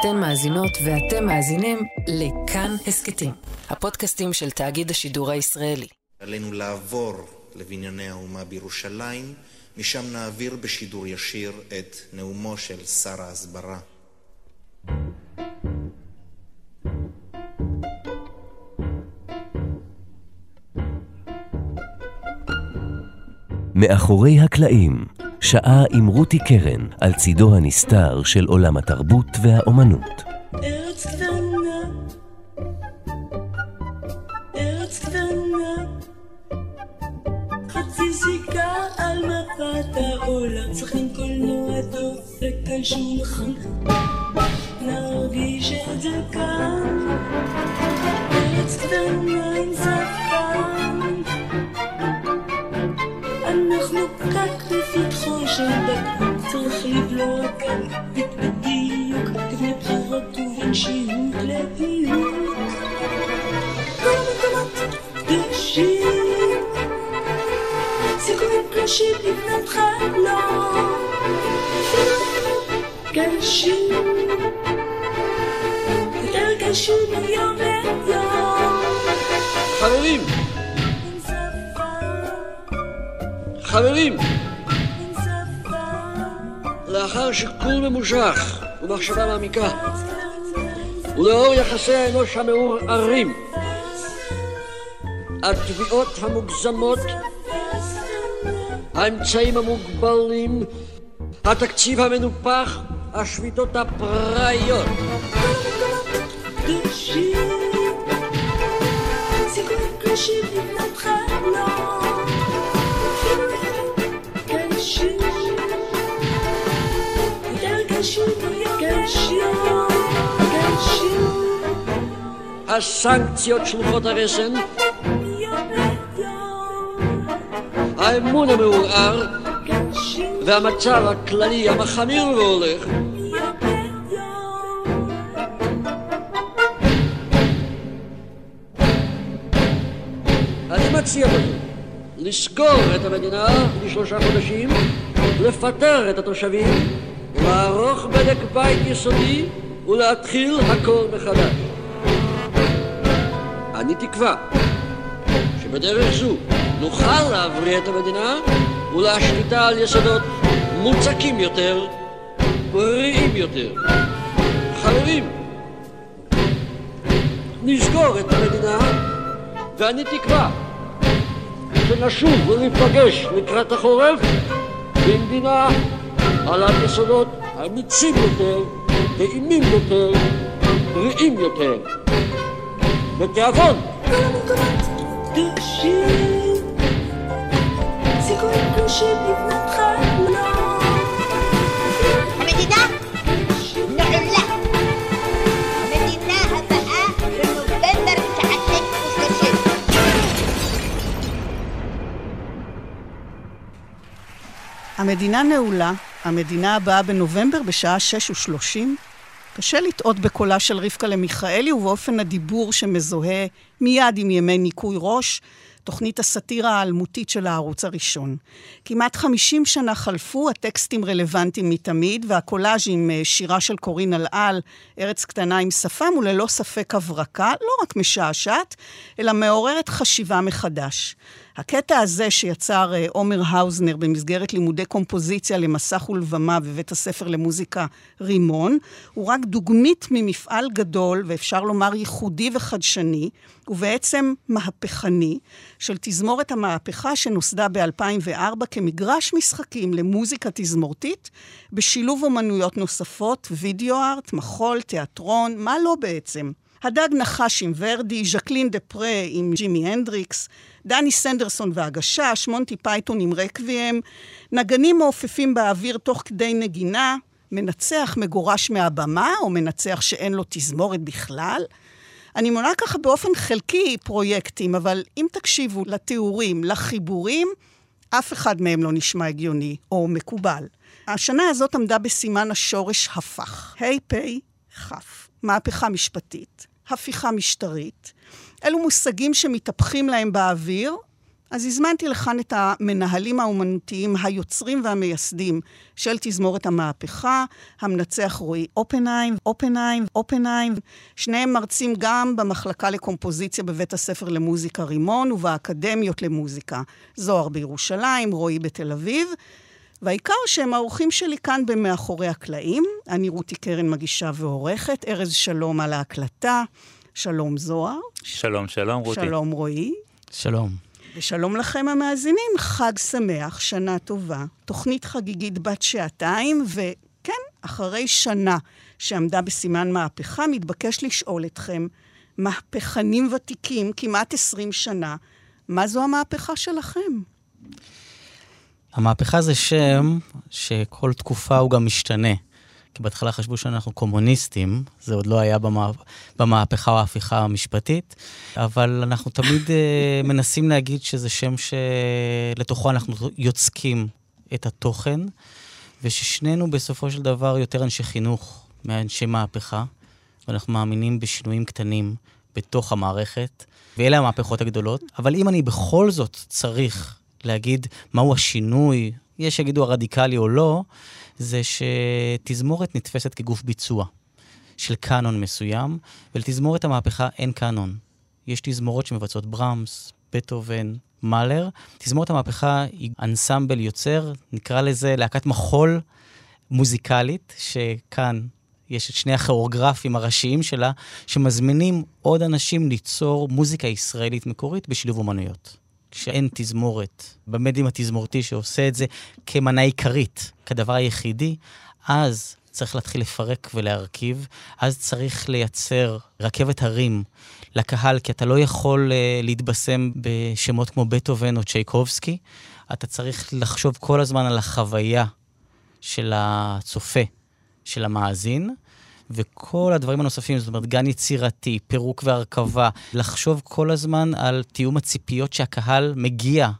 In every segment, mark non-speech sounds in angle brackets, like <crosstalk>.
אתן מאזינות ואתם מאזינים לכאן הסכתים, הפודקאסטים של תאגיד השידור הישראלי. עלינו לעבור לבנייני האומה בירושלים, משם נעביר בשידור ישיר את נאומו של שר ההסברה. מאחורי הקלעים, שעה עם רותי קרן על צידו הנסתר של עולם התרבות והאומנות. ארץ קטנה, ארץ קטנה, חצי סיכה על מפת העולם, צריכים קולנוע דופק על שולחן, נרגיש את זה כאן, ארץ קטנה עם שפם, של בקבוק, צריך לבלוע כאן בדיוק, לפני בחירות ובין שיעור לדיוק. כל המקומות קדושים, סיכויים קשים לבנות חלום, קשים, יותר קשים מיום ליום. חברים, חברים, לאחר שיקול ממושך ומחשבה מעמיקה, ולאור יחסי האנוש המעורערים, התביעות המוגזמות, האמצעים המוגבלים, התקציב המנופח, השביתות הפראיות, קדושים, סיכויים קשים לבנות הסנקציות שלוחות הרסן, האמון המעורער והמצב הכללי המחמיר והולך. אני מציע בזאת לסגור את המדינה לשלושה חודשים, לפטר את התושבים, לערוך בדק בית יסודי ולהתחיל הכל מחדש. אני תקווה שבדרך זו נוכל להבריא את המדינה ולהשליטה על יסודות מוצקים יותר, בריאים יותר. חברים, נסגור את המדינה ואני תקווה שנשוב וניפגש לקראת החורף במדינה בעלת יסודות אמיצים יותר, טעימים יותר, בריאים יותר. בתיאבון, כל המקומות קדושים, סיכויים קשים לבנות חלום. המדינה נעולה. המדינה הבאה בנובמבר 1930. המדינה נעולה, המדינה הבאה בנובמבר בשעה 6 ו-30. קשה לטעות בקולה של רבקה למיכאלי ובאופן הדיבור שמזוהה מיד עם ימי ניקוי ראש, תוכנית הסאטירה האלמותית של הערוץ הראשון. כמעט 50 שנה חלפו, הטקסטים רלוונטיים מתמיד, והקולאז' עם אה, שירה של קורין אלעל, ארץ קטנה עם שפם, הוא ללא ספק הברקה, לא רק משעשעת, אלא מעוררת חשיבה מחדש. הקטע הזה שיצר אה, עומר האוזנר במסגרת לימודי קומפוזיציה למסך ולבמה בבית הספר למוזיקה רימון, הוא רק דוגמית ממפעל גדול, ואפשר לומר ייחודי וחדשני, ובעצם מהפכני, של תזמורת המהפכה שנוסדה ב-2004 כמגרש משחקים למוזיקה תזמורתית, בשילוב אומנויות נוספות, video art, מחול, תיאטרון, מה לא בעצם. הדג נחש עם ורדי, ז'קלין דה פרה עם ג'ימי הנדריקס, דני סנדרסון והגשש, מונטי פייתון עם רקוויאם, נגנים מעופפים באוויר תוך כדי נגינה, מנצח מגורש מהבמה, או מנצח שאין לו תזמורת בכלל. אני מונה ככה באופן חלקי פרויקטים, אבל אם תקשיבו לתיאורים, לחיבורים, אף אחד מהם לא נשמע הגיוני או מקובל. השנה הזאת עמדה בסימן השורש הפך, ה' פ' כ', מהפכה משפטית, הפיכה משטרית. אלו מושגים שמתהפכים להם באוויר, אז הזמנתי לכאן את המנהלים האומנותיים, היוצרים והמייסדים של תזמורת המהפכה, המנצח רועי אופנהיים, אופנהיים, אופנהיים. שניהם מרצים גם במחלקה לקומפוזיציה בבית הספר למוזיקה רימון ובאקדמיות למוזיקה. זוהר בירושלים, רועי בתל אביב. והעיקר שהם האורחים שלי כאן במאחורי הקלעים. אני רותי קרן מגישה ועורכת, ארז שלום על ההקלטה. שלום זוהר. שלום, שלום רותי. שלום רועי. שלום. ושלום לכם המאזינים, חג שמח, שנה טובה, תוכנית חגיגית בת שעתיים, וכן, אחרי שנה שעמדה בסימן מהפכה, מתבקש לשאול אתכם, מהפכנים ותיקים, כמעט 20 שנה, מה זו המהפכה שלכם? המהפכה זה שם שכל תקופה הוא גם משתנה. כי בהתחלה חשבו שאנחנו קומוניסטים, זה עוד לא היה במה, במהפכה או ההפיכה המשפטית, אבל אנחנו תמיד uh, <laughs> מנסים להגיד שזה שם שלתוכו אנחנו יוצקים את התוכן, וששנינו בסופו של דבר יותר אנשי חינוך מאנשי מהפכה, ואנחנו מאמינים בשינויים קטנים בתוך המערכת, ואלה המהפכות הגדולות. אבל אם אני בכל זאת צריך להגיד מהו השינוי, יש שיגידו הרדיקלי או לא, זה שתזמורת נתפסת כגוף ביצוע של קאנון מסוים, ולתזמורת המהפכה אין קאנון. יש תזמורות שמבצעות ברמס, בטהובן, מאלר. תזמורת המהפכה היא אנסמבל יוצר, נקרא לזה להקת מחול מוזיקלית, שכאן יש את שני הכיאוגרפים הראשיים שלה, שמזמינים עוד אנשים ליצור מוזיקה ישראלית מקורית בשילוב אומנויות. כשאין תזמורת במדיום התזמורתי שעושה את זה כמנה עיקרית, כדבר היחידי, אז צריך להתחיל לפרק ולהרכיב, אז צריך לייצר רכבת הרים לקהל, כי אתה לא יכול uh, להתבשם בשמות כמו בטהובן או צ'ייקובסקי, אתה צריך לחשוב כל הזמן על החוויה של הצופה, של המאזין, וכל הדברים הנוספים, זאת אומרת, גן יצירתי, פירוק והרכבה, לחשוב כל הזמן על תיאום הציפיות שהקהל מגיע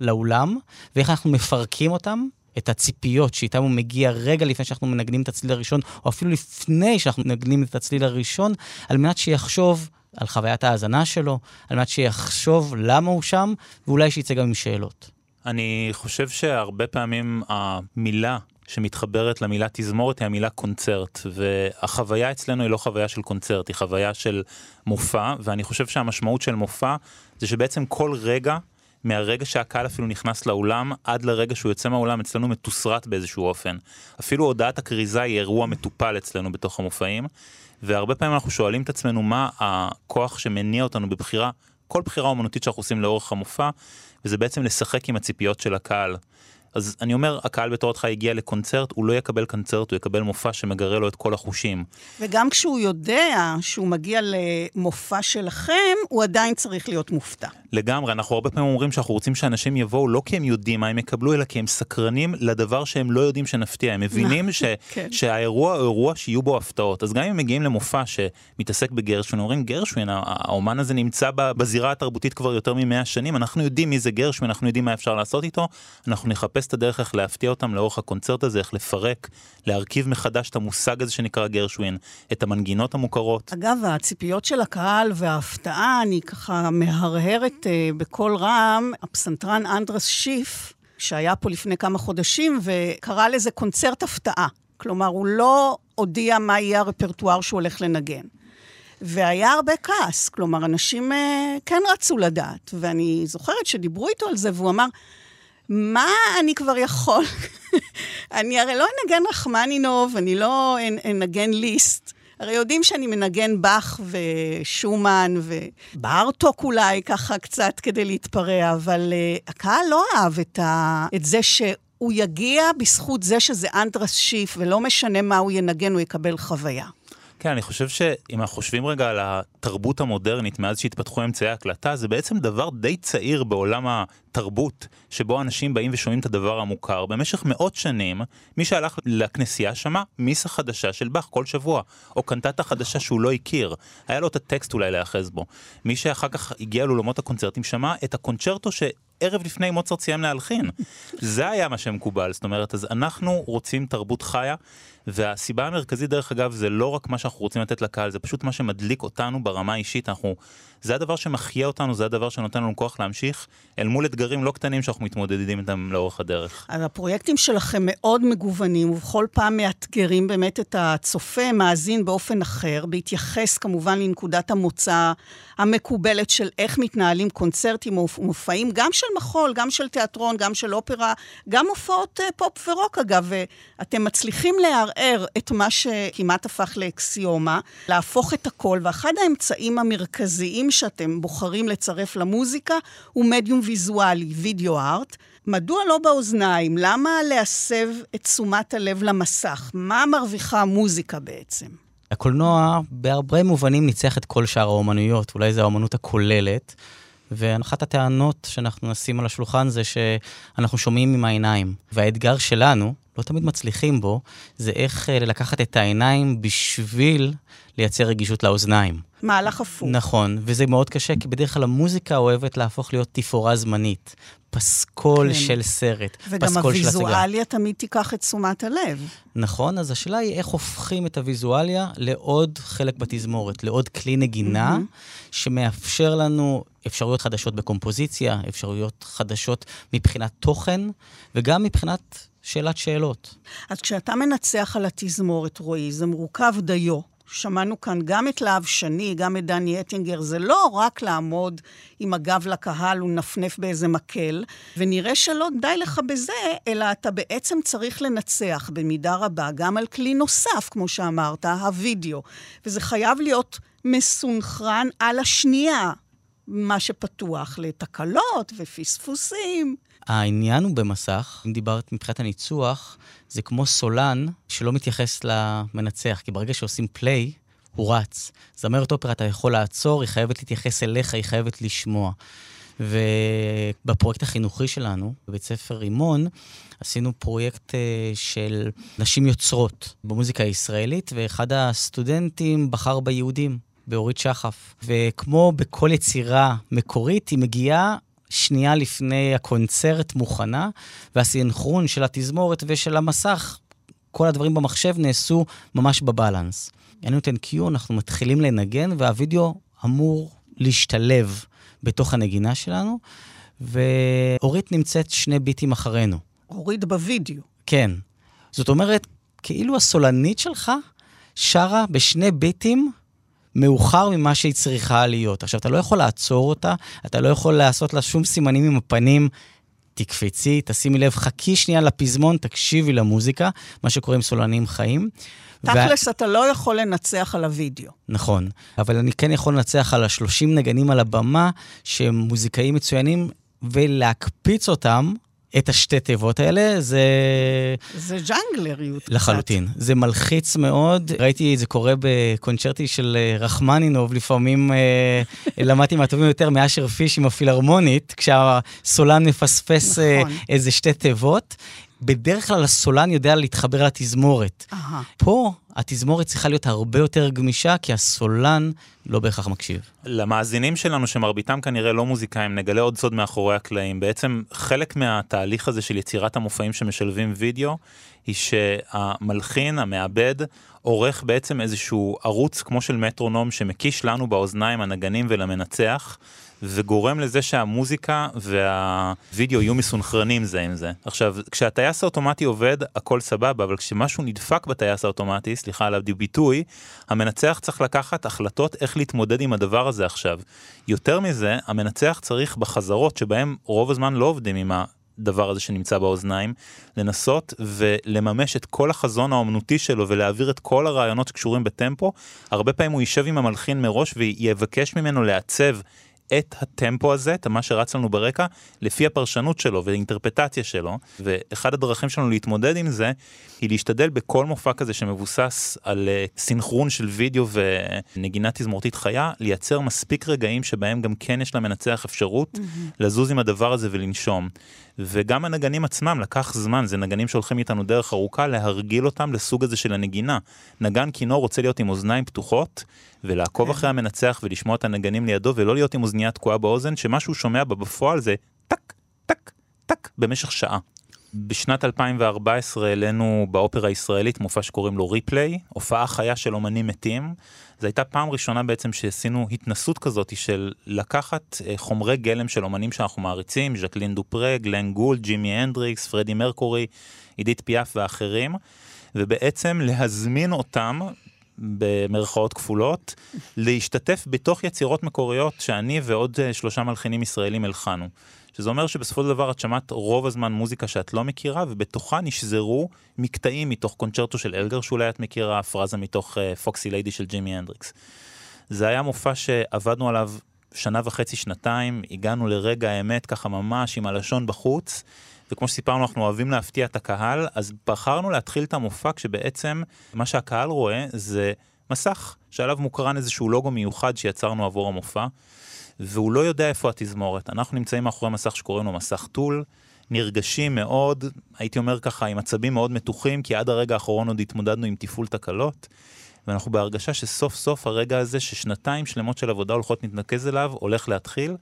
לאולם, ואיך אנחנו מפרקים אותם, את הציפיות שאיתם הוא מגיע רגע לפני שאנחנו מנגנים את הצליל הראשון, או אפילו לפני שאנחנו מנגנים את הצליל הראשון, על מנת שיחשוב על חוויית ההאזנה שלו, על מנת שיחשוב למה הוא שם, ואולי שיצא גם עם שאלות. אני חושב שהרבה פעמים המילה שמתחברת למילה תזמורת היא המילה קונצרט, והחוויה אצלנו היא לא חוויה של קונצרט, היא חוויה של מופע, ואני חושב שהמשמעות של מופע זה שבעצם כל רגע, מהרגע שהקהל אפילו נכנס לאולם, עד לרגע שהוא יוצא מהאולם, אצלנו מתוסרט באיזשהו אופן. אפילו הודעת הכריזה היא אירוע מטופל אצלנו בתוך המופעים, והרבה פעמים אנחנו שואלים את עצמנו מה הכוח שמניע אותנו בבחירה, כל בחירה אומנותית שאנחנו עושים לאורך המופע, וזה בעצם לשחק עם הציפיות של הקהל. אז אני אומר, הקהל בתור אותך הגיע לקונצרט, הוא לא יקבל קונצרט, הוא יקבל מופע שמגרה לו את כל החושים. וגם כשהוא יודע שהוא מגיע למופע שלכם, הוא עדיין צריך להיות מופתע. לגמרי, אנחנו הרבה פעמים אומרים שאנחנו רוצים שאנשים יבואו לא כי הם יודעים מה הם יקבלו, אלא כי הם סקרנים לדבר שהם לא יודעים שנפתיע. הם מבינים <laughs> ש, כן. שהאירוע הוא אירוע שיהיו בו הפתעות. אז גם אם הם מגיעים למופע שמתעסק בגרשווין, אומרים גרשווין, האומן הזה נמצא בזירה התרבותית כבר יותר ממאה שנים, אנחנו יודעים מי זה גרשווין, אנחנו יודעים מה אפשר לעשות איתו, אנחנו נחפש את הדרך איך להפתיע אותם לאורך הקונצרט הזה, איך לפרק, להרכיב מחדש את המושג הזה שנקרא גרשווין, את המנגינות המוכרות. אגב, הציפיות של הקהל וההפתעה, אני ככה מהרהרת uh, בקול רם, הפסנתרן אנדרס שיף, שהיה פה לפני כמה חודשים, וקרא לזה קונצרט הפתעה. כלומר, הוא לא הודיע מה יהיה הרפרטואר שהוא הולך לנגן. והיה הרבה כעס, כלומר, אנשים uh, כן רצו לדעת. ואני זוכרת שדיברו איתו על זה, והוא אמר, מה אני כבר יכול? <laughs> אני הרי לא אנגן רחמנינוב, אני לא אנגן ליסט. הרי יודעים שאני מנגן באך ושומן ובארטוק אולי, ככה קצת כדי להתפרע, אבל uh, הקהל לא אהב את, ה... את זה שהוא יגיע בזכות זה שזה אנטרס שיף, ולא משנה מה הוא ינגן, הוא יקבל חוויה. כן, אני חושב שאם אנחנו חושבים רגע על התרבות המודרנית מאז שהתפתחו אמצעי הקלטה, זה בעצם דבר די צעיר בעולם התרבות, שבו אנשים באים ושומעים את הדבר המוכר. במשך מאות שנים, מי שהלך לכנסייה שמע מיסה חדשה של באך כל שבוע, או קנטטה חדשה שהוא לא הכיר. היה לו את הטקסט אולי להיאחז בו. מי שאחר כך הגיע לאולמות הקונצרטים שמע את הקונצ'רטו ש... ערב לפני מוצרט סיים להלחין. זה היה מה שמקובל, זאת אומרת, אז אנחנו רוצים תרבות חיה, והסיבה המרכזית, דרך אגב, זה לא רק מה שאנחנו רוצים לתת לקהל, זה פשוט מה שמדליק אותנו ברמה האישית, אנחנו, זה הדבר שמחיה אותנו, זה הדבר שנותן לנו כוח להמשיך, אל מול אתגרים לא קטנים שאנחנו מתמודדים איתם לאורך הדרך. אז הפרויקטים שלכם מאוד מגוונים, ובכל פעם מאתגרים באמת את הצופה, מאזין באופן אחר, בהתייחס כמובן לנקודת המוצא המקובלת של איך מתנהלים קונצרטים ומופעים, גם של מחול, גם של תיאטרון, גם של אופרה, גם הופעות אה, פופ ורוק אגב, ואתם מצליחים לערער את מה שכמעט הפך לאקסיומה, להפוך את הכל, ואחד האמצעים המרכזיים שאתם בוחרים לצרף למוזיקה הוא מדיום ויזואלי, וידאו ארט. מדוע לא באוזניים? למה להסב את תשומת הלב למסך? מה מרוויחה המוזיקה בעצם? הקולנוע בהרבה מובנים ניצח את כל שאר האומנויות, אולי זו האומנות הכוללת. ואחת הטענות שאנחנו נשים על השולחן זה שאנחנו שומעים עם העיניים. והאתגר שלנו, לא תמיד מצליחים בו, זה איך אה, לקחת את העיניים בשביל לייצר רגישות לאוזניים. מהלך הפוך. נכון, וזה מאוד קשה, כי בדרך כלל המוזיקה אוהבת להפוך להיות תפאורה זמנית. פסקול כן. של סרט, פסקול של הצגה. וגם הוויזואליה תמיד תיקח את תשומת הלב. נכון, אז השאלה היא איך הופכים את הוויזואליה לעוד חלק בתזמורת, לעוד כלי נגינה, mm-hmm. שמאפשר לנו אפשרויות חדשות בקומפוזיציה, אפשרויות חדשות מבחינת תוכן, וגם מבחינת שאלת שאלות. אז כשאתה מנצח על התזמורת, רועי, זה מורכב דיו. שמענו כאן גם את להב שני, גם את דני אטינגר, זה לא רק לעמוד עם הגב לקהל ולנפנף באיזה מקל, ונראה שלא די לך בזה, אלא אתה בעצם צריך לנצח במידה רבה גם על כלי נוסף, כמו שאמרת, הווידאו. וזה חייב להיות מסונכרן על השנייה, מה שפתוח לתקלות ופספוסים. העניין הוא במסך, אם דיברת מבחינת הניצוח, זה כמו סולן שלא מתייחס למנצח, כי ברגע שעושים פליי, הוא רץ. זמרת אופרה אתה יכול לעצור, היא חייבת להתייחס אליך, היא חייבת לשמוע. ובפרויקט החינוכי שלנו, בבית ספר רימון, עשינו פרויקט אה, של נשים יוצרות במוזיקה הישראלית, ואחד הסטודנטים בחר ביהודים, באורית שחף. וכמו בכל יצירה מקורית, היא מגיעה שנייה לפני הקונצרט מוכנה, והסינכרון של התזמורת ושל המסך, כל הדברים במחשב נעשו ממש בבלנס. אני נותן קיו, אנחנו מתחילים לנגן, והווידאו אמור להשתלב בתוך הנגינה שלנו, ואורית נמצאת שני ביטים אחרינו. אורית בווידאו. כן. זאת אומרת, כאילו הסולנית שלך שרה בשני ביטים מאוחר ממה שהיא צריכה להיות. עכשיו, אתה לא יכול לעצור אותה, אתה לא יכול לעשות לה שום סימנים עם הפנים. תקפצי, תשימי לב, חכי שנייה לפזמון, תקשיבי למוזיקה, מה שקורה עם סולנים חיים. תכלס, ו... אתה לא יכול לנצח על הוידאו. נכון, אבל אני כן יכול לנצח על השלושים נגנים על הבמה, שהם מוזיקאים מצוינים, ולהקפיץ אותם את השתי תיבות האלה, זה... זה ג'אנגלריות. לחלוטין. קצת. זה מלחיץ מאוד. ראיתי את זה קורה בקונצ'רטי של אה, רחמנינוב, לפעמים אה, <laughs> למדתי מהטובים יותר מאשר פיש עם הפילהרמונית, כשהסולן מפספס אה, נכון. איזה שתי תיבות. בדרך כלל הסולן יודע להתחבר לתזמורת. Aha. פה התזמורת צריכה להיות הרבה יותר גמישה, כי הסולן לא בהכרח מקשיב. למאזינים שלנו, שמרביתם כנראה לא מוזיקאים, נגלה עוד סוד מאחורי הקלעים. בעצם חלק מהתהליך הזה של יצירת המופעים שמשלבים וידאו, היא שהמלחין, המעבד, עורך בעצם איזשהו ערוץ כמו של מטרונום שמקיש לנו באוזניים, הנגנים ולמנצח. וגורם לזה שהמוזיקה והווידאו יהיו מסונכרנים זה עם זה. עכשיו, כשהטייס האוטומטי עובד, הכל סבבה, אבל כשמשהו נדפק בטייס האוטומטי, סליחה על הביטוי, המנצח צריך לקחת החלטות איך להתמודד עם הדבר הזה עכשיו. יותר מזה, המנצח צריך בחזרות שבהם רוב הזמן לא עובדים עם ה... הדבר הזה שנמצא באוזניים, לנסות ולממש את כל החזון האומנותי שלו ולהעביר את כל הרעיונות שקשורים בטמפו. הרבה פעמים הוא יישב עם המלחין מראש ויבקש ממנו לעצב את הטמפו הזה, את מה שרץ לנו ברקע, לפי הפרשנות שלו ואינטרפטציה שלו. ואחד הדרכים שלנו להתמודד עם זה, היא להשתדל בכל מופע כזה שמבוסס על אה, סינכרון של וידאו ונגינה תזמורתית חיה, לייצר מספיק רגעים שבהם גם כן יש למנצח אפשרות mm-hmm. לזוז עם הדבר הזה ולנשום. וגם הנגנים עצמם לקח זמן, זה נגנים שהולכים איתנו דרך ארוכה, להרגיל אותם לסוג הזה של הנגינה. נגן כינור רוצה להיות עם אוזניים פתוחות, ולעקוב כן. אחרי המנצח ולשמוע את הנגנים לידו, ולא להיות עם אוזנייה תקועה באוזן, שמה שהוא שומע בפועל זה טק, טק, במשך שעה. בשנת 2014 העלינו באופרה הישראלית מופע שקוראים לו Replay, הופעה חיה של אומנים מתים. זו הייתה פעם ראשונה בעצם שעשינו התנסות כזאת של לקחת אה, חומרי גלם של אומנים שאנחנו מעריצים, ז'קלין דופרה, גלן גולד, ג'ימי הנדריקס, פרדי מרקורי, עידית פיאף ואחרים, ובעצם להזמין אותם במרכאות כפולות, להשתתף בתוך יצירות מקוריות שאני ועוד אה, שלושה מלחינים ישראלים הלחנו. שזה אומר שבסופו של דבר את שמעת רוב הזמן מוזיקה שאת לא מכירה, ובתוכה נשזרו מקטעים מתוך קונצ'רטו של אלגר, שאולי את מכירה, פרזה מתוך פוקסי uh, ליידי של ג'ימי הנדריקס. זה היה מופע שעבדנו עליו שנה וחצי, שנתיים, הגענו לרגע האמת ככה ממש עם הלשון בחוץ, וכמו שסיפרנו, אנחנו אוהבים להפתיע את הקהל, אז בחרנו להתחיל את המופע כשבעצם מה שהקהל רואה זה מסך שעליו מוקרן איזשהו לוגו מיוחד שיצרנו עבור המופע. והוא לא יודע איפה התזמורת. אנחנו נמצאים מאחורי מסך שקוראים לו מסך טול, נרגשים מאוד, הייתי אומר ככה, עם עצבים מאוד מתוחים, כי עד הרגע האחרון עוד התמודדנו עם תפעול תקלות, ואנחנו בהרגשה שסוף סוף הרגע הזה, ששנתיים שלמות של עבודה הולכות להתנקז אליו, הולך להתחיל.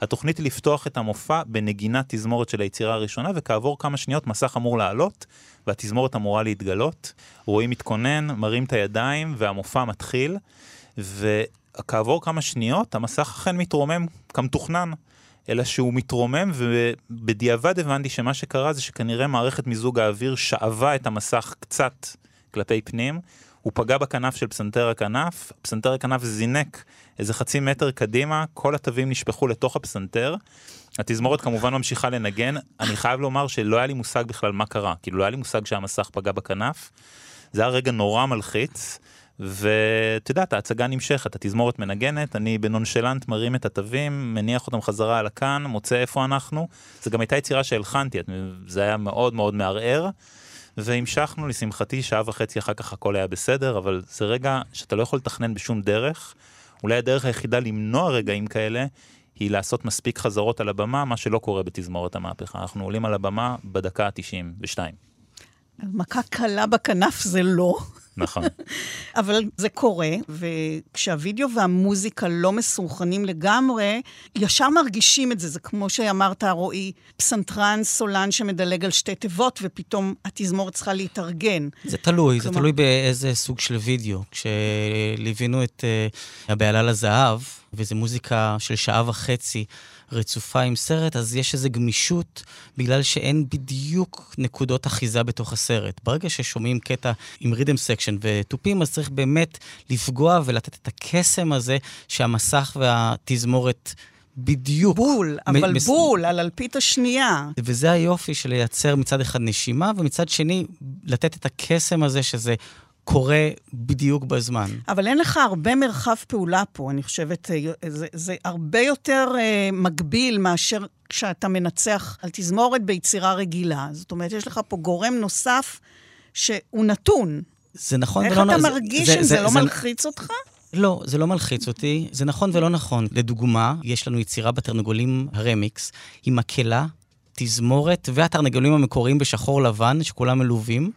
התוכנית היא לפתוח את המופע בנגינת תזמורת של היצירה הראשונה, וכעבור כמה שניות מסך אמור לעלות, והתזמורת אמורה להתגלות. רואים מתכונן, מרים את הידיים, והמופע מתחיל. כעבור כמה שניות המסך אכן מתרומם כמתוכנן. אלא שהוא מתרומם ובדיעבד הבנתי שמה שקרה זה שכנראה מערכת מיזוג האוויר שאבה את המסך קצת כלפי פנים, הוא פגע בכנף של פסנתר הכנף, פסנתר הכנף זינק איזה חצי מטר קדימה, כל התווים נשפכו לתוך הפסנתר. התזמורת כמובן ממשיכה לנגן, אני חייב לומר שלא היה לי מושג בכלל מה קרה, כאילו לא היה לי מושג שהמסך פגע בכנף. זה היה רגע נורא מלחיץ. ואת יודעת, ההצגה נמשכת, התזמורת מנגנת, אני בנונשלנט מרים את התווים, מניח אותם חזרה על הקאן, מוצא איפה אנחנו. זו גם הייתה יצירה שהלחנתי, זה היה מאוד מאוד מערער. והמשכנו, לשמחתי, שעה וחצי אחר כך הכל היה בסדר, אבל זה רגע שאתה לא יכול לתכנן בשום דרך. אולי הדרך היחידה למנוע רגעים כאלה היא לעשות מספיק חזרות על הבמה, מה שלא קורה בתזמורת המהפכה. אנחנו עולים על הבמה בדקה ה-92. מכה קלה בכנף זה לא. נכון. <laughs> אבל זה קורה, וכשהווידאו והמוזיקה לא מסונכרנים לגמרי, ישר מרגישים את זה. זה כמו שאמרת, רועי, פסנתרן סולן שמדלג על שתי תיבות, ופתאום התזמורת צריכה להתארגן. זה תלוי, כלומר... זה תלוי באיזה סוג של וידאו. כשליווינו את uh, הבעלה לזהב, וזו מוזיקה של שעה וחצי, רצופה עם סרט, אז יש איזו גמישות, בגלל שאין בדיוק נקודות אחיזה בתוך הסרט. ברגע ששומעים קטע עם rhythm section ותופים, אז צריך באמת לפגוע ולתת את הקסם הזה שהמסך והתזמורת... בדיוק. בול, אבל מס... בול, על אלפית השנייה. וזה היופי של לייצר מצד אחד נשימה, ומצד שני, לתת את הקסם הזה שזה קורה בדיוק בזמן. אבל אין לך הרבה מרחב פעולה פה, אני חושבת, אה, זה, זה הרבה יותר אה, מגביל מאשר כשאתה מנצח על תזמורת ביצירה רגילה. זאת אומרת, יש לך פה גורם נוסף שהוא נתון. זה נכון ולא נכון. איך אתה מרגיש זה, עם זה? זה, זה לא זה... מלחיץ אותך? לא, זה לא מלחיץ אותי. זה נכון ולא נכון. לדוגמה, יש לנו יצירה בתרנגולים הרמיקס, היא מקהלה, תזמורת והתרנגולים המקוריים בשחור לבן, שכולם מלווים.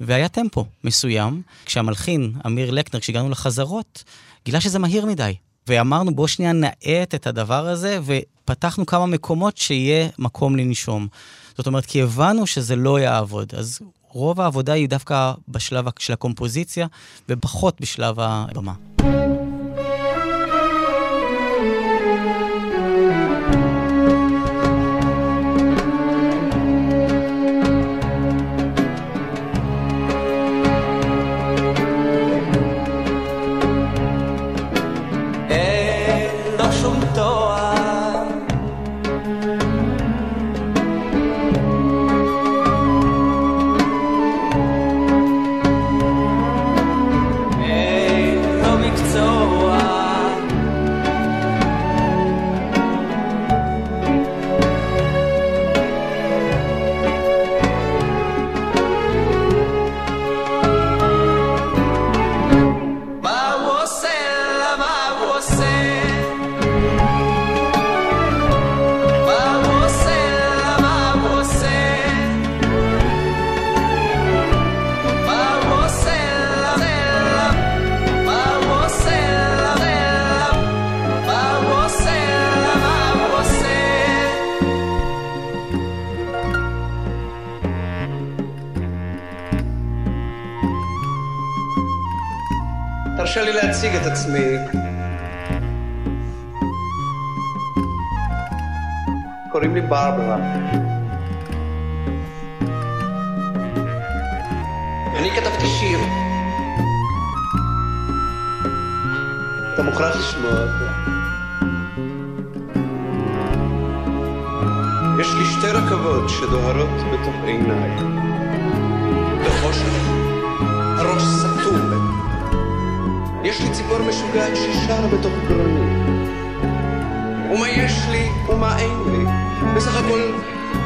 והיה טמפו מסוים, כשהמלחין, אמיר לקנר, כשהגענו לחזרות, גילה שזה מהיר מדי. ואמרנו, בוא שנייה נאט את הדבר הזה, ופתחנו כמה מקומות שיהיה מקום לנשום. זאת אומרת, כי הבנו שזה לא יעבוד. אז רוב העבודה היא דווקא בשלב של הקומפוזיציה, ופחות בשלב הבמה. תרשה לי להציג את עצמי. קוראים לי ברברה. אני כתבתי שיר. אתה מוכרח לשמוע אותו. יש לי שתי רכבות שדוהרות בתוך עיניי. יש לי ציפור משוגעת ששרה בתוך גרוני. ומה יש לי ומה אין לי? בסך הכל,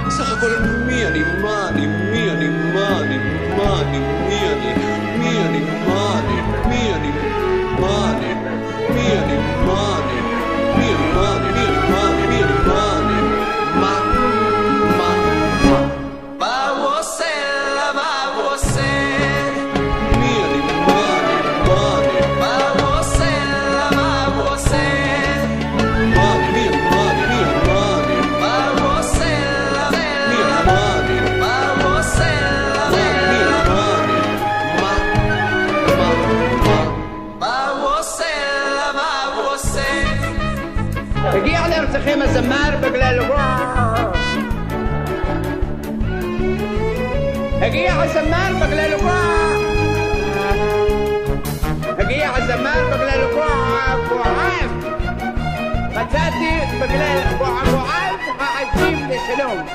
בסך הכל מי אני, מה אני, מי אני, מה אני, מה אני, מי אני, מי אני, מה הגיע הזמר בגלל רוע. הגיע הזמר בגלל רוע כואב. מצאתי בגלל כואב העזים לשלום.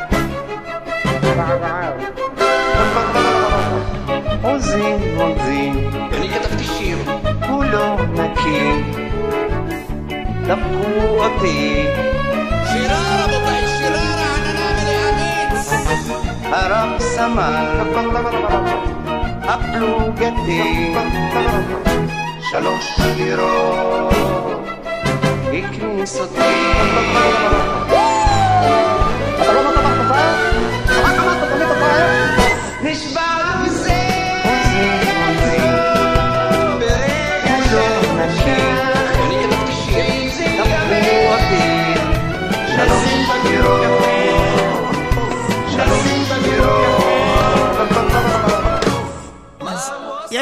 עוזי, עוזי. אני כתבתי שיר. הוא לא נקי. דפקו הרב סמל, הפלוגתי, שלוש שירות, הכניס אותי. נשבע בזה, ברגע שנשכח, אני כתבתי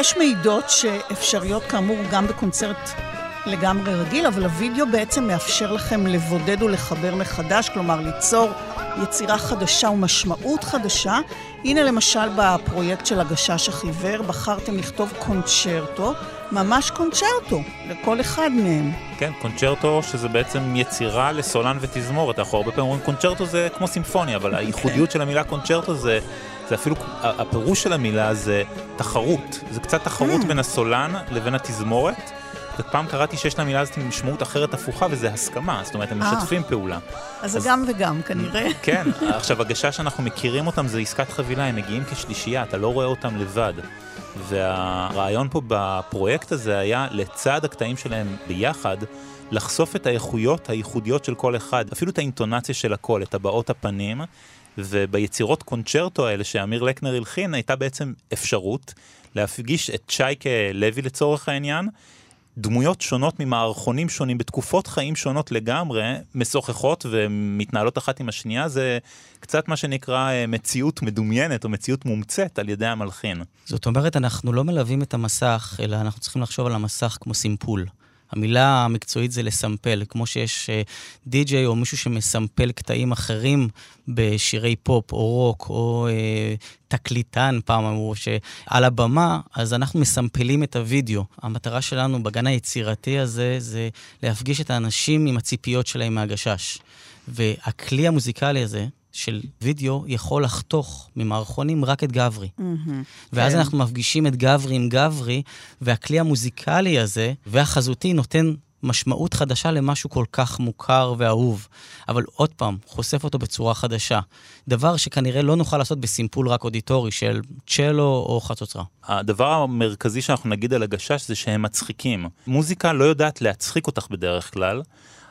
יש מעידות שאפשריות כאמור גם בקונצרט לגמרי רגיל, אבל הווידאו בעצם מאפשר לכם לבודד ולחבר מחדש, כלומר ליצור יצירה חדשה ומשמעות חדשה. הנה למשל בפרויקט של הגשש החיוור, בחרתם לכתוב קונצ'רטו, ממש קונצ'רטו, לכל אחד מהם. כן, קונצ'רטו שזה בעצם יצירה לסולן ותזמורת. אנחנו הרבה פעמים אומרים קונצ'רטו זה כמו סימפוניה, אבל <laughs> הייחודיות של המילה קונצ'רטו זה, זה אפילו, הפירוש של המילה זה תחרות. זה קצת תחרות בין הסולן לבין התזמורת. ופעם קראתי שיש למילה הזאת משמעות אחרת הפוכה, וזה הסכמה, זאת אומרת, הם אה. משתפים פעולה. אז זה גם וגם כנראה. כן, עכשיו הגשש שאנחנו מכירים אותם זה עסקת חבילה, הם מגיעים כשלישייה, אתה לא רואה אותם לבד. והרעיון פה בפרויקט הזה היה לצד הקטעים שלהם ביחד, לחשוף את האיכויות הייחודיות של כל אחד, אפילו את האינטונציה של הקול, את הבעות הפנים, וביצירות קונצ'רטו האלה שאמיר לקנר הלחין, הייתה בעצם אפשרות להפגיש את שייקה לוי לצורך העניין, דמויות שונות ממערכונים שונים בתקופות חיים שונות לגמרי, משוחחות ומתנהלות אחת עם השנייה, זה קצת מה שנקרא אה, מציאות מדומיינת או מציאות מומצאת על ידי המלחין. זאת אומרת, אנחנו לא מלווים את המסך, אלא אנחנו צריכים לחשוב על המסך כמו סימפול. המילה המקצועית זה לסמפל, כמו שיש די-ג'יי או מישהו שמסמפל קטעים אחרים בשירי פופ או רוק, או אה, תקליטן, פעם אמרו שעל הבמה, אז אנחנו מסמפלים את הוידאו. המטרה שלנו בגן היצירתי הזה זה להפגיש את האנשים עם הציפיות שלהם מהגשש. והכלי המוזיקלי הזה, של וידאו יכול לחתוך ממערכונים רק את גברי. ואז כן. אנחנו מפגישים את גברי עם גברי, והכלי המוזיקלי הזה והחזותי נותן משמעות חדשה למשהו כל כך מוכר ואהוב. אבל עוד פעם, חושף אותו בצורה חדשה. דבר שכנראה לא נוכל לעשות בסימפול רק אודיטורי של צ'לו או חצוצרה. הדבר המרכזי שאנחנו נגיד על הגשש זה שהם מצחיקים. מוזיקה לא יודעת להצחיק אותך בדרך כלל,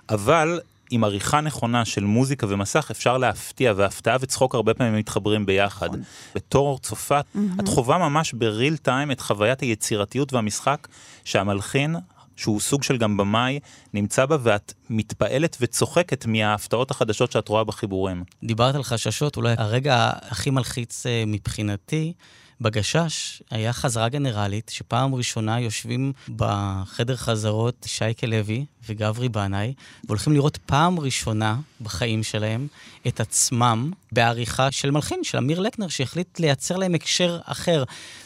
אבל עם עריכה נכונה של מוזיקה ומסך אפשר להפתיע, והפתעה וצחוק הרבה פעמים מתחברים ביחד. בתור צופה, את חווה ממש בריל טיים את חוויית היצירתיות והמשחק שהמלחין, שהוא סוג של גם במאי, נמצא בה ואת מתפעלת וצוחקת מההפתעות החדשות שאת רואה בחיבורים. דיברת על חששות, אולי הרגע הכי מלחיץ אה, מבחינתי, בגשש היה חזרה גנרלית, שפעם ראשונה יושבים בחדר חזרות שייקה לוי וגברי בנאי, והולכים לראות פעם ראשונה בחיים שלהם את עצמם בעריכה של מלחין, של אמיר לקנר, שהחליט לייצר להם הקשר אחר.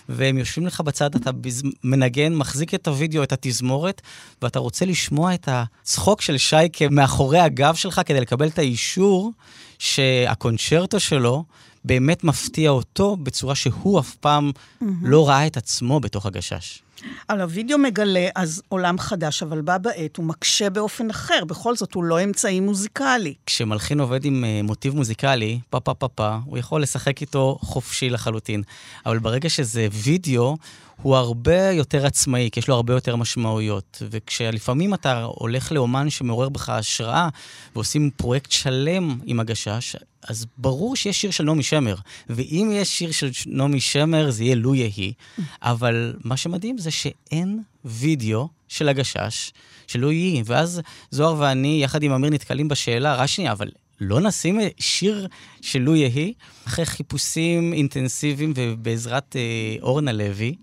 והם יושבים לך בצד, אתה בז... מנגן, מחזיק את הוידאו, את התזמורת, ואתה רוצה לשמוע את הצחוק של שייקה מאחורי הגב שלך כדי לקבל את האישור שהקונצ'רטו שלו באמת מפתיע אותו בצורה שהוא אף פעם mm-hmm. לא ראה את עצמו בתוך הגשש. על הוידאו מגלה אז עולם חדש, אבל בה בעת הוא מקשה באופן אחר. בכל זאת, הוא לא אמצעי מוזיקלי. כשמלחין עובד עם uh, מוטיב מוזיקלי, פה פה פה פה, הוא יכול לשחק איתו חופשי לחלוטין. אבל ברגע שזה וידאו, הוא הרבה יותר עצמאי, כי יש לו הרבה יותר משמעויות. וכשלפעמים אתה הולך לאומן שמעורר בך השראה, ועושים פרויקט שלם עם הגשש, אז ברור שיש שיר של נעמי שמר. ואם יש שיר של נעמי שמר, זה יהיה לו יהי. אבל מה שמדהים זה שאין וידאו של הגשש, של לו יהי. ואז זוהר ואני, יחד עם אמיר, נתקלים בשאלה, רק שנייה, אבל לא נשים שיר של לו יהי? אחרי חיפושים אינטנסיביים ובעזרת אה, אורנה לוי,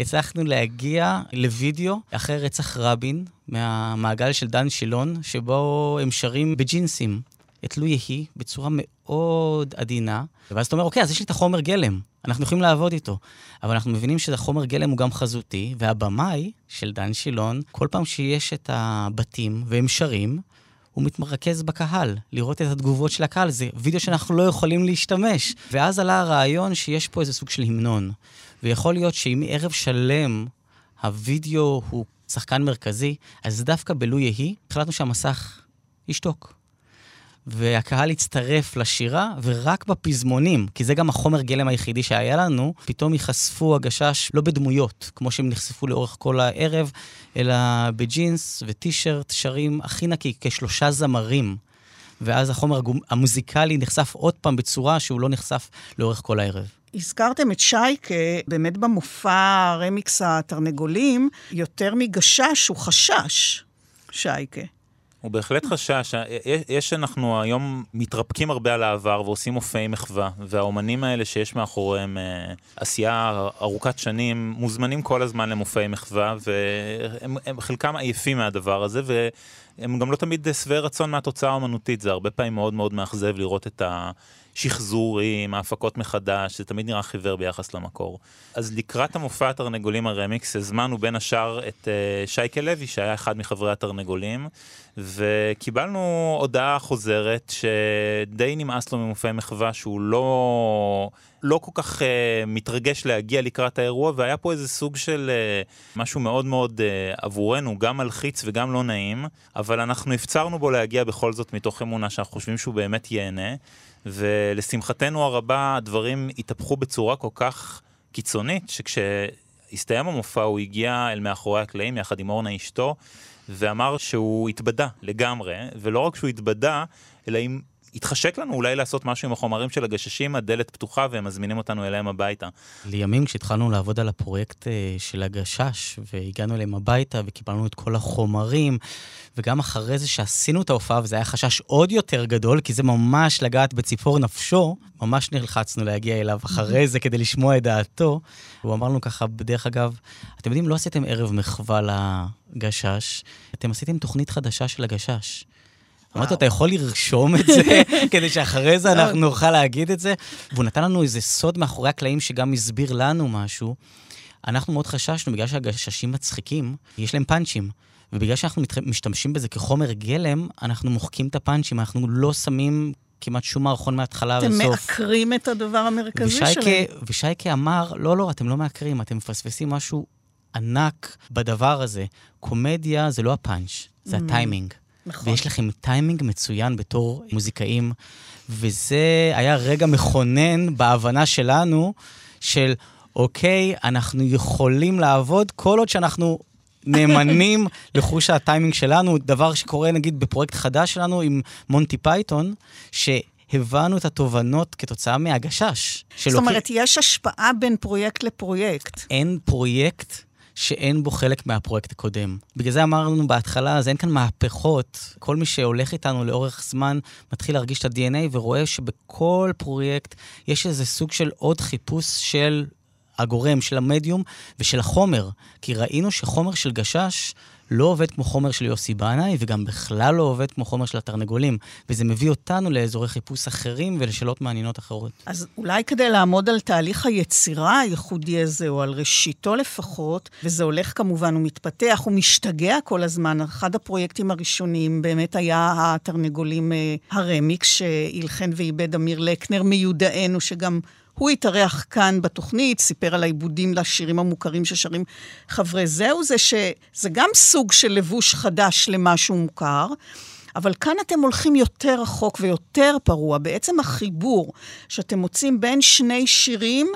הצלחנו להגיע לוידאו אחרי רצח רבין, מהמעגל של דן שילון, שבו הם שרים בג'ינסים את לו יהי בצורה מאוד עדינה. ואז אתה אומר, אוקיי, אז יש לי את החומר גלם, אנחנו יכולים לעבוד איתו. אבל אנחנו מבינים שהחומר גלם הוא גם חזותי, והבמאי של דן שילון, כל פעם שיש את הבתים והם שרים, הוא מתרכז בקהל, לראות את התגובות של הקהל. זה וידאו שאנחנו לא יכולים להשתמש. ואז עלה הרעיון שיש פה איזה סוג של המנון. ויכול להיות שאם ערב שלם הווידאו הוא שחקן מרכזי, אז דווקא בלו יהי, החלטנו שהמסך ישתוק. והקהל הצטרף לשירה, ורק בפזמונים, כי זה גם החומר גלם היחידי שהיה לנו, פתאום ייחשפו הגשש לא בדמויות, כמו שהם נחשפו לאורך כל הערב, אלא בג'ינס וטישרט, שרים הכי נקי, כשלושה זמרים. ואז החומר המוזיקלי נחשף עוד פעם בצורה שהוא לא נחשף לאורך כל הערב. הזכרתם את שייקה, באמת במופע רמיקס התרנגולים, יותר מגשש הוא חשש, שייקה. הוא בהחלט חשש, יש שאנחנו היום מתרפקים הרבה על העבר ועושים מופעי מחווה, והאומנים האלה שיש מאחוריהם אה, עשייה ארוכת שנים, מוזמנים כל הזמן למופעי מחווה, והם חלקם עייפים מהדבר הזה, והם גם לא תמיד שבעי רצון מהתוצאה האומנותית, זה הרבה פעמים מאוד מאוד מאכזב לראות את ה... שחזורים, ההפקות מחדש, זה תמיד נראה חיוור ביחס למקור. אז לקראת המופע התרנגולים הרמיקס, הזמנו בין השאר את uh, שייקה לוי, שהיה אחד מחברי התרנגולים, וקיבלנו הודעה חוזרת שדי נמאס לו ממופעי מחווה, שהוא לא... לא כל כך uh, מתרגש להגיע לקראת האירוע, והיה פה איזה סוג של uh, משהו מאוד מאוד uh, עבורנו, גם מלחיץ וגם לא נעים, אבל אנחנו הפצרנו בו להגיע בכל זאת מתוך אמונה שאנחנו חושבים שהוא באמת ייהנה. ולשמחתנו הרבה הדברים התהפכו בצורה כל כך קיצונית, שכשהסתיים המופע הוא הגיע אל מאחורי הקלעים יחד עם אורנה אשתו, ואמר שהוא התבדה לגמרי, ולא רק שהוא התבדה, אלא אם התחשק לנו אולי לעשות משהו עם החומרים של הגששים, הדלת פתוחה והם מזמינים אותנו אליהם הביתה. לימים כשהתחלנו לעבוד על הפרויקט אה, של הגשש, והגענו אליהם הביתה וקיבלנו את כל החומרים, וגם אחרי זה שעשינו את ההופעה, וזה היה חשש עוד יותר גדול, כי זה ממש לגעת בציפור נפשו, ממש נלחצנו להגיע אליו אחרי זה כדי לשמוע את דעתו. הוא אמר לנו ככה, בדרך אגב, אתם יודעים, לא עשיתם ערב מחווה לגשש, אתם עשיתם תוכנית חדשה של הגשש. אמרתי לו, אתה יכול לרשום את זה, <laughs> <laughs> כדי שאחרי זה אנחנו נוכל להגיד את זה? והוא נתן לנו איזה סוד מאחורי הקלעים שגם הסביר לנו משהו. אנחנו מאוד חששנו, בגלל שהגששים מצחיקים, יש להם פאנצ'ים. ובגלל שאנחנו משתמשים בזה כחומר גלם, אנחנו מוחקים את הפאנצ'ים, אנחנו לא שמים כמעט שום מערכון מההתחלה ועד הסוף. אתם מעקרים את הדבר המרכזי ושייקה, שלהם. ושייקה אמר, לא, לא, אתם לא מעקרים, אתם מפספסים משהו ענק בדבר הזה. קומדיה זה לא הפאנץ', זה mm. הטיימינג. נכון. ויש לכם טיימינג מצוין בתור מוזיקאים, וזה היה רגע מכונן בהבנה שלנו של, אוקיי, אנחנו יכולים לעבוד כל עוד שאנחנו נאמנים <laughs> לחוש הטיימינג שלנו, דבר שקורה נגיד בפרויקט חדש שלנו עם מונטי פייתון, שהבאנו את התובנות כתוצאה מהגשש. זאת אומרת, יש השפעה בין פרויקט לפרויקט. אין פרויקט שאין בו חלק מהפרויקט הקודם. בגלל זה אמרנו בהתחלה, אז אין כאן מהפכות. כל מי שהולך איתנו לאורך זמן מתחיל להרגיש את ה-DNA ורואה שבכל פרויקט יש איזה סוג של עוד חיפוש של הגורם, של המדיום ושל החומר. כי ראינו שחומר של גשש לא עובד כמו חומר של יוסי בנאי, וגם בכלל לא עובד כמו חומר של התרנגולים. וזה מביא אותנו לאזורי חיפוש אחרים ולשאלות מעניינות אחרות. אז אולי כדי לעמוד על תהליך היצירה הייחודי הזה, או על ראשיתו לפחות, וזה הולך כמובן ומתפתח, ומשתגע כל הזמן. אחד הפרויקטים הראשונים באמת היה התרנגולים אה, הרמיקס, שהלחן ואיבד אמיר לקנר מיודענו, שגם הוא התארח כאן בתוכנית, סיפר על העיבודים לשירים המוכרים ששרים חברי זהו, זה שזה גם סוג של לבוש חדש למשהו מוכר. אבל כאן אתם הולכים יותר רחוק ויותר פרוע. בעצם החיבור שאתם מוצאים בין שני שירים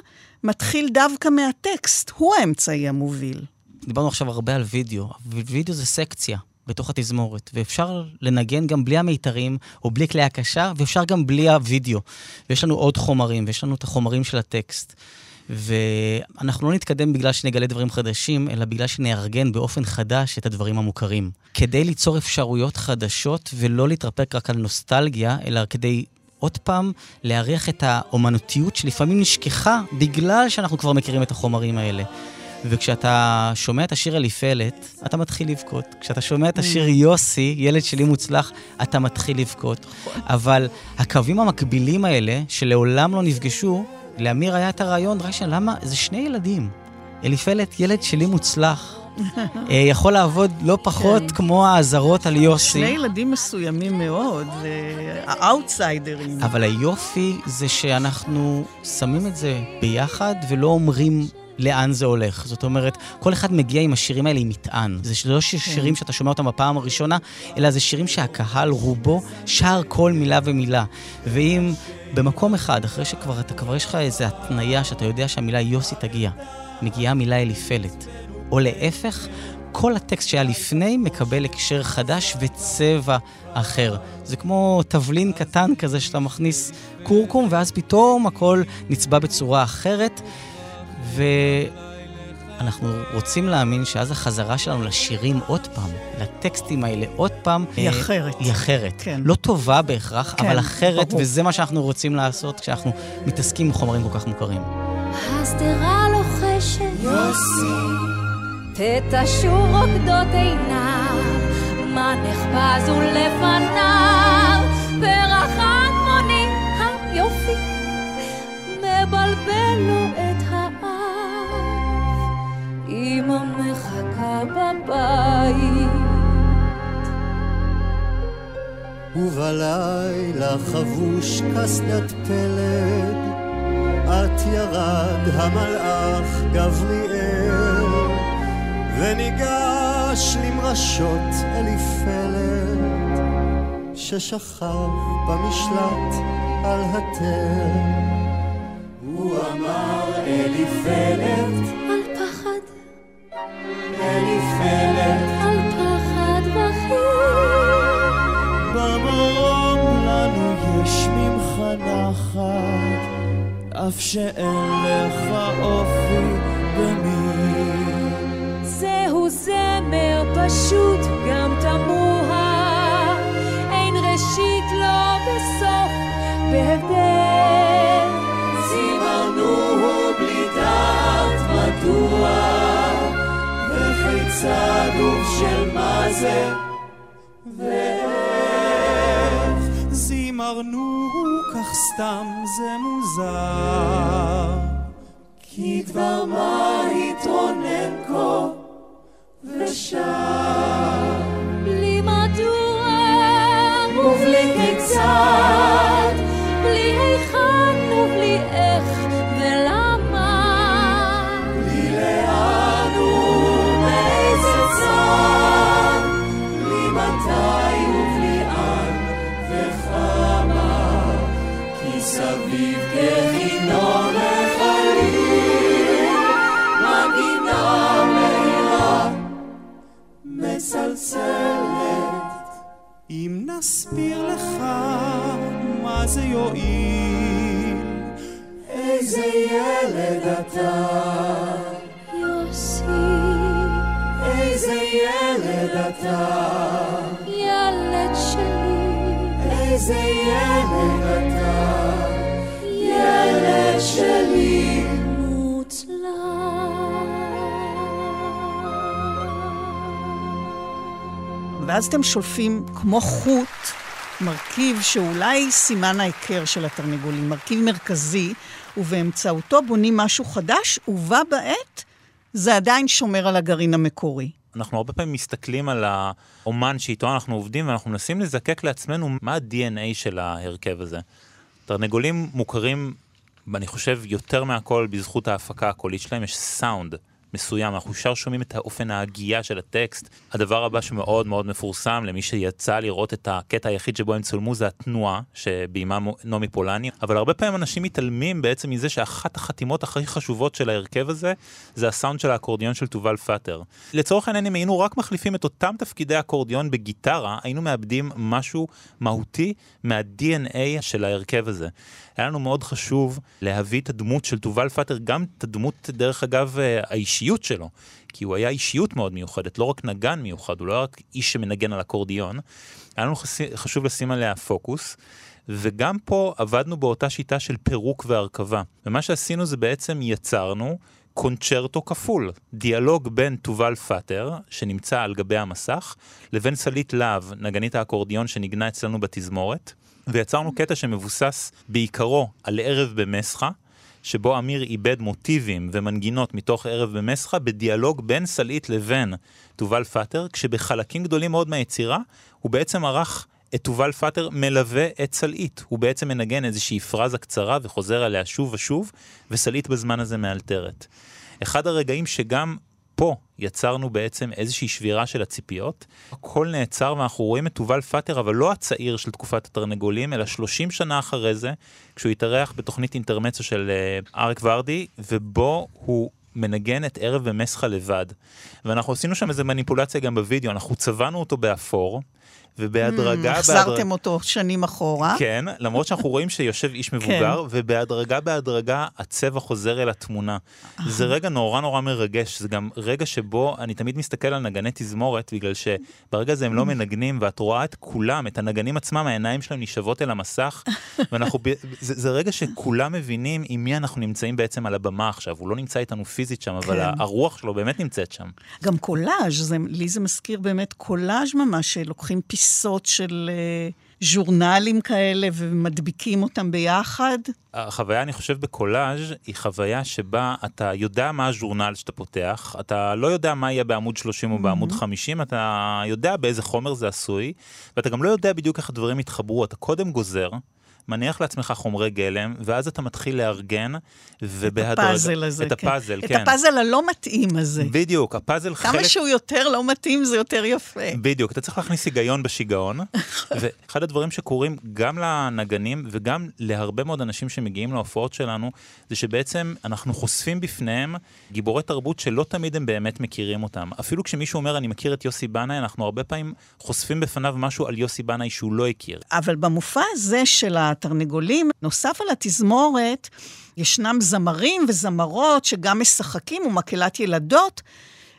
מתחיל דווקא מהטקסט, הוא האמצעי המוביל. דיברנו עכשיו הרבה על וידאו. וידאו זה סקציה. בתוך התזמורת, ואפשר לנגן גם בלי המיתרים או בלי כלי הקשה, ואפשר גם בלי הוידאו. ויש לנו עוד חומרים, ויש לנו את החומרים של הטקסט. ואנחנו לא נתקדם בגלל שנגלה דברים חדשים, אלא בגלל שנארגן באופן חדש את הדברים המוכרים. כדי ליצור אפשרויות חדשות ולא להתרפק רק על נוסטלגיה, אלא כדי עוד פעם להריח את האומנותיות שלפעמים נשכחה בגלל שאנחנו כבר מכירים את החומרים האלה. וכשאתה שומע את השיר אליפלת, אתה מתחיל לבכות. כשאתה שומע את השיר mm. יוסי, ילד שלי מוצלח, אתה מתחיל לבכות. אבל הקווים המקבילים האלה, שלעולם לא נפגשו, לאמיר היה את הרעיון, רק למה? זה שני ילדים. אליפלת, ילד שלי מוצלח. <laughs> אה, יכול לעבוד לא פחות כן. כמו האזהרות על יוסי. שני ילדים מסוימים מאוד, האאוטסיידרים. אבל היופי זה שאנחנו שמים את זה ביחד ולא אומרים לאן זה הולך. זאת אומרת, כל אחד מגיע עם השירים האלה עם מטען. זה לא כן. שירים שאתה שומע אותם בפעם הראשונה, אלא זה שירים שהקהל רובו שר כל מילה ומילה. ואם במקום אחד, אחרי שכבר אתה כבר יש לך איזו התניה שאתה יודע שהמילה יוסי תגיע, מגיעה מילה אליפלת, או להפך, כל הטקסט שהיה לפני מקבל הקשר חדש וצבע אחר. זה כמו תבלין קטן כזה שאתה מכניס קורקום, ואז פתאום הכל נצבע בצורה אחרת. ואנחנו רוצים להאמין שאז החזרה שלנו לשירים עוד פעם, לטקסטים האלה עוד פעם, היא אה, אחרת. היא אחרת. כן. לא טובה בהכרח, כן, אבל אחרת, ברור. וזה מה שאנחנו רוצים לעשות כשאנחנו מתעסקים עם חומרים כל כך מוכרים. השדרה לוחשת יוסי, תתשו רוקדות עיניו, מה נחפז ולפניו, פרחת מוני היופי, מבלבל לו את האף, אמא מחכה בבית. ובלילה חבוש קסדת פלד, את ירד המלאך גבריאל, וניגש למרשות אליפלת, ששכב במשלט על התל. הוא אמר פחד, אליפלת, על פחד וחיר. במרום לנו יש ממך נחת, אף שאין לך אופי במי. זהו זמר פשוט גם תמוה, אין ראשית לא בסוף בהבדל. זימרנו בלי דעת מדוע, וכיצד ובשל מה זה, ואיך זימרנו כך סתם זה מוזר. כי דבר מה התרונן כה ושר. בלי מדוע ובלי כיצד, מצלצלת. אם נסביר לך מה זה יועיל, איזה ילד אתה, יוסי, איזה ילד אתה, ילד שלי, איזה ילד אתה, ילד שלי. ואז אתם שולפים כמו חוט מרכיב שאולי סימן ההיכר של התרנגולים, מרכיב מרכזי, ובאמצעותו בונים משהו חדש, ובה בעת זה עדיין שומר על הגרעין המקורי. אנחנו הרבה פעמים מסתכלים על האומן שאיתו אנחנו עובדים, ואנחנו מנסים לזקק לעצמנו מה ה-DNA של ההרכב הזה. תרנגולים מוכרים, אני חושב, יותר מהכל בזכות ההפקה הקולית שלהם, יש סאונד. מסוים, אנחנו ישר שומעים את האופן ההגייה של הטקסט. הדבר הבא שמאוד מאוד מפורסם למי שיצא לו לראות את הקטע היחיד שבו הם צולמו זה התנועה שביימה נעמי פולני, אבל הרבה פעמים אנשים מתעלמים בעצם מזה שאחת החתימות הכי חשובות של ההרכב הזה זה הסאונד של האקורדיון של תובל פאטר. לצורך העניין אם היינו רק מחליפים את אותם תפקידי אקורדיון בגיטרה, היינו מאבדים משהו מהותי מה-DNA של ההרכב הזה. היה לנו מאוד חשוב להביא את הדמות של תובל פאטר, גם את הדמות, דרך אגב, האישיות שלו. כי הוא היה אישיות מאוד מיוחדת, לא רק נגן מיוחד, הוא לא רק איש שמנגן על אקורדיון. היה לנו חשוב לשים עליה פוקוס. וגם פה עבדנו באותה שיטה של פירוק והרכבה. ומה שעשינו זה בעצם יצרנו קונצ'רטו כפול, דיאלוג בין תובל פאטר, שנמצא על גבי המסך, לבין סלעית להב, נגנית האקורדיון שנגנה אצלנו בתזמורת, ויצרנו קטע שמבוסס בעיקרו על ערב מבדח, שבו אמיר עיבד מוטיבים ומנגינות מתוך ערב במסחה בדיאלוג בין סלעית לבין תובל פאטר, כשבחלקים גדולים מאוד מהיצירה הוא בעצם ערך את תובל פאטר מלווה את סלעית. הוא בעצם מנגן איזושהי פראזה קצרה וחוזר עליה שוב ושוב, וסלעית בזמן הזה מאלתרת. אחד הרגעים שגם פה יצרנו בעצם איזושהי שבירה של הציפיות. הכל נעצר ואנחנו רואים את תובל פאטר, אבל לא הצעיר של תקופת התרנגולים, אלא 30 שנה אחרי זה, כשהוא התארח בתוכנית אינטרמצו של uh, אריק ורדי, ובו הוא מנגן את ערב במסחה לבד. ואנחנו עשינו שם איזה מניפולציה גם בווידאו, אנחנו צבענו אותו באפור. ובהדרגה... Mm, החזרתם אותו שנים אחורה. כן, למרות שאנחנו רואים שיושב איש <laughs> מבוגר, כן. ובהדרגה בהדרגה הצבע חוזר אל התמונה. זה רגע נורא נורא מרגש, זה גם רגע שבו אני תמיד מסתכל על נגני תזמורת, בגלל שברגע הזה הם לא מנגנים, ואת רואה את כולם, את הנגנים עצמם, העיניים שלהם נשאבות אל המסך, <laughs> ואנחנו... זה, זה רגע שכולם מבינים עם מי אנחנו נמצאים בעצם על הבמה עכשיו. הוא לא נמצא איתנו פיזית שם, אבל כן. הרוח שלו באמת נמצאת שם. גם קולאז', זה, לי זה מזכיר באמת קולאז' ממש, שלוקחים פיסות של uh, ז'ורנלים כאלה ומדביקים אותם ביחד. החוויה, אני חושב, בקולאז' היא חוויה שבה אתה יודע מה הז'ורנל שאתה פותח, אתה לא יודע מה יהיה בעמוד 30 או בעמוד 50, אתה יודע באיזה חומר זה עשוי, ואתה גם לא יודע בדיוק איך הדברים יתחברו, אתה קודם גוזר. מניח לעצמך חומרי גלם, ואז אתה מתחיל לארגן, ובהדרג... את הפאזל הזה, את כן. הפאזל, את כן. הפאזל הלא מתאים הזה. בדיוק, הפאזל כמה חלק... שהוא יותר לא מתאים, זה יותר יפה. בדיוק, אתה צריך להכניס היגיון בשיגעון, <laughs> ואחד הדברים שקורים גם לנגנים וגם להרבה מאוד אנשים שמגיעים להופעות שלנו, זה שבעצם אנחנו חושפים בפניהם גיבורי תרבות שלא תמיד הם באמת מכירים אותם. אפילו כשמישהו אומר, אני מכיר את יוסי בנאי, אנחנו הרבה פעמים חושפים בפניו משהו על יוסי בנאי שהוא לא הכיר. אבל במופע הזה של התרנגולים, נוסף על התזמורת, ישנם זמרים וזמרות שגם משחקים ומקהלת ילדות,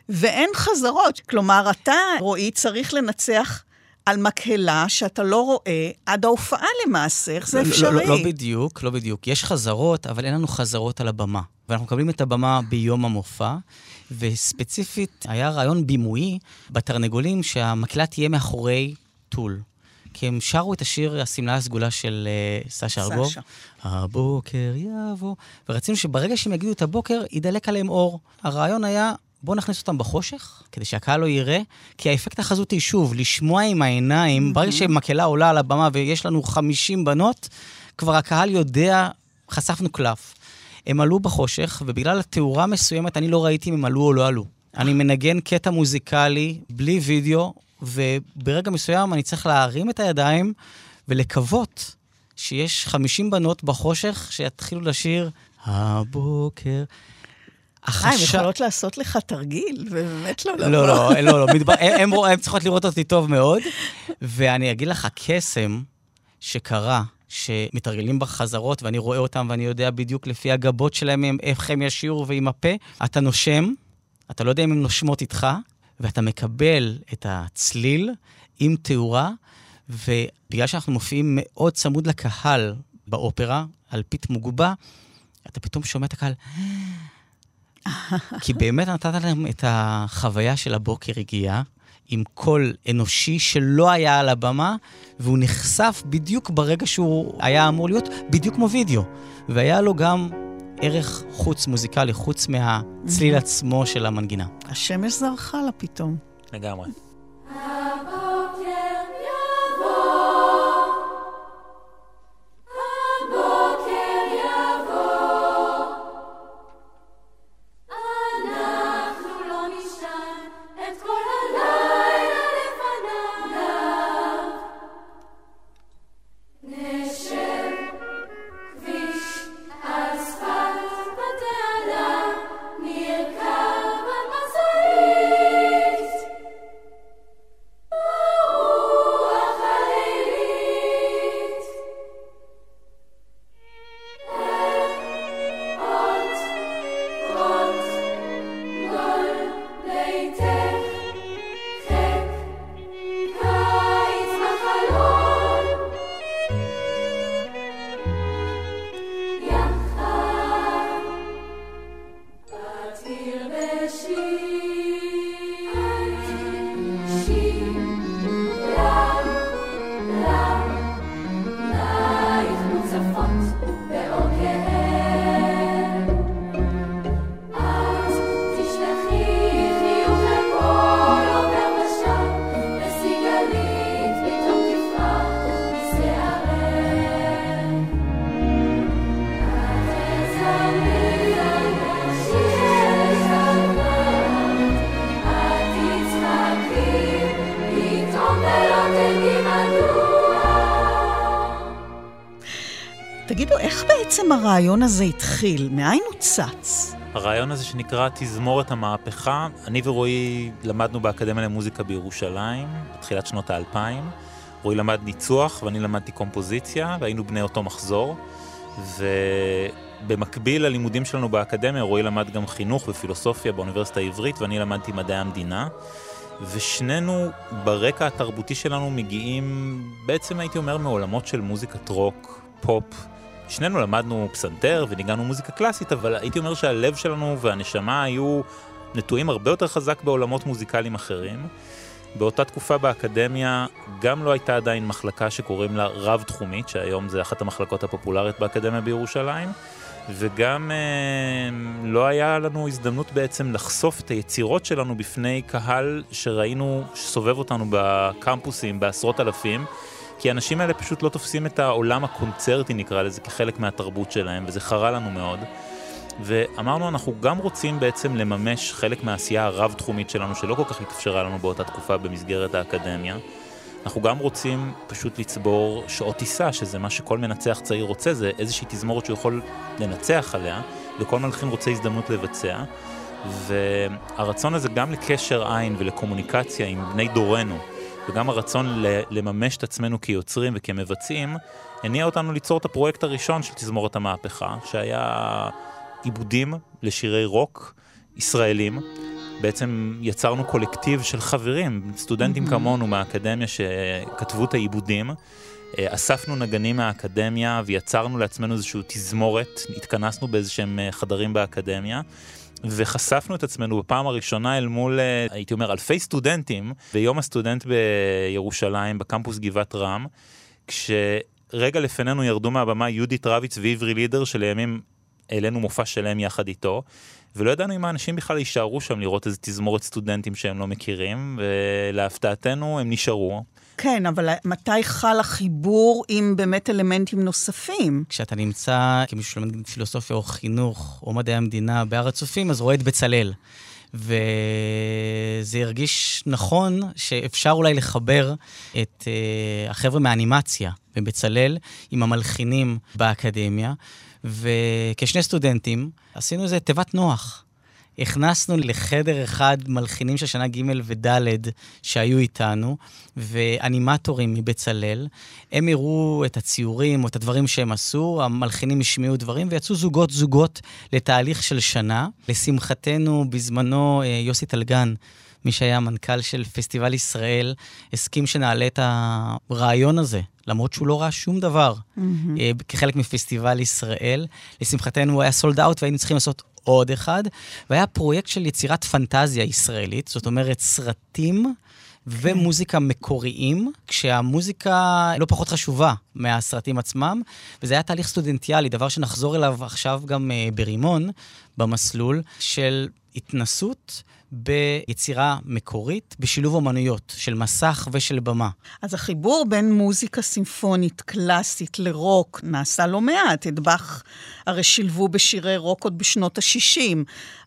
ואין חזרות. כלומר, אתה, רועי, צריך לנצח על מקהלה שאתה לא רואה עד ההופעה למעשה, איך זה לא, אפשרי? לא, לא, לא בדיוק, לא בדיוק. יש חזרות, אבל אין לנו חזרות על הבמה. ואנחנו מקבלים את הבמה ביום המופע, וספציפית, היה רעיון בימויי בתרנגולים שהמקהלה תהיה מאחורי טול. כי הם שרו את השיר השמלה הסגולה של uh, סשה ארגוב. סשה. הבוקר יבוא, ורצינו שברגע שהם יגידו את הבוקר, ידלק עליהם אור. הרעיון היה, בואו נכניס אותם בחושך, כדי שהקהל לא יראה, כי האפקט החזותי, שוב, לשמוע עם העיניים, ברגע שמקהלה עולה על הבמה ויש לנו 50 בנות, כבר הקהל יודע, חשפנו קלף. הם עלו בחושך, ובגלל התאורה מסוימת, אני לא ראיתי אם הם עלו או לא עלו. אני מנגן קטע מוזיקלי, בלי וידאו, וברגע מסוים אני צריך להרים את הידיים ולקוות שיש 50 בנות בחושך שיתחילו לשיר הבוקר. אה, הן יכולות לעשות לך תרגיל, ובאמת לא לבוא. לא, לא, לא, לא, מדבר, הם, הם, הם צריכות לראות אותי טוב מאוד, ואני אגיד לך, קסם שקרה, שמתרגלים בחזרות, ואני רואה אותם ואני יודע בדיוק לפי הגבות שלהם איך הם ישירו ועם הפה, אתה נושם, אתה לא יודע אם הן נושמות איתך, ואתה מקבל את הצליל עם תאורה, ובגלל שאנחנו מופיעים מאוד צמוד לקהל באופרה, על פית מוגבה, אתה פתאום שומע את הקהל. כי באמת נתת להם את החוויה של הבוקר הגיעה, עם קול אנושי שלא היה על הבמה, והוא נחשף בדיוק ברגע שהוא היה אמור להיות, בדיוק כמו וידאו. והיה לו גם ערך חוץ מוזיקלי, חוץ מהצליל עצמו של המנגינה. השמש זרחה לה פתאום. לגמרי. הרעיון הזה התחיל? מאין הוא צץ? הרעיון הזה שנקרא תזמורת המהפכה, אני ורועי למדנו באקדמיה למוזיקה בירושלים, בתחילת שנות האלפיים. רועי למד ניצוח ואני למדתי קומפוזיציה, והיינו בני אותו מחזור. ובמקביל ללימודים שלנו באקדמיה, רועי למד גם חינוך ופילוסופיה באוניברסיטה העברית, ואני למדתי מדעי המדינה. ושנינו ברקע התרבותי שלנו מגיעים, בעצם הייתי אומר, מעולמות של מוזיקת רוק, פופ. שנינו למדנו פסנתר וניגענו מוזיקה קלאסית, אבל הייתי אומר שהלב שלנו והנשמה היו נטועים הרבה יותר חזק בעולמות מוזיקליים אחרים. באותה תקופה באקדמיה גם לא הייתה עדיין מחלקה שקוראים לה רב-תחומית, שהיום זה אחת המחלקות הפופולריות באקדמיה בירושלים, וגם אה, לא היה לנו הזדמנות בעצם לחשוף את היצירות שלנו בפני קהל שראינו שסובב אותנו בקמפוסים בעשרות אלפים. כי האנשים האלה פשוט לא תופסים את העולם הקונצרטי נקרא לזה כחלק מהתרבות שלהם, וזה חרה לנו מאוד. ואמרנו, אנחנו גם רוצים בעצם לממש חלק מהעשייה הרב-תחומית שלנו, שלא כל כך התאפשרה לנו באותה תקופה במסגרת האקדמיה. אנחנו גם רוצים פשוט לצבור שעות טיסה, שזה מה שכל מנצח צעיר רוצה, זה איזושהי תזמורת שהוא יכול לנצח עליה, וכל מלחין רוצה הזדמנות לבצע. והרצון הזה גם לקשר עין ולקומוניקציה עם בני דורנו, וגם הרצון לממש את עצמנו כיוצרים וכמבצעים, הניע אותנו ליצור את הפרויקט הראשון של תזמורת המהפכה, שהיה עיבודים לשירי רוק ישראלים. בעצם יצרנו קולקטיב של חברים, סטודנטים mm-hmm. כמונו מהאקדמיה שכתבו את העיבודים. אספנו נגנים מהאקדמיה ויצרנו לעצמנו איזושהי תזמורת, התכנסנו באיזשהם חדרים באקדמיה. וחשפנו את עצמנו בפעם הראשונה אל מול, הייתי אומר, אלפי סטודנטים ביום הסטודנט בירושלים, בקמפוס גבעת רם, כשרגע לפנינו ירדו מהבמה יהודית רביץ ועברי לידר, שלימים העלינו מופע שלם יחד איתו, ולא ידענו אם האנשים בכלל יישארו שם לראות איזה תזמורת סטודנטים שהם לא מכירים, ולהפתעתנו הם נשארו. כן, אבל מתי חל החיבור עם באמת אלמנטים נוספים? כשאתה נמצא כמישהו שלומד פילוסופיה או חינוך או מדעי המדינה בהר הצופים, אז רואה את בצלאל. וזה הרגיש נכון שאפשר אולי לחבר את uh, החבר'ה מהאנימציה בבצלאל עם המלחינים באקדמיה, וכשני סטודנטים עשינו איזה תיבת נוח. הכנסנו לחדר אחד מלחינים של שנה ג' וד' שהיו איתנו, ואנימטורים מבצלאל. הם הראו את הציורים או את הדברים שהם עשו, המלחינים השמיעו דברים, ויצאו זוגות-זוגות לתהליך של שנה. לשמחתנו, בזמנו אה, יוסי טלגן, מי שהיה המנכ"ל של פסטיבל ישראל, הסכים שנעלה את הרעיון הזה, למרות שהוא לא ראה שום דבר, mm-hmm. כחלק מפסטיבל ישראל. לשמחתנו הוא היה סולד אאוט והיינו צריכים לעשות עוד אחד, והיה פרויקט של יצירת פנטזיה ישראלית, זאת אומרת סרטים ומוזיקה מקוריים, כשהמוזיקה לא פחות חשובה מהסרטים עצמם, וזה היה תהליך סטודנטיאלי, דבר שנחזור אליו עכשיו גם אה, ברימון, במסלול, של התנסות ביצירה מקורית, בשילוב אומנויות של מסך ושל במה. אז החיבור בין מוזיקה סימפונית קלאסית לרוק נעשה לא מעט. את באך הרי שילבו בשירי רוק עוד בשנות ה-60,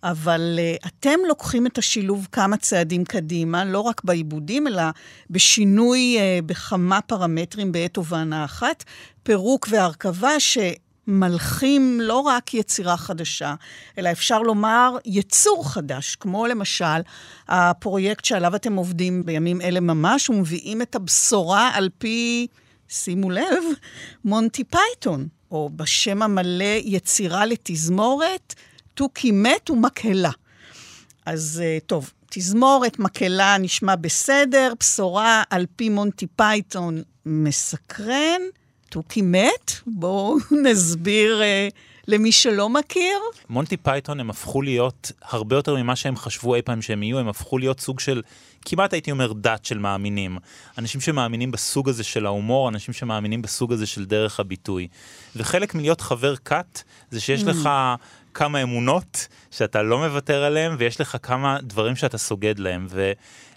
אבל uh, אתם לוקחים את השילוב כמה צעדים קדימה, לא רק בעיבודים, אלא בשינוי uh, בכמה פרמטרים בעת ובעונה אחת, פירוק והרכבה ש... מולידים לא רק יצירה חדשה, אלא אפשר לומר יצור חדש, כמו למשל הפרויקט שעליו אתם עובדים בימים אלה ממש, ומביאים את הבשורה על פי, שימו לב, מונטי פייתון, או בשם המלא יצירה לתזמורת, תוכי מת ומקהלה. אז אה, טוב, תזמורת, מקהלה נשמע בסדר, בשורה על פי מונטי פייתון מסקרן. תוכי מת? בואו <laughs> נסביר uh, למי שלא מכיר. מונטי פייתון הם הפכו להיות הרבה יותר ממה שהם חשבו אי פעם שהם יהיו, הם הפכו להיות סוג של, כמעט הייתי אומר דת של מאמינים. אנשים שמאמינים בסוג הזה של ההומור, אנשים שמאמינים בסוג הזה של דרך הביטוי. וחלק מלהיות חבר כת זה שיש mm. לך כמה אמונות שאתה לא מוותר עליהן, ויש לך כמה דברים שאתה סוגד להם. ו...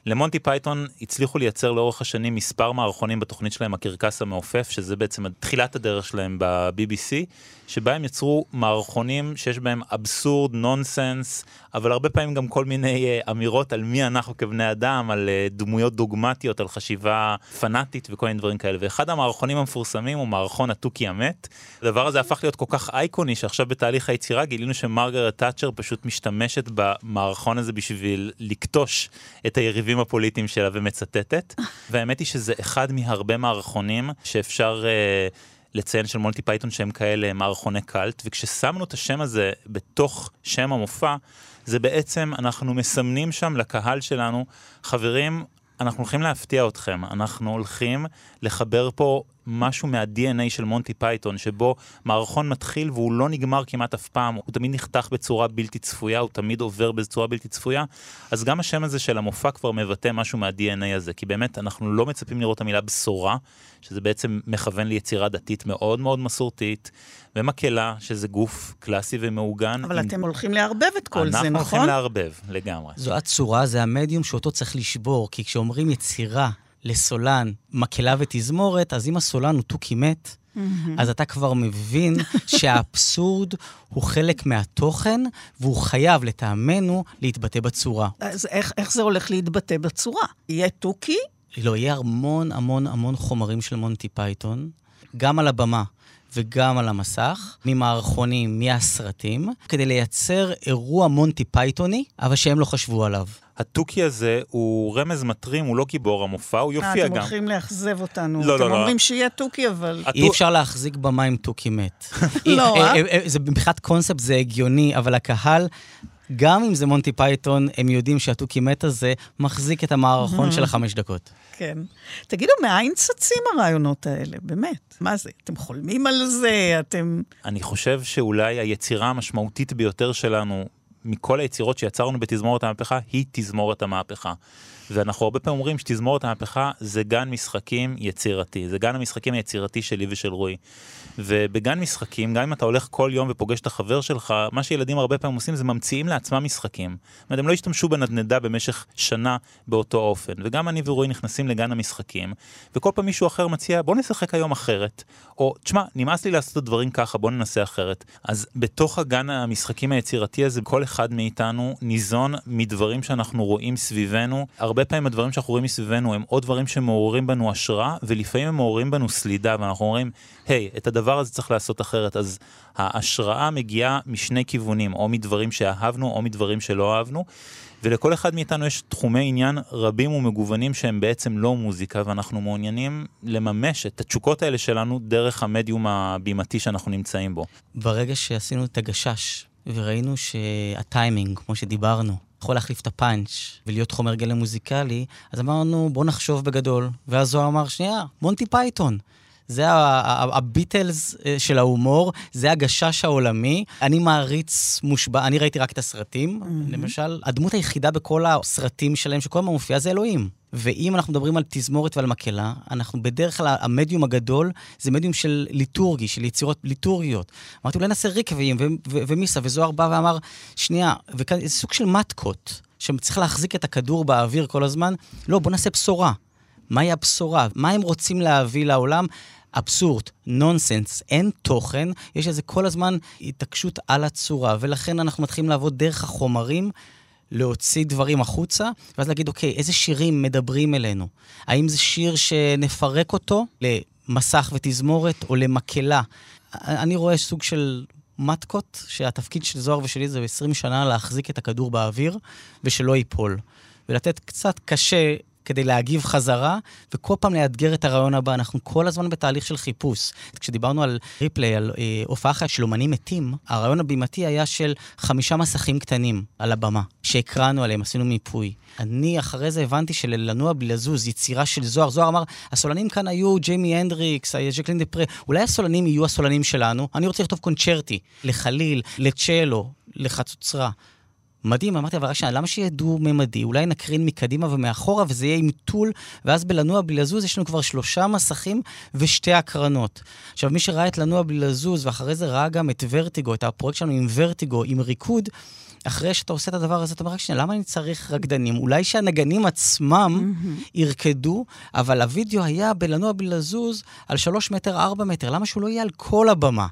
למונטי פייתון הצליחו לייצר לאורך השנים מספר מערכונים בתוכנית שלהם, הקרקס המעופף, שזה בעצם תחילת הדרך שלהם ב-BBC, שבה הם יצרו מערכונים שיש בהם אבסורד, נונסנס, אבל הרבה פעמים גם כל מיני uh, אמירות על מי אנחנו כבני אדם, על uh, דמויות דוגמטיות, על חשיבה פנאטית וכל מיני דברים כאלה. ואחד המערכונים המפורסמים הוא מערכון התוכי המת. הדבר הזה הפך להיות כל כך אייקוני, שעכשיו בתהליך היצירה גילינו שמרגרט תאצ'ר פשוט משתמשת במערכון הזה בשביל לכתוש את היריבים הפוליטיים שלה ומצטטת. והאמת היא שזה אחד מהרבה מערכונים שאפשר... Uh, לציין של מונטי פייתון שהם כאלה מערכוני קאלט, וכששמנו את השם הזה בתוך שם המופע, זה בעצם, אנחנו מסמנים שם לקהל שלנו, חברים, אנחנו הולכים להפתיע אתכם, אנחנו הולכים לחבר פה משהו מה-DNA של מונטי פייתון, שבו מערכון מתחיל והוא לא נגמר כמעט אף פעם, הוא תמיד נחתך בצורה בלתי צפויה, הוא תמיד עובר בצורה בלתי צפויה, אז גם השם הזה של המופע כבר מבטא משהו מה-DNA הזה, כי באמת אנחנו לא מצפים לראות את המילה בשורה, שזה בעצם מכוון ליצירה דתית מאוד מאוד מסורתית, ומקהלה, שזה גוף קלאסי ומעוגן. אבל עם... אתם הולכים לערבב את כל זה, נכון? אנחנו הולכים לערבב, לגמרי. זו הצורה, זה המדיום שאותו צריך לשבור, כי כשאומרים יצירה לסולן, מקהלה ותזמורת, אז אם הסולן הוא תוכי מת, mm-hmm. אז אתה כבר מבין <laughs> שהאבסורד הוא חלק מהתוכן, והוא חייב, לטעמנו, להתבטא בצורה. אז איך, איך זה הולך להתבטא בצורה? יהיה תוכי? לא, יהיה המון המון המון חומרים של מונטי פייתון, גם על הבמה. וגם על המסך, ממערכונים, מהסרטים, כדי לייצר אירוע מונטי פייתוני, אבל שהם לא חשבו עליו. התוכי הזה הוא רמז מטרים, הוא לא גיבור המופע, הוא יופיע אה, גם. אתם הולכים לאכזב אותנו. לא, לא, לא. אתם אומרים שיהיה תוכי, אבל... אי אפשר להחזיק במה עם תוכי מת. <laughs> לא, אה? זה מבחינת קונספט זה הגיוני, אבל הקהל... גם אם זה מונטי פייתון, הם יודעים שהתוכי מת הזה מחזיק את המערכון של החמש דקות. כן. תגידו, מאין צצים הרעיונות האלה? באמת. מה זה? אתם חולמים על זה? אתם... אני חושב שאולי היצירה המשמעותית ביותר שלנו מכל היצירות שיצרנו בתזמורת המהפכה, היא תזמורת המהפכה. ואנחנו הרבה פעמים אומרים שתזמורת המהפכה זה גן משחקים יצירתי, זה גן המשחקים היצירתי שלי ושל רועי. ובגן משחקים, גם אם אתה הולך כל יום ופוגש את החבר שלך, מה שילדים הרבה פעמים עושים זה ממציאים לעצמם משחקים. זאת אומרת, הם לא השתמשו בנדנדה במשך שנה באותו אופן. וגם אני ורועי נכנסים לגן המשחקים, וכל פעם מישהו אחר מציע, בוא נשחק היום אחרת. או, תשמע, נמאס לי לעשות את הדברים ככה, בוא ננסה אחרת. אז בתוך הגן המשחקים היצירתי הזה, כל אחד מאיתנו ניזון מדברים שאנחנו רואים סביבנו. הרבה פעמים הדברים שאנחנו רואים מסביבנו הם או דברים שמעוררים בנו השראה, ולפעמים הם מעוררים בנו סלידה, ואנחנו אומרים, היי, hey, את הדבר הזה צריך לעשות אחרת. אז ההשראה מגיעה משני כיוונים, או מדברים שאהבנו, או מדברים שלא אהבנו. ולכל אחד מאיתנו יש תחומי עניין רבים ומגוונים שהם בעצם לא מוזיקה, ואנחנו מעוניינים לממש את התשוקות האלה שלנו דרך המדיום הבימתי שאנחנו נמצאים בו. ברגע שעשינו את הגשש, וראינו שהטיימינג, כמו שדיברנו, יכול להחליף את הפאנץ' ולהיות חומר גלם מוזיקלי, אז אמרנו, בוא נחשוב בגדול. ואז הוא אמר, שנייה, מונטי פייתון. זה הביטלס אה, של ההומור, זה הגשש העולמי. אני מעריץ מושבע, אני ראיתי רק את הסרטים, mm-hmm. למשל. הדמות היחידה בכל הסרטים שלהם שכל הזמן מופיעה זה אלוהים. ואם אנחנו מדברים על תזמורת ועל מקהלה, אנחנו בדרך כלל, המדיום הגדול זה מדיום של ליטורגי, של יצירות ליטורגיות. אמרתי, אולי נעשה ו- ומיסה, וזוהר בא ואמר, שנייה, וכאן זה סוג של מתקות, שצריך להחזיק את הכדור באוויר כל הזמן. לא, בוא נעשה בשורה. מהי הבשורה? מה הם רוצים להביא לעולם? אבסורד, נונסנס, אין תוכן, יש איזה כל הזמן התעקשות על הצורה, ולכן אנחנו מתחילים לעבוד דרך החומרים. להוציא דברים החוצה, ואז להגיד, אוקיי, איזה שירים מדברים אלינו? האם זה שיר שנפרק אותו למסך ותזמורת או למקהלה? אני רואה סוג של מתקות, שהתפקיד של זוהר ושלי זה 20 שנה להחזיק את הכדור באוויר ושלא ייפול. ולתת קצת קשה כדי להגיב חזרה, וכל פעם לאתגר את הרעיון הבא. אנחנו כל הזמן בתהליך של חיפוש. כשדיברנו על ריפליי, על אה, הופעה אחת של אומנים מתים, הרעיון הבימתי היה של חמישה מסכים קטנים על הבמה, שהקראנו עליהם, עשינו מיפוי. אני אחרי זה הבנתי שללנוע בלי לזוז, יצירה של זוהר. זוהר אמר, הסולנים כאן היו ג'יימי הנדריקס, ז'קלין דה אולי הסולנים יהיו הסולנים שלנו? אני רוצה לכתוב קונצ'רטי, לחליל, לצ'לו, לחצוצרה. מדהים, אמרתי, אבל רק שנייה, למה שיהיה דו-ממדי? אולי נקרין מקדימה ומאחורה וזה יהיה עם טול, ואז בלנוע בלי לזוז יש לנו כבר שלושה מסכים ושתי הקרנות. עכשיו, מי שראה את לנוע בלי לזוז, ואחרי זה ראה גם את ורטיגו, את הפרויקט שלנו עם ורטיגו, עם ריקוד, אחרי שאתה עושה את הדבר הזה, אתה אומר, רק שנייה, למה אני צריך רקדנים? אולי שהנגנים עצמם ירקדו, אבל הווידאו היה בלנוע בלי לזוז על שלוש מטר, ארבע מטר, למה שהוא לא יהיה על כל הבמה?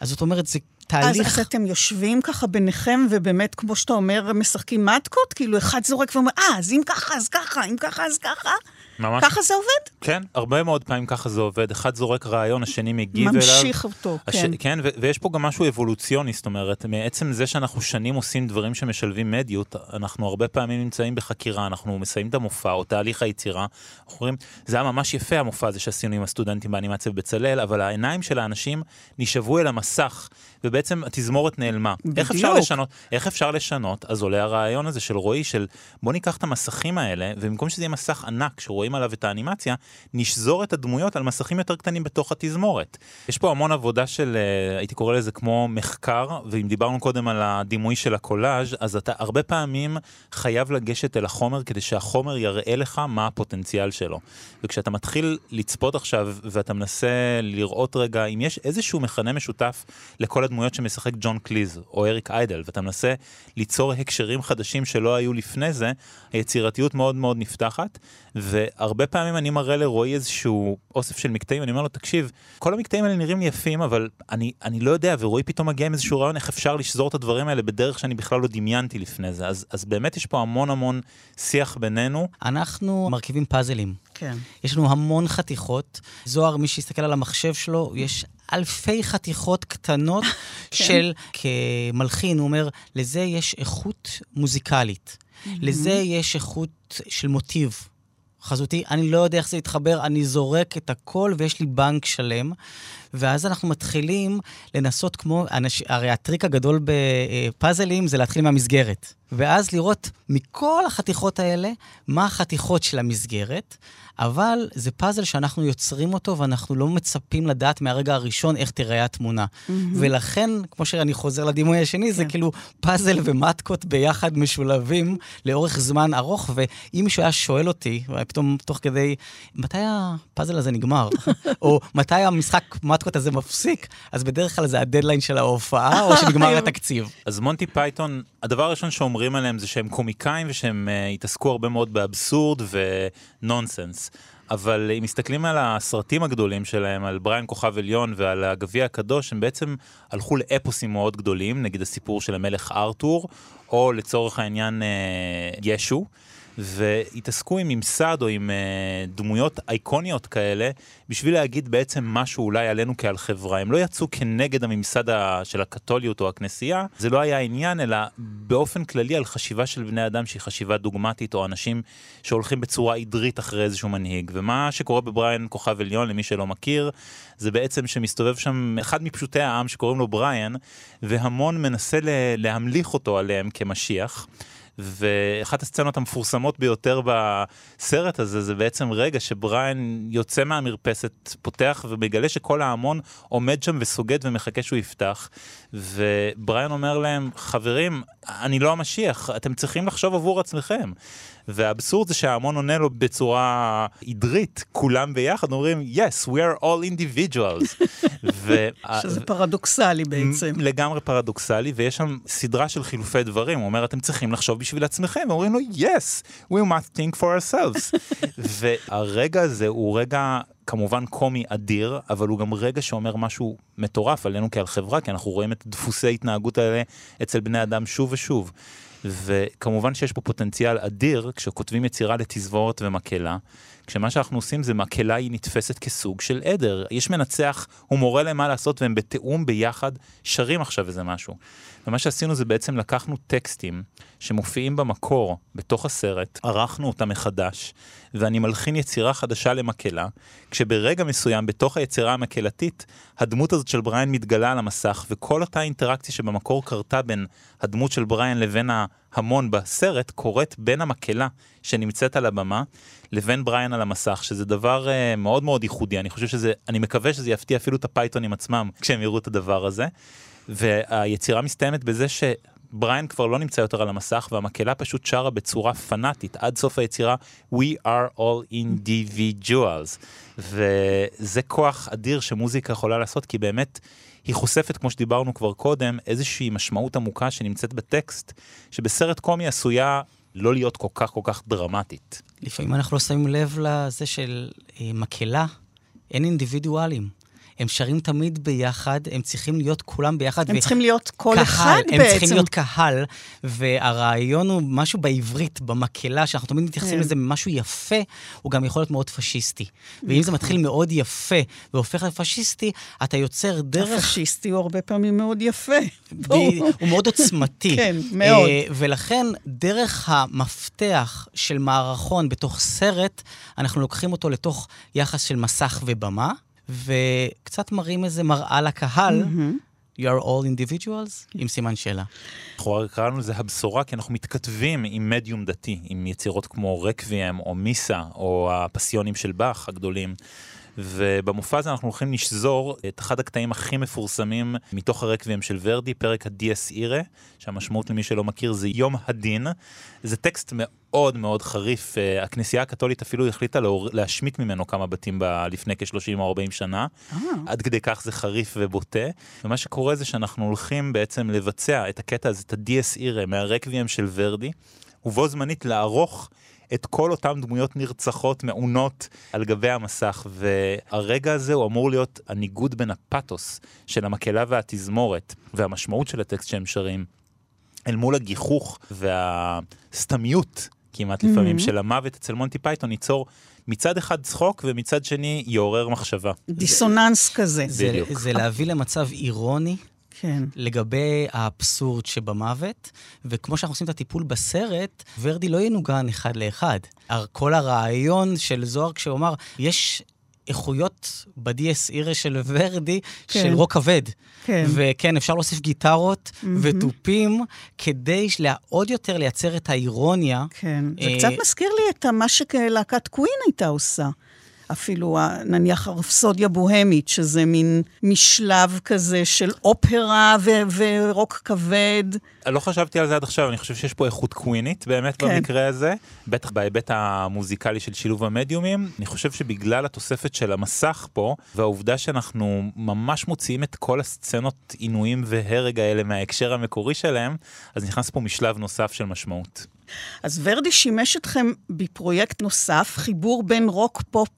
אז זאת אומרת, זה תהליך... אז, אז אתם יושבים ככה ביניכם, ובאמת, כמו שאתה אומר, משחקים מתקות? כאילו, אחד זורק ואומר, אה, אז אם ככה, אז ככה, אם ככה, אז ככה? ממש. ככה זה עובד? כן, הרבה מאוד פעמים ככה זה עובד. אחד זורק רעיון, השני מגיב אליו. ממשיך אותו, הש... כן. כן, ו- ויש פה גם משהו אבולוציוני, זאת אומרת, מעצם זה שאנחנו שנים עושים דברים שמשלבים מדיות, אנחנו הרבה פעמים נמצאים בחקירה, אנחנו מסיימים את המופע או תהליך היצירה, אנחנו אומרים, זה היה ממש יפה המופע הזה שעשינו עם הסטודנטים באנימציה בבצלאל, אבל העיניים של האנשים נשאבו אל המסך, ובעצם התזמורת נעלמה. איך אפשר בדיוק. לשנות? איך אפשר לשנות? אז עולה הרעיון הזה של רועי, של בוא ניקח את המסכים האלה, ובמקום שזה יהיה מסך ענק שרואים עליו את האנימציה, נשזור את הדמויות על מסכים יותר קטנים בתוך התזמורת. יש פה המון עבודה של, אה, הייתי קורא לזה כמו מחקר, ואם דיברנו קודם על הדימוי של הקולאז', אז אתה הרבה פעמים חייב לגשת אל החומר כדי שהחומר יראה לך מה הפוטנציאל שלו. וכשאתה מתחיל לצפות עכשיו, ואתה מנסה לראות רגע אם יש איזשהו מכנה משותף לכל הדמויות שמשחק ג'ון קליז או אריק איידל, ואתה מנסה ליצור הקשרים חדשים שלא היו לפני זה, היצירתיות מאוד מאוד נפתחת, והרבה פעמים אני מראה לרועי איזשהו אוסף של מקטעים, אני אומר לו, תקשיב, כל המקטעים האלה נראים לי יפים, אבל אני, אני לא יודע, ורועי פתאום מגיע עם איזשהו רעיון איך אפשר לשזור את הדברים האלה בדרך שאני בכלל לא דמיינתי לפני זה. אז, אז באמת יש פה המון המון שיח בינינו. אנחנו מרכיבים פאזלים. כן. יש לנו המון חתיכות. זוהר, מי שיסתכל על המחשב שלו, יש אלפי חתיכות קטנות <laughs> של, כמלחין, הוא אומר, לזה יש איכות מוזיקלית. לזה יש איכות של מוטיב. חזותי, אני לא יודע איך זה יתחבר, אני זורק את הכל ויש לי בנק שלם. ואז אנחנו מתחילים לנסות כמו, אנש, הרי הטריק הגדול בפאזלים זה להתחיל מהמסגרת. ואז לראות מכל החתיכות האלה, מה החתיכות של המסגרת, אבל זה פאזל שאנחנו יוצרים אותו ואנחנו לא מצפים לדעת מהרגע הראשון איך תיראה התמונה. מהמם. ולכן, כמו שאני חוזר לדימוי השני, זה כאילו פאזל ומטקות ביחד משולבים לאורך זמן ארוך, ואם מישהו היה שואל אותי, פתאום תוך כדי, מתי הפאזל הזה נגמר? <laughs> או מתי המשחק מטקות הזה מפסיק? אז בדרך כלל זה הדדליין של ההופעה, או <laughs> שנגמר התקציב. אז מונטי פייתון, הדבר הראשון שאומרים עליהם זה שהם קומיקאים ושהם uh, התעסקו הרבה מאוד באבסורד ונונסנס. אבל אם מסתכלים על הסרטים הגדולים שלהם, על בריאן כוכב עליון ועל הגביע הקדוש, הם בעצם הלכו לאפוסים מאוד גדולים, נגיד הסיפור של המלך ארתור, או לצורך העניין uh, ישו. והתעסקו עם ממסד או עם uh, דמויות אייקוניות כאלה, בשביל להגיד בעצם משהו אולי עלינו כעל חברה. הם לא יצאו כנגד הממסד של הקתוליות או הכנסייה, זה לא היה העניין, אלא באופן כללי על חשיבה של בני אדם שהיא חשיבה דוגמטית, או אנשים שהולכים בצורה עדרית אחרי איזשהו מנהיג. ומה שקורה בבריאן כוכב עליון, למי שלא מכיר, זה בעצם שמסתובב שם אחד מפשוטי העם שקוראים לו בריאן, והמון מנסה להמליך אותו עליהם כמשיח. ואחת הסצנות המפורסמות ביותר בסרט הזה זה בעצם רגע שבריאן יוצא מהמרפסת, פותח ומגלה שכל ההמון עומד שם וסוגד ומחכה שהוא יפתח. ובריאן אומר להם, חברים, אני לא המשיח, אתם צריכים לחשוב עבור עצמכם. והאבסורד זה שההמון עונה לו בצורה עדרית, כולם ביחד אומרים, yes, we are all individuals. <laughs> ו... שזה פרדוקסלי בעצם. לגמרי פרדוקסלי, ויש שם סדרה של חילופי דברים, הוא אומר, אתם צריכים לחשוב בשביל עצמכם, ואומרים לו, yes, we must think for ourselves. <laughs> והרגע הזה הוא רגע כמובן קומי אדיר, אבל הוא גם רגע שאומר משהו מטורף עלינו כעל חברה, כי אנחנו רואים את דפוסי ההתנהגות האלה אצל בני אדם שוב ושוב. וכמובן שיש פה פוטנציאל אדיר כשכותבים יצירה לתזמורת ומקהלה, כשמה שאנחנו עושים זה מקהלה היא נתפסת כסוג של עדר. יש מנצח, הוא מורה להם מה לעשות והם בתיאום ביחד שרים עכשיו איזה משהו. ומה שעשינו זה בעצם לקחנו טקסטים שמופיעים במקור בתוך הסרט, ערכנו אותם מחדש, ואני מלחין יצירה חדשה למקהלה, כשברגע מסוים בתוך היצירה המקהלתית, הדמות הזאת של בריין מתגלה על המסך, וכל אותה אינטראקציה שבמקור קרתה בין הדמות של בריין לבין ההמון בסרט, קורית בין המקהלה שנמצאת על הבמה, לבין בריין על המסך, שזה דבר uh, מאוד מאוד ייחודי. אני חושב שזה, אני מקווה שזה יפתיע אפילו את הפייתונים עצמם כשהם יראו את הדבר הזה. והיצירה מסתיימת בזה שבריין כבר לא נמצא יותר על המסך והמקהלה פשוט שרה בצורה פנאטית עד סוף היצירה We are all individuals וזה כוח אדיר שמוזיקה יכולה לעשות כי באמת היא חושפת כמו שדיברנו כבר קודם איזושהי משמעות עמוקה שנמצאת בטקסט שבסרט קומי עשויה לא להיות כל כך כל כך דרמטית. לפעמים אנחנו לא שמים לב לזה של אה, מקהלה, אין אינדיבידואלים. הם שרים תמיד ביחד, הם צריכים להיות כולם ביחד. הם ו... צריכים להיות כל קהל, אחד הם בעצם. הם צריכים להיות קהל, והרעיון הוא משהו בעברית, במקהלה, שאנחנו תמיד מתייחסים כן. לזה משהו יפה, הוא גם יכול להיות מאוד פשיסטי. ואם זה מתחיל מאוד יפה והופך לפשיסטי, אתה יוצר דרך... הפשיסטי הוא הרבה פעמים מאוד יפה. הוא מאוד עוצמתי. <laughs> כן, מאוד. אה, ולכן, דרך המפתח של מערכון בתוך סרט, אנחנו לוקחים אותו לתוך יחס של מסך ובמה. וקצת מראים איזה מראה לקהל. Mm-hmm. You are all individuals, עם סימן שאלה. אנחנו קראנו לזה הבשורה, כי אנחנו מתכתבים עם מדיום דתי, עם יצירות כמו רקוויאם או מיסה, או הפסיונים של באך הגדולים. ובמופע הזה אנחנו הולכים לשזור את אחד הקטעים הכי מפורסמים מתוך הרקבים של ורדי, פרק הדיאס אירה, שהמשמעות למי שלא מכיר זה יום הדין. זה טקסט מאוד מאוד חריף, אה, הכנסייה הקתולית אפילו החליטה להשמיט ממנו כמה בתים ב- לפני כ-30 או 40 שנה, אה. עד כדי כך זה חריף ובוטה, ומה שקורה זה שאנחנו הולכים בעצם לבצע את הקטע הזה, את הדיאס אירה מהרקבים של ורדי, ובו זמנית לערוך את כל אותן דמויות נרצחות, מעונות, על גבי המסך, והרגע הזה הוא אמור להיות הניגוד בין הפתוס של המקהלה והתזמורת, והמשמעות של הטקסט שהם שרים, אל מול הגיחוך והסתמיות כמעט לפעמים mm-hmm. של המוות אצל מונטי פייתון, ייצור מצד אחד צחוק ומצד שני יעורר מחשבה. דיסוננס זה, כזה. זה, זה להביא למצב אירוני כן. לגבי האבסורד שבמוות, וכמו שאנחנו עושים את הטיפול בסרט, ורדי לא ינוגן אחד לאחד. כל הרעיון של זוהר כשהוא אמר, יש איכויות ב Dies Irae של ורדי, כן. של רוק כבד. כן. וכן, אפשר להוסיף גיטרות mm-hmm. ותופים, כדי עוד יותר לייצר את האירוניה. כן, זה אה... קצת מזכיר לי את מה שלהקת קווין הייתה עושה. אפילו נניח הרפסודיה בוהמית, שזה מין משלב כזה של אופרה ו- ורוק כבד. לא חשבתי על זה עד עכשיו, אני חושב שיש פה איכות קווינית באמת כן. במקרה הזה, בטח בהיבט המוזיקלי של שילוב המדיומים. אני חושב שבגלל התוספת של המסך פה, והעובדה שאנחנו ממש מוציאים את כל הסצנות עינויים והרג האלה מההקשר המקורי שלהם, אז נכנס פה משלב נוסף של משמעות. אז ורדי שימש אתכם בפרויקט נוסף, חיבור בין רוק פופ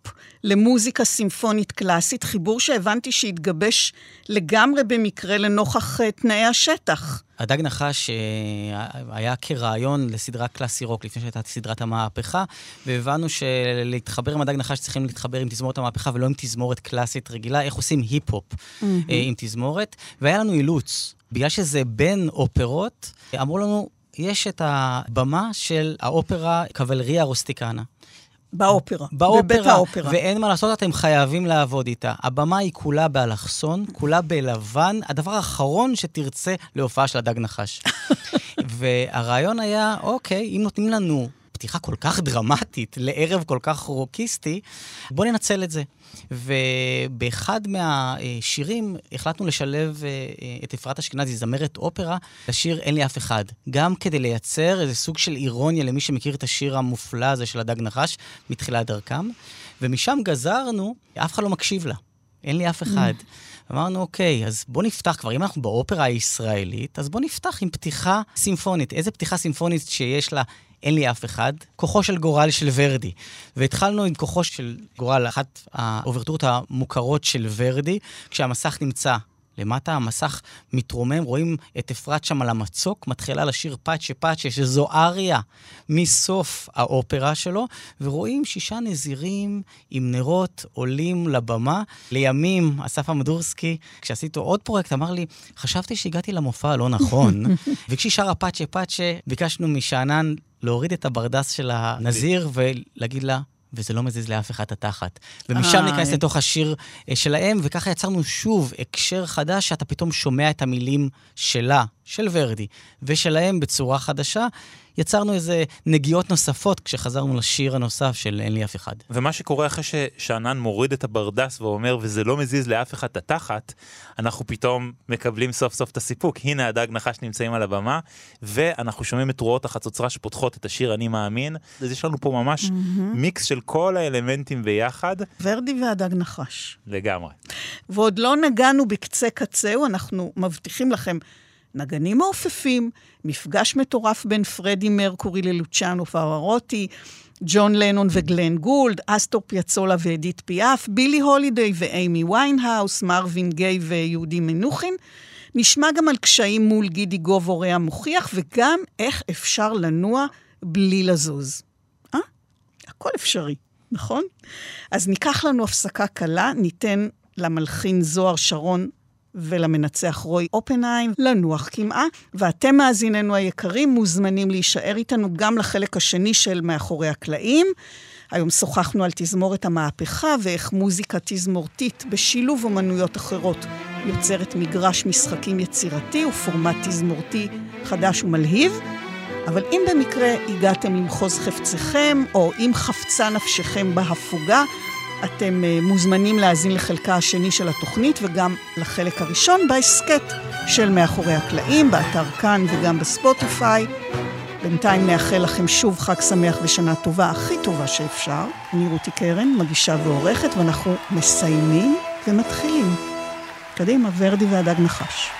למוזיקה סימפונית קלאסית, חיבור שהבנתי שהתגבש לגמרי במקרה לנוכח uh, תנאי השטח. הדג נחש אה, היה כרעיון לסדרה קלאסי רוק לפני שהייתה סדרת המהפכה, והבנו שלהתחבר עם הדג נחש צריכים להתחבר עם תזמורת המהפכה ולא עם תזמורת קלאסית רגילה, איך עושים היפ-הופ mm-hmm. עם תזמורת, והיה לנו אילוץ. בגלל שזה בין אופרות, אמרו לנו, יש את הבמה של האופרה קבלריה רוסטיקנה. באופרה, באופרה, בבית האופרה. ואין מה לעשות, אתם חייבים לעבוד איתה. הבמה היא כולה באלכסון, כולה בלבן, הדבר האחרון שתרצה להופעה של הדג נחש. <laughs> והרעיון היה, אוקיי, אם נותנים לנו פתיחה כל כך דרמטית לערב כל כך רוקיסטי, בואו ננצל את זה. ובאחד מהשירים החלטנו לשלב אה, אה, את אפרת אשכנזי, זמרת אופרה, לשיר "אין לי אף אחד". גם כדי לייצר איזה סוג של אירוניה למי שמכיר את השיר המופלא הזה של הדג נחש מתחילת דרכם. ומשם גזרנו, אף אחד לא מקשיב לה. אין לי אף אחד. אמרנו, אוקיי, אז בוא נפתח כבר, אם אנחנו באופרה הישראלית, אז בוא נפתח עם פתיחה סימפונית. איזה פתיחה סימפונית שיש לה אין לי אף אחד, כוחו של גורל של ורדי. והתחלנו עם כוחו של גורל, אחת האוברטורות המוכרות של ורדי, כשהמסך נמצא למטה המסך מתרומם, רואים את אפרת שם על המצוק, מתחילה לשיר פאצ'ה פאצ'ה, שזו אריה מסוף האופרה שלו, ורואים שישה נזירים עם נרות עולים לבמה. לימים, אסף אמדורסקי, כשעשיתו עוד פרויקט, אמר לי, חשבתי שהגעתי למופע הלא נכון, <laughs> וכשהיא שרה פאצ'ה פאצ'ה, ביקשנו משאנן להוריד את הברדס של הנזיר ולהגיד לה, וזה לא מזיז לאף אחד את התחת. ומשם ניכנס. לתוך השיר אה, שלהם, וככה יצרנו שוב הקשר חדש, שאתה פתאום שומע את המילים שלה, של ורדי, ושלהם בצורה חדשה. יצרנו איזה נגיעות נוספות כשחזרנו לשיר הנוסף של אין לי אף אחד. ומה שקורה אחרי ששאנן מוריד את הברדס ואומר, וזה לא מזיז לאף אחד את התחת, אנחנו פתאום מקבלים סוף סוף את הסיפוק. הנה הדג נחש נמצאים על הבמה, ואנחנו שומעים את תרועות החצוצרה שפותחות את השיר אני מאמין. אז יש לנו פה ממש מיקס של כל האלמנטים ביחד. ורדי והדג נחש. לגמרי. ועוד לא נגענו בקצה קצהו, אנחנו מבטיחים לכם נגנים מעופפים, מפגש מטורף בין פרדי מרקורי ללוצ'אנו פאברוטי, ג'ון לנון וגלן גולד, אסטור פיאצולה ואדית פיאף, בילי הולידיי ואימי ויינהאוס, מרווין גיי ויהודי מנוחין. נשמע גם על קשיים מול גידי גוב הורה המוכיח, וגם איך אפשר לנוע בלי לזוז. אה? הכל אפשרי, נכון? אז ניקח לנו הפסקה קלה, ניתן למלחין זוהר שרון ולמנצח רוי אופנהיים לנוח קמעה, ואתם מאזיננו היקרים מוזמנים להישאר איתנו גם לחלק השני של מאחורי הקלעים. היום שוחחנו על תזמורת המהפכה ואיך מוזיקה תזמורתית בשילוב אומנויות אחרות יוצרת מגרש משחקים יצירתי ופורמט תזמורתי חדש ומלהיב. אבל אם במקרה הגעתם למחוז חפציכם, או אם חפצה נפשכם בהפוגה, אתם אה, מוזמנים להאזין לחלקה השני של התוכנית וגם לחלק הראשון בהסכת של מאחורי הקלעים, באתר כאן וגם בספוטיפיי. בינתיים נאחל לכם שוב חג שמח ושנה טובה, הכי טובה שאפשר. אני רותי קרן, מגישה ועורכת, ואנחנו מסיימים ומתחילים. קדימה, ורדי והדג נחש.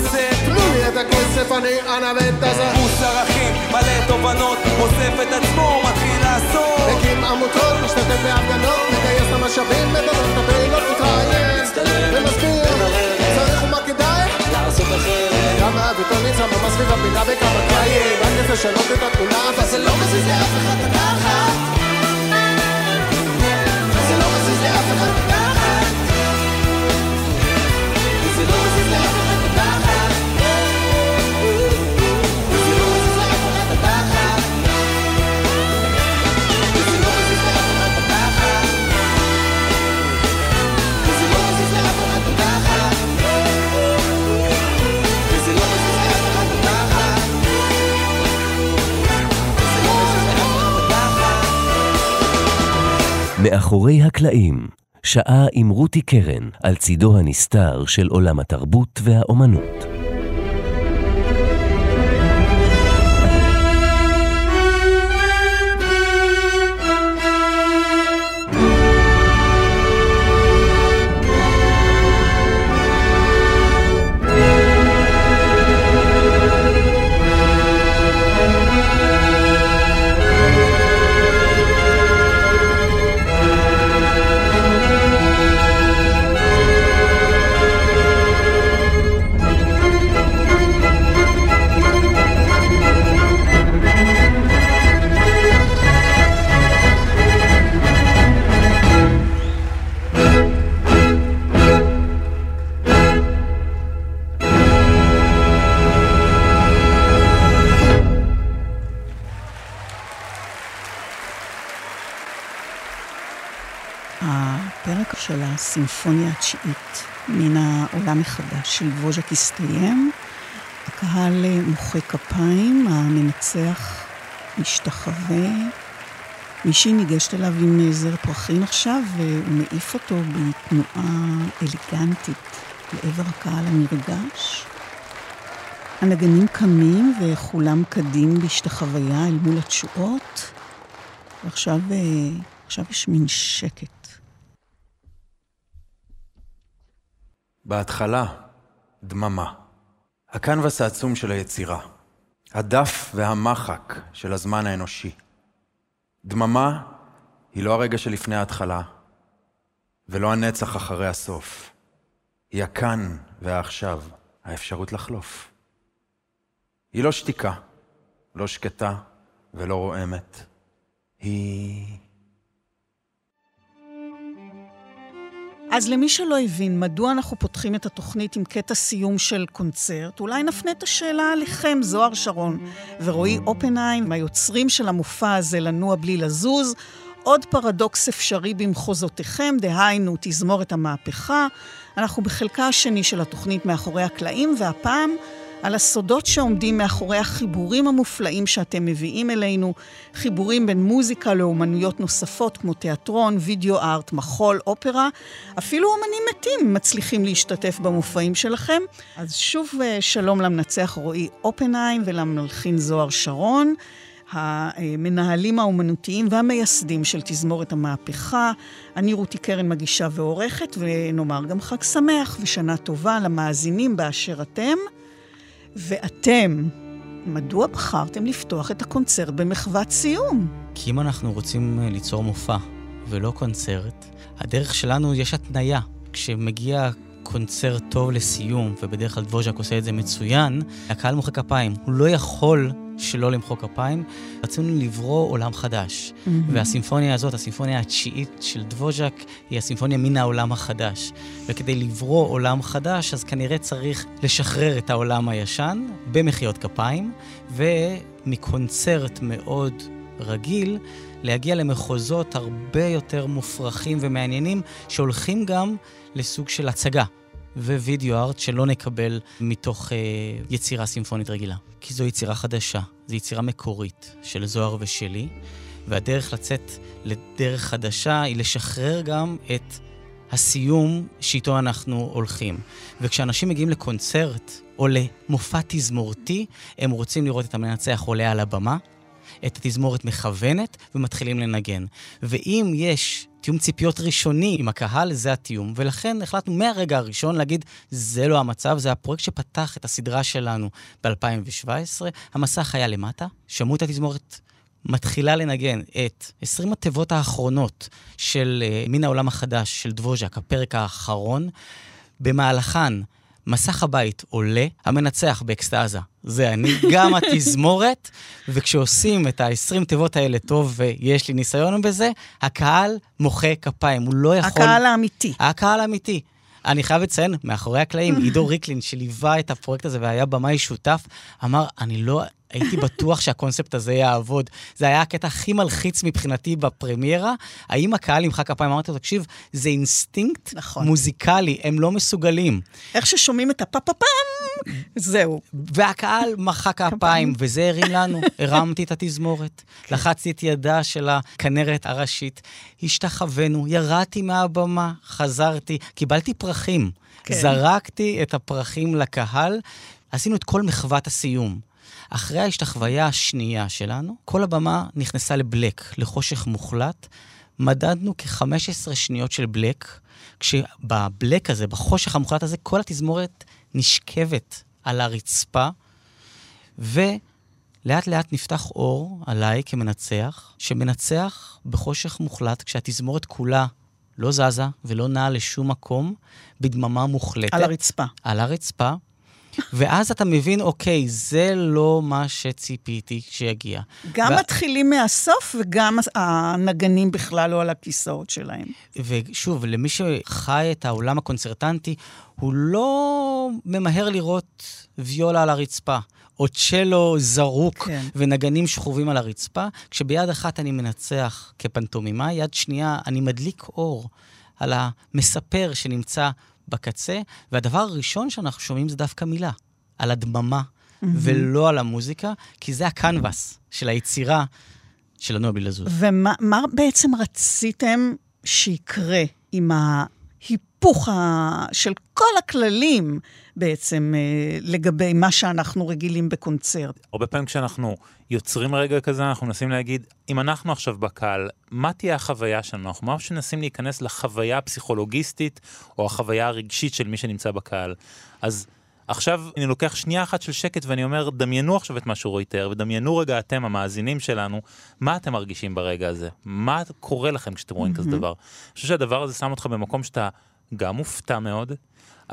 תנו לי את הכסף אני אנווט הזה. מוס ערכים מלא תובנות אוסף את עצמו מתחיל לעשות. הקים עמותות משתתף בהפגנות מגייס את המשאבים לדבר את הפעילות מתראיין. ומסביר צריך ומה כדאי. לעשות אחרת. כמה וכל נמצא ממש סביב הפינה וכמה קיים רק כדי לשנות את התמונה אבל זה לא מזיז לאף אחד מאחורי הקלעים, שעה עם רותי קרן על צידו הנסתר של עולם התרבות והאומנות. של ווז'ק הסתיים. הקהל מוחא כפיים, המנצח משתחווה. מישהי ניגשת אליו עם זר פרחים עכשיו, והוא מעיף אותו בתנועה אליגנטית לעבר הקהל הנרגש. הנגנים קמים וכולם קדים בהשתחוויה אל מול התשואות, ועכשיו עכשיו יש מין שקט. בהתחלה, דממה. הקנבס העצום של היצירה. הדף והמחק של הזמן האנושי. דממה היא לא הרגע שלפני ההתחלה, ולא הנצח אחרי הסוף. היא הכאן והעכשיו, האפשרות לחלוף. היא לא שתיקה, לא שקטה ולא רועמת. היא... אז למי שלא הבין מדוע אנחנו פותחים את התוכנית עם קטע סיום של קונצרט, אולי נפנה את השאלה עליכם, זוהר שרון ורועי אופנהיים, היוצרים של המופע הזה לנוע בלי לזוז. עוד פרדוקס אפשרי במחוזותיכם, דהיינו תזמורת המהפכה. אנחנו בחלקה השני של התוכנית מאחורי הקלעים, והפעם על הסודות שעומדים מאחורי החיבורים המופלאים שאתם מביאים אלינו, חיבורים בין מוזיקה לאומנויות נוספות כמו תיאטרון, וידאו ארט, מחול, אופרה, אפילו אומנים מתים מצליחים להשתתף במופעים שלכם. אז שוב אה, שלום למנצח רועי אופנהיים ולמלחין זוהר שרון. המנהלים האומנותיים והמייסדים של תזמורת המהפכה. אני רותי קרן מגישה ועורכת, ונאמר גם חג שמח ושנה טובה למאזינים באשר אתם. ואתם, מדוע בחרתם לפתוח את הקונצרט במחוות סיום? כי אם אנחנו רוצים אה, ליצור מופע ולא קונצרט, הדרך שלנו יש התניה. כשמגיע קונצרט טוב לסיום, ובדרך כלל דבוז'ק עושה את זה מצוין, הקהל מוחא כפיים. הוא לא יכול שלא למחוא כפיים. רצינו לברוא עולם חדש. Mm-hmm. והסימפוניה הזאת, הסימפוניה התשיעית של דבוז'ק, היא הסימפוניה מן העולם החדש. וכדי לברוא עולם חדש, אז כנראה צריך לשחרר את העולם הישן במחיאות כפיים, ומקונצרט מאוד רגיל, להגיע למחוזות הרבה יותר מופרכים ומעניינים, שהולכים גם לסוג של הצגה. ווידאו ארט שלא נקבל מתוך אה, יצירה סימפונית רגילה. כי זו יצירה חדשה, זו יצירה מקורית של זוהר ושלי, והדרך לצאת לדרך חדשה היא לשחרר גם את הסיום שאיתו אנחנו הולכים. וכשאנשים מגיעים לקונצרט או למופע תזמורתי, הם רוצים לראות את המנצח עולה על הבמה, את התזמורת מכוונת ומתחילים לנגן. ואם יש תיאום ציפיות ראשוני עם הקהל, זה התיאום. ולכן החלטנו מהרגע הראשון להגיד, זה לא המצב, זה הפרויקט שפתח את הסדרה שלנו ב-2017. המסך היה למטה, שמעו את התזמורת מתחילה לנגן את 20 התיבות האחרונות של uh, מן העולם החדש של דבוז'ק, הפרק האחרון. במהלכן מסך הבית עולה, המנצח באקסטאזה. זה אני, גם <laughs> התזמורת, וכשעושים את ה-20 תיבות האלה טוב ויש לי ניסיון בזה, הקהל מוחא כפיים, הוא לא יכול... הקהל האמיתי. הקהל האמיתי. אני חייב לציין, מאחורי הקלעים, עידו ריקלין, שליווה את הפרויקט הזה והיה במאי שותף, אמר, אני לא הייתי בטוח שהקונספט הזה יעבוד. זה היה הקטע הכי מלחיץ מבחינתי בפרמיירה. האם הקהל ימחא כפיים? אמרתי לו, תקשיב, זה אינסטינקט נכון. מוזיקלי, הם לא מסוגלים. איך ששומעים את הפאפאפאם, זהו. והקהל מחא כפיים, וזה הרים לנו. הרמתי את התזמורת, כן. לחצתי את ידה של הכנרת הראשית, השתחווינו, ירדתי מהבמה, חזרתי, קיבלתי פרחים. כן. זרקתי את הפרחים לקהל, עשינו את כל מחוות הסיום. אחרי ההשתחוויה השנייה שלנו, כל הבמה נכנסה לבלק, לחושך מוחלט. מדדנו כ-15 שניות של בלק, כשבבלק הזה, בחושך המוחלט הזה, כל התזמורת נשכבת על הרצפה, ולאט לאט נפתח אור עליי כמנצח, שמנצח בחושך מוחלט, כשהתזמורת כולה לא זזה ולא נעה לשום מקום, בדממה מוחלטת. על הרצפה. על הרצפה, ואז אתה מבין, אוקיי, זה לא מה שציפיתי שיגיע. גם ו... מתחילים מהסוף וגם הנגנים בכלל לא על הכיסאות שלהם. ושוב, למי שחי את העולם הקונצרטנטי, הוא לא ממהר לראות ויולה על הרצפה. או צ'לו זרוק כן. ונגנים שכובים על הרצפה, כשביד אחת אני מנצח כפנטומימה, יד שנייה אני מדליק אור. על המספר שנמצא בקצה, והדבר הראשון שאנחנו שומעים זה דווקא מילה, על הדממה, ולא על המוזיקה, כי זה הקנבס של היצירה של לנוע בלי לזוז. ומה מה בעצם רציתם שיקרה עם ההיפוך ה... של כל הכללים בעצם אה, לגבי מה שאנחנו רגילים בקונצרט? הרבה פעמים כשאנחנו יוצרים רגע כזה, אנחנו מנסים להגיד, אם אנחנו עכשיו בקהל, מה תהיה החוויה שלנו? אנחנו ממש מנסים להיכנס לחוויה הפסיכולוגיסטית או החוויה הרגשית של מי שנמצא בקהל. אז עכשיו אני לוקח שנייה אחת של שקט ואני אומר, דמיינו עכשיו את מה שרועי תיאר, ודמיינו רגע אתם, המאזינים שלנו, מה אתם מרגישים ברגע הזה? מה קורה לכם כשאתם רואים כזה דבר? אני חושב שהדבר הזה שם אותך במקום שאתה גם מופתע מאוד,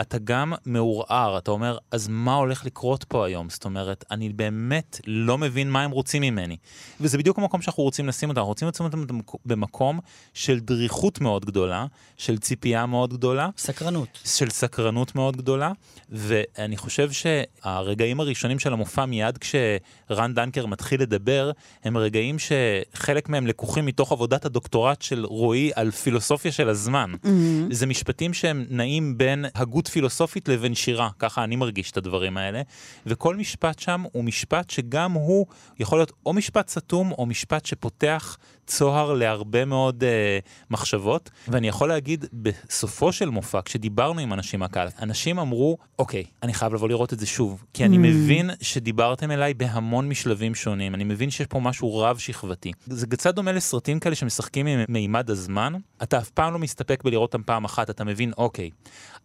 אתה גם מעורער, אתה אומר, אז מה הולך לקרות פה היום? זאת אומרת, אני באמת לא מבין מה הם רוצים ממני. וזה בדיוק המקום שאנחנו רוצים לשים אותם, אנחנו רוצים לשים אותם במקום של דריכות מאוד גדולה, של ציפייה מאוד גדולה. סקרנות. של סקרנות מאוד גדולה, ואני חושב שהרגעים הראשונים של המופע, מיד כשרן דנקר מתחיל לדבר, הם רגעים שחלק מהם לקוחים מתוך עבודת הדוקטורט של רועי על פילוסופיה של הזמן. Mm-hmm. זה משפטים שהם נעים בין הגות פילוסופית לבין שירה, ככה אני מרגיש את הדברים האלה, וכל משפט שם הוא משפט שגם הוא יכול להיות או משפט סתום או משפט שפותח צוהר להרבה מאוד אה, מחשבות, ואני יכול להגיד בסופו של מופע, כשדיברנו עם אנשים מהקהל, אנשים אמרו, אוקיי, אני חייב לבוא לראות את זה שוב, כי אני Mm. מבין שדיברתם אליי בהמון משלבים שונים, אני מבין שיש פה משהו רב-שכבתי. זה קצת דומה לסרטים כאלה שמשחקים עם מימד הזמן, אתה אף פעם לא מסתפק בלראות אותם פעם אחת, אתה מבין, אוקיי,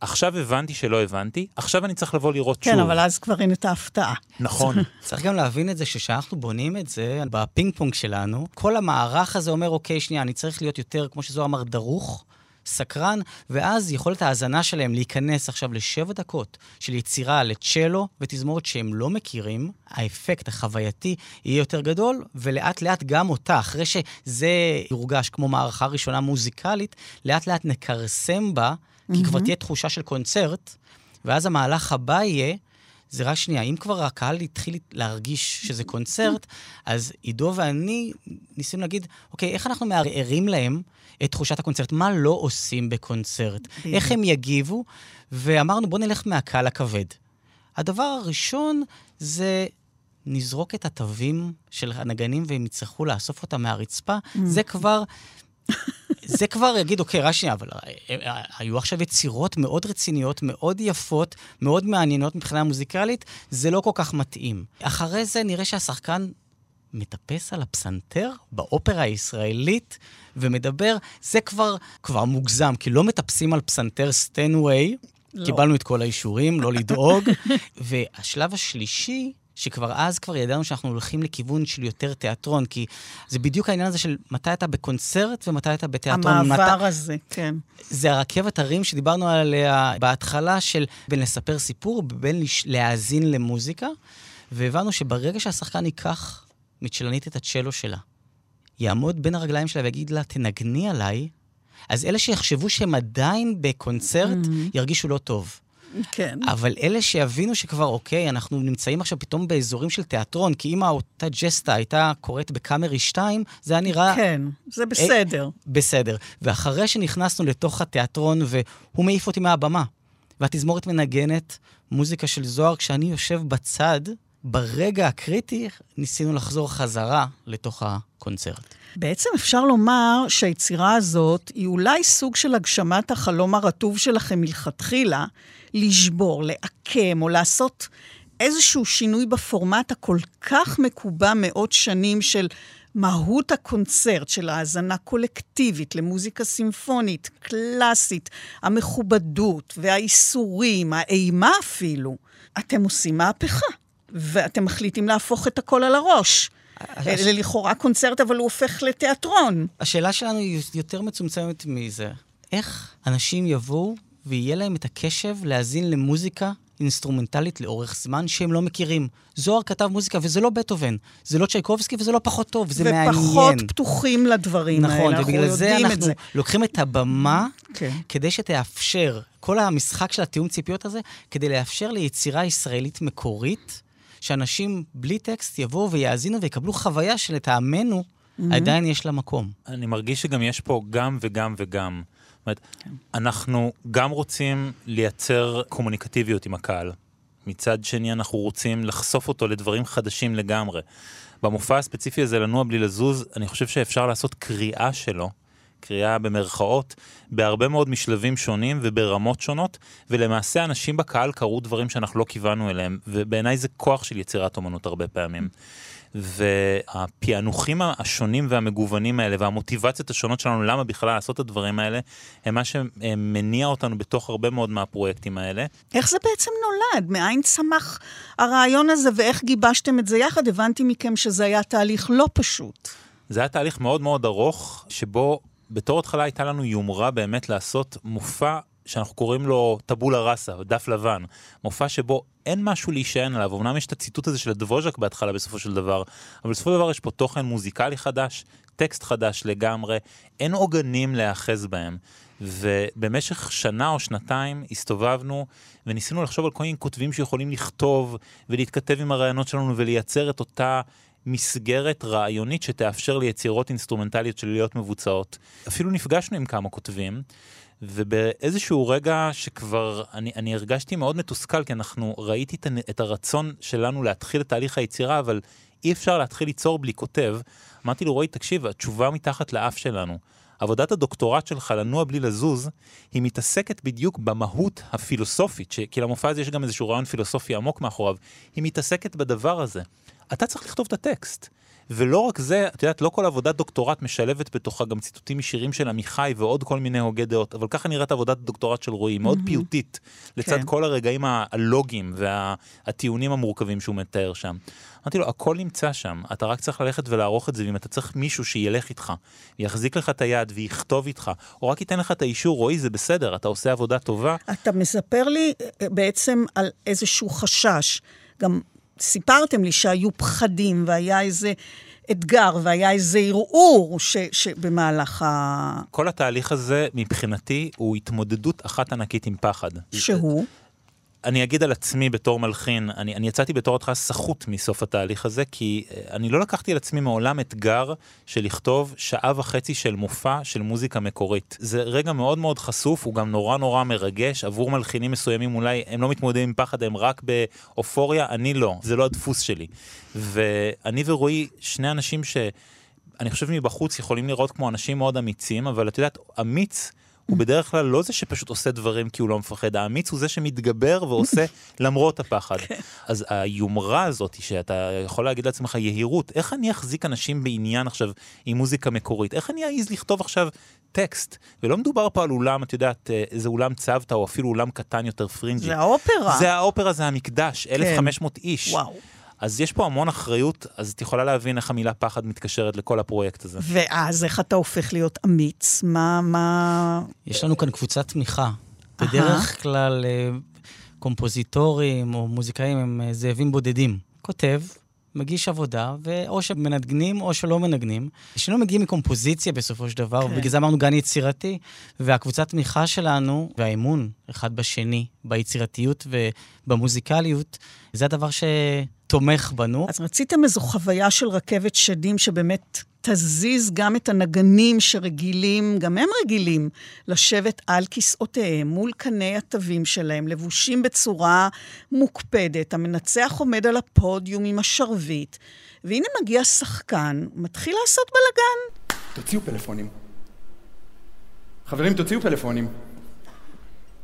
עכשיו הבנתי שלא הבנתי, עכשיו אני צריך לבוא לראות כן, שוב. אבל אז כבר אין את ההפתעה. נכון. <laughs> צריך גם להבין את זה שכשאנחנו בונים את זה, בפינג פונג שלנו, כל המערך הזה אומר, אוקיי, שנייה, אני צריך להיות יותר, כמו שזוהר אמר, דרוך, סקרן, ואז יכולת ההאזנה שלהם להיכנס עכשיו לשבע דקות של יצירה לצ'לו ותזמורת שהם לא מכירים, האפקט החווייתי יהיה יותר גדול, ולאט לאט גם אותה, אחרי שזה יורגש כמו מערכה ראשונה מוזיקלית, לאט לאט נכרסם בה, כי כבר מהמם. תהיה תחושה של קונצרט, ואז המהלך הבא יהיה, זה רק שנייה, אם כבר הקהל התחיל איך שזה קונצרט, אז עידו ואני ניסינו להגיד, אוקיי, איך אנחנו מערערים להם את תחושת הקונצרט? מה לא עושים בקונצרט? איך הם יגיבו? ואמרנו, בואו נלך מהקהל הכבד. הדבר הראשון זה נזרוק את התווים של הנגנים והם יצטרכו לאסוף אותם מהרצפה. זה כבר... זה כבר יגיד, אוקיי, רק שנייה, אבל אה, אה, היו עכשיו יצירות מאוד רציניות, מאוד יפות, מאוד מעניינות מבחינה מוזיקלית, זה לא כל כך מתאים. אחרי זה נראה שהשחקן מטפס על הפסנתר באופרה הישראלית ומדבר, זה כבר, כבר מוגזם, כי לא מטפסים על פסנתר סטנוויי, לא. קיבלנו את כל האישורים, לא לדאוג. <laughs> והשלב השלישי, שכבר אז כבר ידענו שאנחנו הולכים לכיוון של יותר תיאטרון, כי זה בדיוק העניין הזה של מתי אתה בקונצרט ומתי אתה בתיאטרון. המעבר מתי... הזה, כן. זה הרכבת הרים שדיברנו עליה בהתחלה, של בין לספר סיפור ובין לש... להאזין למוזיקה, והבנו שברגע שהשחקן ייקח מצ'לנית את הצ'לו שלה, יעמוד בין הרגליים שלה ויגיד לה, תנגני עליי, אז אלה שיחשבו שהם עדיין בקונצרט, ירגישו לא טוב. כן. אבל אלה שיבינו שכבר, אוקיי, אנחנו נמצאים עכשיו פתאום באזורים של תיאטרון, כי אם אותה ג'סטה הייתה קורית בקאמרי 2, זה היה נראה... כן, זה בסדר. אה, בסדר. ואחרי שנכנסנו לתוך התיאטרון, והוא מעיף אותי מהבמה, והתזמורת מנגנת מוזיקה של זוהר, כשאני יושב בצד, ברגע הקריטי, ניסינו לחזור חזרה לתוך הקונצרט. בעצם אפשר לומר שהיצירה הזאת היא אולי סוג של הגשמת החלום הרטוב שלכם מלכתחילה, לשבור, לעקם או לעשות איזשהו שינוי בפורמט הכל כך מקובע מאות שנים של מהות הקונצרט, של האזנה קולקטיבית למוזיקה סימפונית, קלאסית, המכובדות והאיסורים, האימה אפילו. אתם עושים מהפכה, ואתם מחליטים להפוך את הכל על הראש. זה לכאורה קונצרט, אבל הוא הופך לתיאטרון. השאלה שלנו היא יותר מצומצמת מזה. איך אנשים יבואו ויהיה להם את הקשב להאזין למוזיקה אינסטרומנטלית לאורך זמן שהם לא מכירים. זוהר כתב מוזיקה, וזה לא בטהובן. זה לא צ'ייקובסקי וזה לא פחות טוב, זה מעניין. ופחות פתוחים לדברים נכון, האלה, אנחנו ובגלל זה יודעים את אנחנו זה. לוקחים את הבמה כן. כדי שתאפשר, כל המשחק של התיאום ציפיות הזה, כדי לאפשר ליצירה ישראלית מקורית, שאנשים בלי טקסט יבואו ויאזינו ויקבלו חוויה שלטעמנו עדיין יש לה מקום. אני מרגיש שגם יש פה גם וגם וגם. זאת אומרת, אנחנו גם רוצים לייצר קומוניקטיביות עם הקהל. מצד שני, אנחנו רוצים לחשוף אותו לדברים חדשים לגמרי. במופע הספציפי הזה, לנוע בלי לזוז, אני חושב שאפשר לעשות קריאה שלו, קריאה במרכאות, בהרבה מאוד משלבים שונים וברמות שונות, ולמעשה אנשים בקהל קראו דברים שאנחנו לא כיוונו אליהם, ובעיניי זה כוח של יצירת אומנות הרבה פעמים. והפענוחים השונים והמגוונים האלה והמוטיבציות השונות שלנו למה בכלל לעשות את הדברים האלה, הם מה שמניע אותנו בתוך הרבה מאוד מהפרויקטים האלה. איך זה בעצם נולד? מאין צמח הרעיון הזה ואיך גיבשתם את זה יחד? הבנתי מכם שזה היה תהליך לא פשוט. זה היה תהליך מאוד מאוד ארוך, שבו בתור התחלה הייתה לנו יומרה באמת לעשות מופע שאנחנו קוראים לו טבולה ראסה, דף לבן. מופע שבו אין משהו להישען עליו. אמנם יש את הציטוט הזה של הדבוז'ק בהתחלה בסופו של דבר, אבל בסופו של דבר יש פה תוכן מוזיקלי חדש, טקסט חדש לגמרי, אין עוגנים להיאחז בהם. ובמשך שנה או שנתיים הסתובבנו וניסינו לחשוב על כל מיני כותבים שיכולים לכתוב ולהתכתב עם הרעיונות שלנו ולייצר את אותה מסגרת רעיונית שתאפשר ליצירות אינסטרומנטליות של להיות מבוצעות. אפילו נפגשנו עם כמה כותבים, ובאיזשהו רגע שכבר אני, אני הרגשתי מאוד מתוסכל, כי אנחנו ראיתי את, את הרצון שלנו להתחיל את תהליך היצירה, אבל אי אפשר להתחיל ליצור בלי כותב. אמרתי לו, רועי, תקשיב, התשובה מתחת לאף שלנו. עבודת הדוקטורט שלך, לנוע בלי לזוז, היא מתעסקת בדיוק במהות הפילוסופית, ש... כי למופע הזה יש גם איזשהו רעיון פילוסופי עמוק מאחוריו, היא מתעסקת בדבר הזה. אתה צריך לכתוב את הטקסט. ולא רק זה, את יודעת, לא כל עבודת דוקטורט משלבת בתוכה גם ציטוטים ישירים של עמיחי ועוד כל מיני הוגי דעות, אבל ככה נראית עבודת דוקטורט של רועי, מאוד מהמם. פיוטית, לצד כן. כל הרגעים הלוגיים והטיעונים המורכבים שהוא מתאר שם. אמרתי לו, הכל נמצא שם, אתה רק צריך ללכת ולערוך את זה, ואם אתה צריך מישהו שילך איתך, יחזיק לך את היד ויכתוב איתך, או רק ייתן לך את האישור, רועי, זה בסדר, אתה עושה עבודה טובה. אתה מספר לי אה, בעצם על איזשהו חשש. גם סיפרתם לי שהיו פחדים והיה איזה אתגר והיה איזה ערעור ש, שבמהלך ה... כל התהליך הזה, מבחינתי, הוא התמודדות אחת ענקית עם פחד. שהוא? אני אגיד על עצמי בתור מלחין, אני, אני יצאתי בתור התחלה סחוט מסוף התהליך הזה, כי אה, אני לא לקחתי על עצמי מעולם אתגר של לכתוב שעה וחצי של מופע של מוזיקה מקורית. זה רגע מאוד מאוד חשוף, הוא גם נורא נורא מרגש, עבור מלחינים מסוימים אולי הם לא מתמודדים עם פחד, הם רק באופוריה, אני לא, זה לא הדפוס שלי. ואני ורועי, שני אנשים ש... אני חושב מבחוץ יכולים לראות כמו אנשים מאוד אמיצים, אבל את יודעת, אמיץ הוא בדרך כלל לא זה שפשוט עושה דברים כי הוא לא מפחד, האמיץ הוא זה שמתגבר ועושה <laughs> למרות הפחד. אז היומרה הזאת, שאתה יכול להגיד לעצמך יהירות, איך אני אחזיק אנשים בעניין עכשיו עם מוזיקה מקורית? איך אני אעז לכתוב עכשיו טקסט? ולא מדובר פה על אולם, את יודעת, אה, איזה אולם צוותא או אפילו אולם קטן יותר פרינג'י. זה האופרה. זה האופרה, זה המקדש, 1,500 איש. וואו. אז יש פה המון אחריות, אז את יכולה להבין איך המילה פחד מתקשרת לכל הפרויקט הזה. ואז איך אתה הופך להיות אמיץ? מה, מה... יש לנו כאן קבוצת תמיכה. בדרך כלל אה, קומפוזיטורים או מוזיקאים הם אה, זאבים בודדים. כותב, מגיש עבודה, ואו שמנגנים או שלא מנגנים. שנינו מגיעים מקומפוזיציה בסופו של דבר, כן. ובגלל זה אמרנו גן יצירתי, והקבוצת תמיכה שלנו, והאמון אחד בשני, ביצירתיות ובמוזיקליות, זה הדבר שתומך בנו. אז רציתם איזו חוויה של רכבת שדים שבאמת תזיז גם את הנגנים שרגילים, גם הם רגילים, לשבת על כיסאותיהם מול קני התווים שלהם, לבושים בצורה מוקפדת. המנצח עומד על הפודיום עם השרביט, והנה מגיע שחקן, מתחיל לעשות בלאגן. תוציאו פלאפונים. חברים, תוציאו פלאפונים.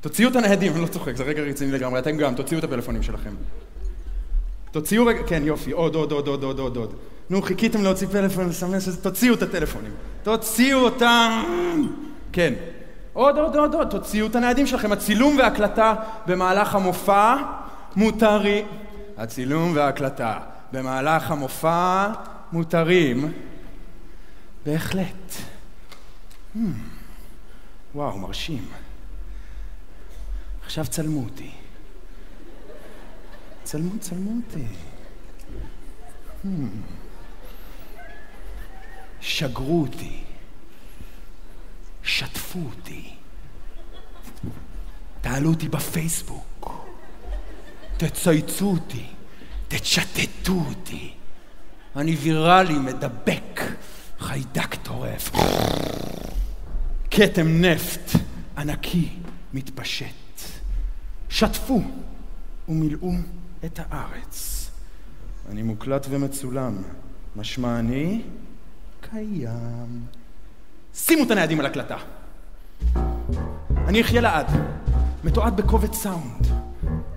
תוציאו את הניידים, אני לא צוחק, זה רגע רציני לגמרי, אתם גם, תוציאו את הפלאפונים שלכם. תוציאו רגע, כן, יופי, עוד, עוד, עוד, עוד, עוד, עוד, עוד. נו, חיכיתם להוציא פלאפון, לסמס, אז תוציאו את הטלפונים. תוציאו אותם! כן. עוד, עוד, עוד, עוד, תוציאו את הניידים שלכם. הצילום וההקלטה במהלך המופע מותרי. הצילום וההקלטה במהלך המופע מותרים. בהחלט. Hmm. וואו, מרשים. עכשיו צלמו אותי. צלמו, צלמו אותי. Hmm. שגרו אותי. שתפו אותי. תעלו אותי בפייסבוק. תצייצו אותי. תצ'טטו אותי. אני ויראלי, מדבק. חיידק טורף. כתם נפט ענקי מתפשט. שטפו ומילאו את הארץ. אני מוקלט ומצולם, משמע אני קיים. שימו את הניידים על הקלטה. אני אחיה לעד, מתועד בקובץ סאונד.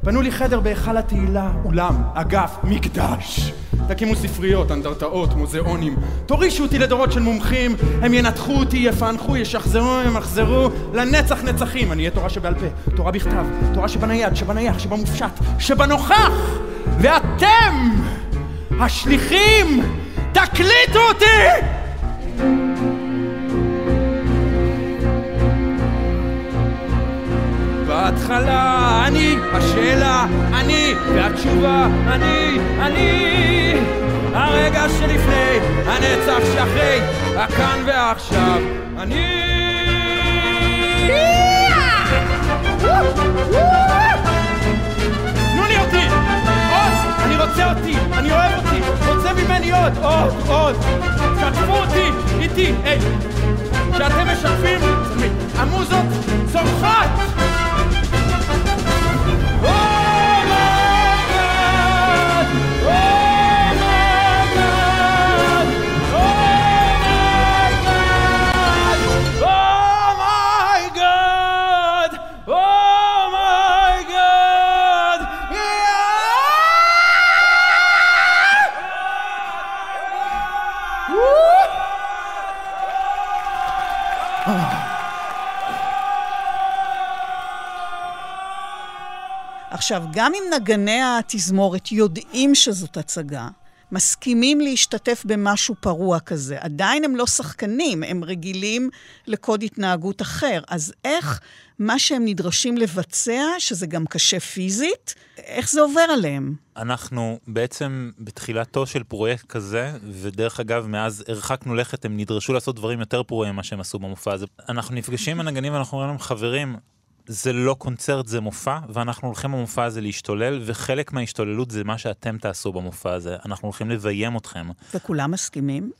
בנו לי חדר בהיכל התהילה, אולם, אגף, מקדש. תקימו ספריות, אנדרטאות, מוזיאונים. תורישו אותי לדורות של מומחים, הם ינתחו אותי, יפענחו, ישחזרו, ימחזרו, לנצח נצחים. אני אהיה תורה שבעל פה, תורה בכתב, תורה שבנייד, שבנייח, שבמופשט, שבנוכח! ואתם, השליחים, תקליטו אותי! בהתחלה אני, השאלה אני, והתשובה אני, אני. הרגע שלפני, הנצח שאחרי, הכאן ועכשיו, אני. תנו לי אותי! עוד! אני רוצה אותי! אני אוהב אותי! רוצה ממני עוד! עוד! עוד! שתפו אותי! איתי! היי! כשאתם משתפים, המוזות צורחות! Oh! עכשיו, גם אם נגני התזמורת יודעים שזאת הצגה, מסכימים להשתתף במשהו פרוע כזה, עדיין הם לא שחקנים, הם רגילים לקוד התנהגות אחר. אז איך מה שהם נדרשים לבצע, שזה גם קשה פיזית, איך זה עובר עליהם? אנחנו בעצם בתחילתו של פרויקט כזה, ודרך אגב, מאז הרחקנו לכת, הם נדרשו לעשות דברים יותר פרועים ממה שהם עשו במופע הזה. אנחנו נפגשים עם הנגנים ואנחנו אומרים להם, חברים, זה לא קונצרט, זה מופע, ואנחנו הולכים במופע הזה להשתולל, וחלק מההשתוללות זה מה שאתם תעשו במופע הזה. אנחנו הולכים לביים אתכם. וכולם מסכימים?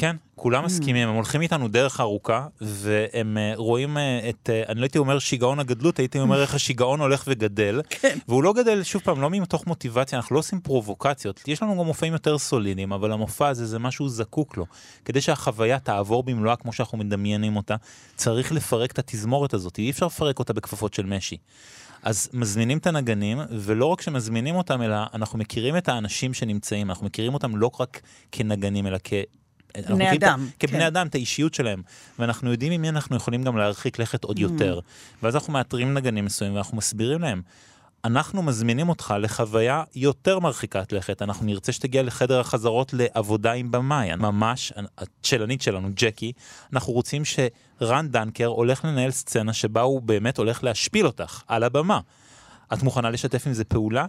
כן, כולם מסכימים, הם הולכים איתנו דרך ארוכה, והם אה, רואים אה, את, אה, אני לא הייתי אומר שיגעון הגדלות, הייתי אומר איך השיגעון הולך וגדל, <laughs> כן. והוא לא גדל, שוב פעם, לא מתוך מוטיבציה, אנחנו לא עושים פרובוקציות, יש לנו גם מופעים יותר סולידיים, אבל המופע הזה זה משהו זקוק לו. כדי שהחוויה תעבור במלואה כמו שאנחנו מדמיינים אותה, צריך לפרק את התזמורת הזאת, אי אפשר לפרק אותה בכפפות של משי. אז מזמינים את הנגנים, ולא רק שמזמינים אותם, אלא אנחנו מכירים את האנשים שנמצאים, אנחנו מכירים אותם לא רק כנגנים, אלא בני מכירים את אדם, כבני כן. אדם, את האישיות שלהם. ואנחנו יודעים עם מי אנחנו יכולים גם להרחיק לכת עוד יותר. ואז אנחנו מאתרים נגנים מסוימים ואנחנו מסבירים להם. אנחנו מזמינים אותך לחוויה יותר מרחיקת לכת, אנחנו נרצה שתגיע לחדר החזרות לעבודה עם במאי, ממש, הצ'לנית שלנו, ג'קי, אנחנו רוצים שרן דנקר הולך לנהל סצנה שבה הוא באמת הולך להשפיל אותך על הבמה. את מוכנה לשתף עם זה פעולה?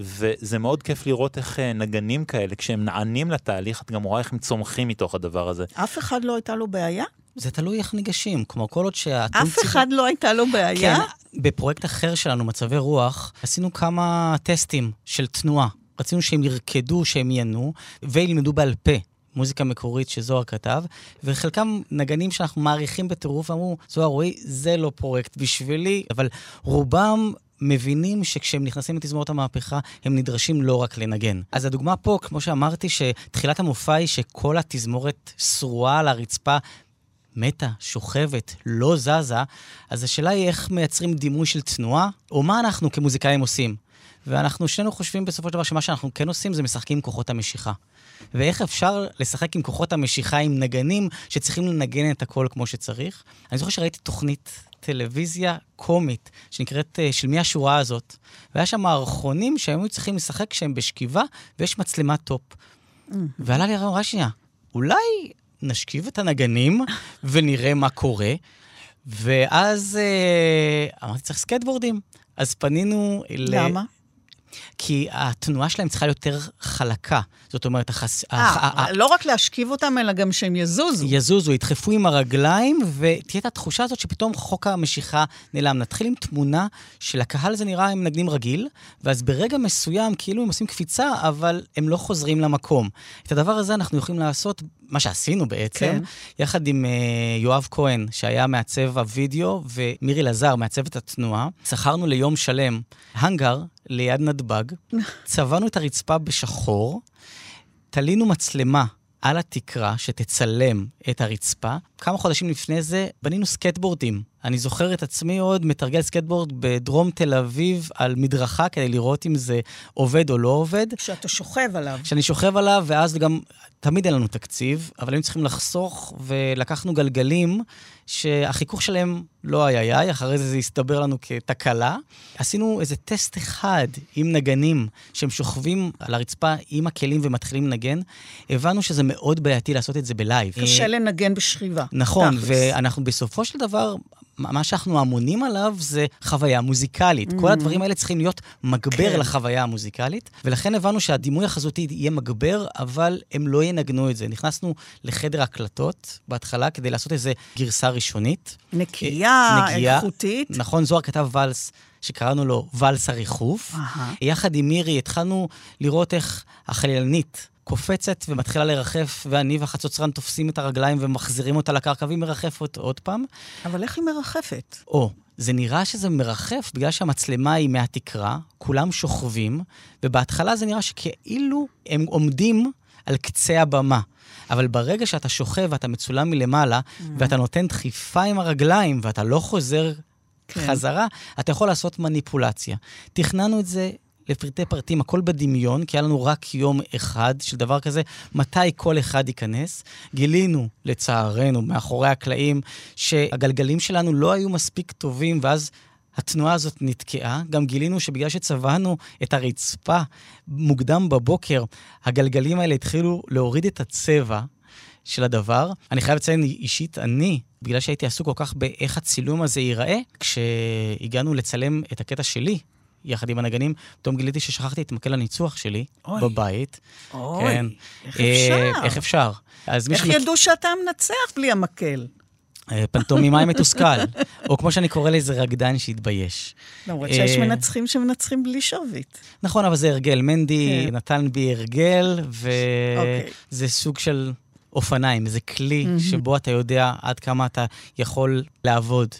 וזה מאוד כיף לראות איך אה, נגנים כאלה, כשהם נענים לתהליך, את גם רואה איך הם צומחים מתוך הדבר הזה. אף אחד לא הייתה לו בעיה? זה תלוי איך ניגשים, כמו כל עוד שהטון אף אחד לא הייתה לו בעיה? כן, בפרויקט אחר שלנו, מצבי רוח, עשינו כמה טסטים של תנועה. רצינו שהם ירקדו, שהם ינו, וילמדו בעל פה. מוזיקה מקורית שזוהר כתב, וחלקם נגנים שאנחנו מעריכים בטירוף, אמרו, זוהר, רועי, זה לא פרויקט בשבילי, אבל רובם מבינים שכשהם נכנסים לתזמורת המהפכה, הם נדרשים לא רק לנגן. אז הדוגמה פה, כמו שאמרתי, שתחילת המופע היא שכל התזמורת שרועה על הרצפה, מתה, שוכבת, לא זזה, אז השאלה היא איך מייצרים דימוי של תנועה, או מה אנחנו כמוזיקאים עושים. ואנחנו שנינו חושבים בסופו של דבר שמה שאנחנו כן עושים זה משחקים עם כוחות המשיכה. ואיך אפשר לשחק עם כוחות המשיכה עם נגנים שצריכים לנגן את הכל כמו שצריך. אני זוכר שראיתי תוכנית טלוויזיה קומית שנקראת אה, של מי השורה הזאת, והיה שם מערכונים שהם היו צריכים לשחק כשהם בשכיבה ויש מצלמת top. ועלה לי הרעיון, רק שנייה, אולי נשכיב את הנגנים <laughs> ונראה מה קורה, ואז אה, אמרתי, צריך סקטבורדים. אז פנינו ל... למה? כי התנועה שלהם צריכה להיות יותר חלקה. זאת אומרת, החס... אה, לא רק להשכיב אותם, אלא גם שהם יזוזו. יזוזו, ידחפו עם הרגליים, ותהיה את התחושה הזאת שפתאום חוק המשיכה נעלם. נתחיל עם תמונה שלקהל זה נראה הם מנגנים רגיל, ואז ברגע מסוים כאילו הם עושים קפיצה, אבל הם לא חוזרים למקום. את הדבר הזה אנחנו יכולים לעשות, מה שעשינו בעצם, כן. יחד עם uh, יואב כהן, שהיה מעצב הוידאו, ומירי לזר, מעצבת התנועה. שכרנו ליום שלם האנגר ליד נתב"ג, צבענו את הרצפה בשחור, תלינו מצלמה על התקרה שתצלם את הרצפה. כמה חודשים לפני זה בנינו סקטבורדים. אני זוכר את עצמי עוד מתרגל סקטבורד בדרום תל אביב על מדרכה כדי לראות אם זה עובד או לא עובד. שאתה שוכב עליו. שאני שוכב עליו, ואז גם, תמיד אין לנו תקציב, אבל היינו צריכים לחסוך, ולקחנו גלגלים שהחיכוך שלהם לא היה יאי, אחרי זה זה הסתבר לנו כתקלה. עשינו איזה טסט אחד עם נגנים שהם שוכבים על הרצפה עם הכלים ומתחילים לנגן. הבנו שזה מאוד בעייתי לעשות את זה בלייב. קשה לנגן בשכיבה. נכון, תכלס. ואנחנו בסופו של דבר, מה שאנחנו אמונים עליו זה חוויה מוזיקלית. כל הדברים האלה צריכים להיות מגבר כן. לחוויה המוזיקלית, ולכן הבנו שהדימוי החזותי יהיה מגבר, אבל הם לא ינגנו את זה. נכנסנו לחדר הקלטות בהתחלה כדי לעשות איזו גרסה ראשונית. נקייה, נקייה. איכותית. נכון, זוהר כתב ואלס. שקראנו לו ואלס הריחוף. אהה. יחד עם מירי התחלנו לראות איך החלילנית קופצת ומתחילה לרחף, ואני והחצוצרן תופסים את הרגליים ומחזירים אותה לקרקע, והיא מרחפת עוד פעם. אבל איך היא מרחפת? או, זה נראה שזה מרחף בגלל שהמצלמה היא מהתקרה, כולם שוכבים, ובהתחלה זה נראה שכאילו הם עומדים על קצה הבמה. אבל ברגע שאתה שוכב ואתה מצולם מלמעלה, ואתה נותן דחיפה עם הרגליים, ואתה לא חוזר כן. חזרה, אתה יכול לעשות מניפולציה. תכננו את זה לפרטי פרטים, הכל בדמיון, כי היה לנו רק יום אחד של דבר כזה, מתי כל אחד ייכנס. גילינו, לצערנו, מאחורי הקלעים, שהגלגלים שלנו לא היו מספיק טובים, ואז התנועה הזאת נתקעה. גם גילינו שבגלל שצבענו את הרצפה מוקדם בבוקר, הגלגלים האלה התחילו להוריד את הצבע. של הדבר. אני חייב לציין אישית, אני, בגלל שהייתי עסוק כל כך באיך הצילום הזה ייראה, כשהגענו לצלם את הקטע שלי, יחד עם הנגנים, פתאום גיליתי ששכחתי את מקל הניצוח שלי אוי. בבית. אוי, כן. איך אה, אפשר? איך אפשר? אז איך שמכ- ידעו שאתה מנצח בלי המקל? אה, פנטומימאי מתוסכל, או כמו שאני קורא לזה, רקדן שהתבייש. למרות אה, שיש מנצחים שמנצחים בלי שרביט. נכון, אבל זה הרגל. מנדי כן. נתן בי הרגל, אוקיי. וזה סוג של אופניים, זה כלי. שבו אתה יודע עד כמה אתה יכול לעבוד.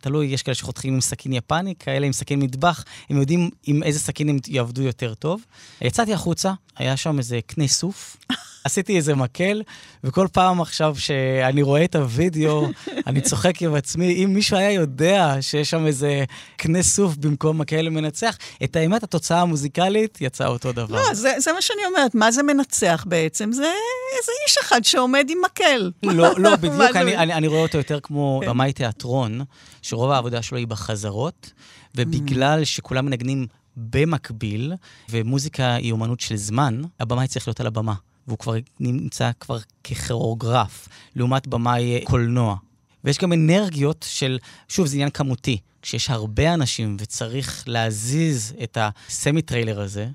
תלוי, יש כאלה שחותכים עם סכין יפני, כאלה עם סכין מטבח, הם יודעים עם איזה סכין הם יעבדו יותר טוב. יצאתי החוצה, היה שם איזה קנה סוף, עשיתי איזה מקל, וכל פעם עכשיו שאני רואה את הוידאו, <laughs> אני צוחק עם עצמי, אם מישהו היה יודע שיש שם איזה קנה סוף במקום מקל מנצח, את האמת, התוצאה המוזיקלית יצאה אותו דבר. לא, זה, זה מה שאני אומרת. מה זה מנצח בעצם? זה איזה איש אחד שעומד עם מקל. לא, לא, <laughs> בדיוק, אני, אני, אני רואה אותו יותר כמו כן. במאי תיאטרון, שרוב העבודה שלו היא בחזרות, ובגלל שכולם מנגנים במקביל, ומוזיקה היא אומנות של זמן, הבמאי צריך להיות על הבמה, והוא כבר נמצא כבר ככוריאוגרף, לעומת במאי קולנוע. ויש גם אנרגיות של, שוב, זה עניין כמותי. כשיש הרבה אנשים וצריך להזיז את הסמי טריילר הזה,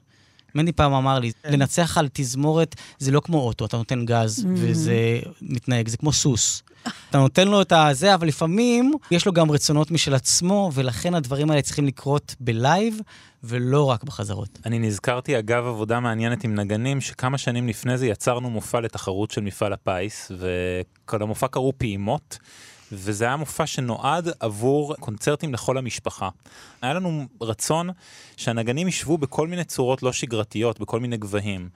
מני פעם אמר לי, לנצח על תזמורת זה לא כמו אוטו, אתה נותן גז וזה מתנהג, זה כמו סוס. אתה נותן לו את הזה, אבל לפעמים יש לו גם רצונות משל עצמו, ולכן הדברים האלה צריכים לקרות בלייב, ולא רק בחזרות. אני נזכרתי אגב עבודה מעניינת עם נגנים, שכמה שנים לפני זה יצרנו מופע לתחרות של מפעל הפיס, ולמופע קראו פעימות. וזה היה מופע שנועד עבור קונצרטים לכל המשפחה. היה לנו רצון שהנגנים ישבו בכל מיני צורות לא שגרתיות, בכל מיני גבהים.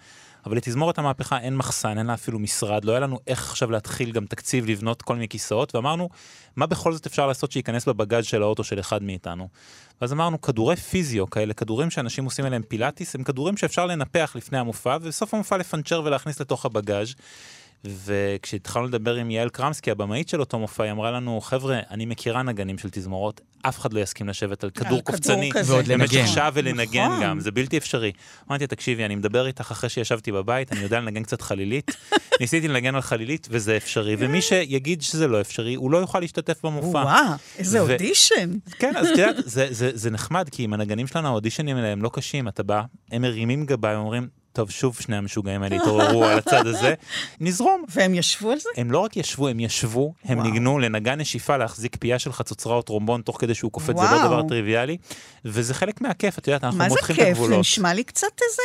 אבל לתזמורת המהפכה אין מחסן, אין לה אפילו משרד, לא היה לנו איך עכשיו להתחיל גם תקציב לבנות כל מיני כיסאות, ואמרנו, מה בכל זאת אפשר לעשות שייכנס בבגאז' של האוטו של אחד מאיתנו? ואז אמרנו, כדורי פיזיו כאלה, כדורים שאנשים עושים עליהם פילאטיס, הם כדורים שאפשר לנפח לפני המופע, ובסוף המופע לפנצ'ר ולהכניס לתוך הבגאז'. וכשהתחלנו לדבר עם יעל קרמסקי, הבמאית של אותו מופע, היא אמרה לנו, חבר'ה, אני מכירה נגנים של תזמורות, אף אחד לא יסכים לשבת על כדור קופצני. ועוד לנגן. שעה ולנגן נכון. גם, זה בלתי אפשרי. אמרתי, תקשיבי, אני מדבר איתך אחרי שישבתי בבית, אני יודע לנגן קצת חלילית, <laughs> ניסיתי לנגן על חלילית וזה אפשרי, ומי שיגיד שזה לא אפשרי, הוא לא יוכל להשתתף במופע. וואו, איזה אודישן. כן, אז את יודעת, <laughs> זה, זה, זה נחמד, כי עם הנגנים שלנו, האודישנים האלה הם לא קשים, אתה בא, הם מרימים גבה, הם אומרים, טוב, שוב שני המשוגעים האלה התעוררו על הצד הזה, <laughs> נזרום. והם ישבו על זה? הם לא רק ישבו, הם ישבו, הם וואו. ניגנו לנגן נשיפה להחזיק פייה של חצוצרה או טרומבון תוך כדי שהוא קופץ, זה לא וואו. דבר טריוויאלי, וזה חלק מהכיף, את יודעת, אנחנו מה זה מותחים את כיף? זה הגבולות. נשמע לי קצת איזה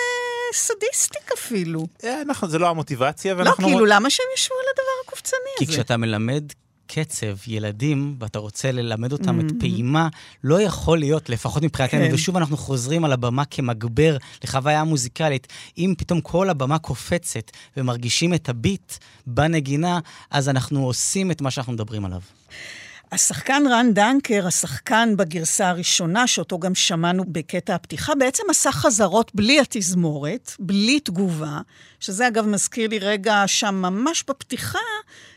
סדיסטיק אפילו. אה, אנחנו, זה לא המוטיבציה, לא, ואנחנו... כאילו, למה שהם ישבו על הדבר הקופצני כי הזה? כשאתה מלמד קצב ילדים, ואתה רוצה ללמד אותם את Mhm. פעימה, לא יכול להיות, לפחות מבחינתנו, כן. ושוב אנחנו חוזרים על הבמה כמגבר לחוויה מוזיקלית, אם פתאום כל הבמה קופצת ומרגישים את הביט בנגינה, אז אנחנו עושים את מה שאנחנו מדברים עליו. השחקן רן דנקר, השחקן בגרסה הראשונה, שאותו גם שמענו בקטע הפתיחה, בעצם עשה חזרות בלי התזמורת, בלי תגובה, שזה אגב מזכיר לי רגע שם ממש בפתיחה,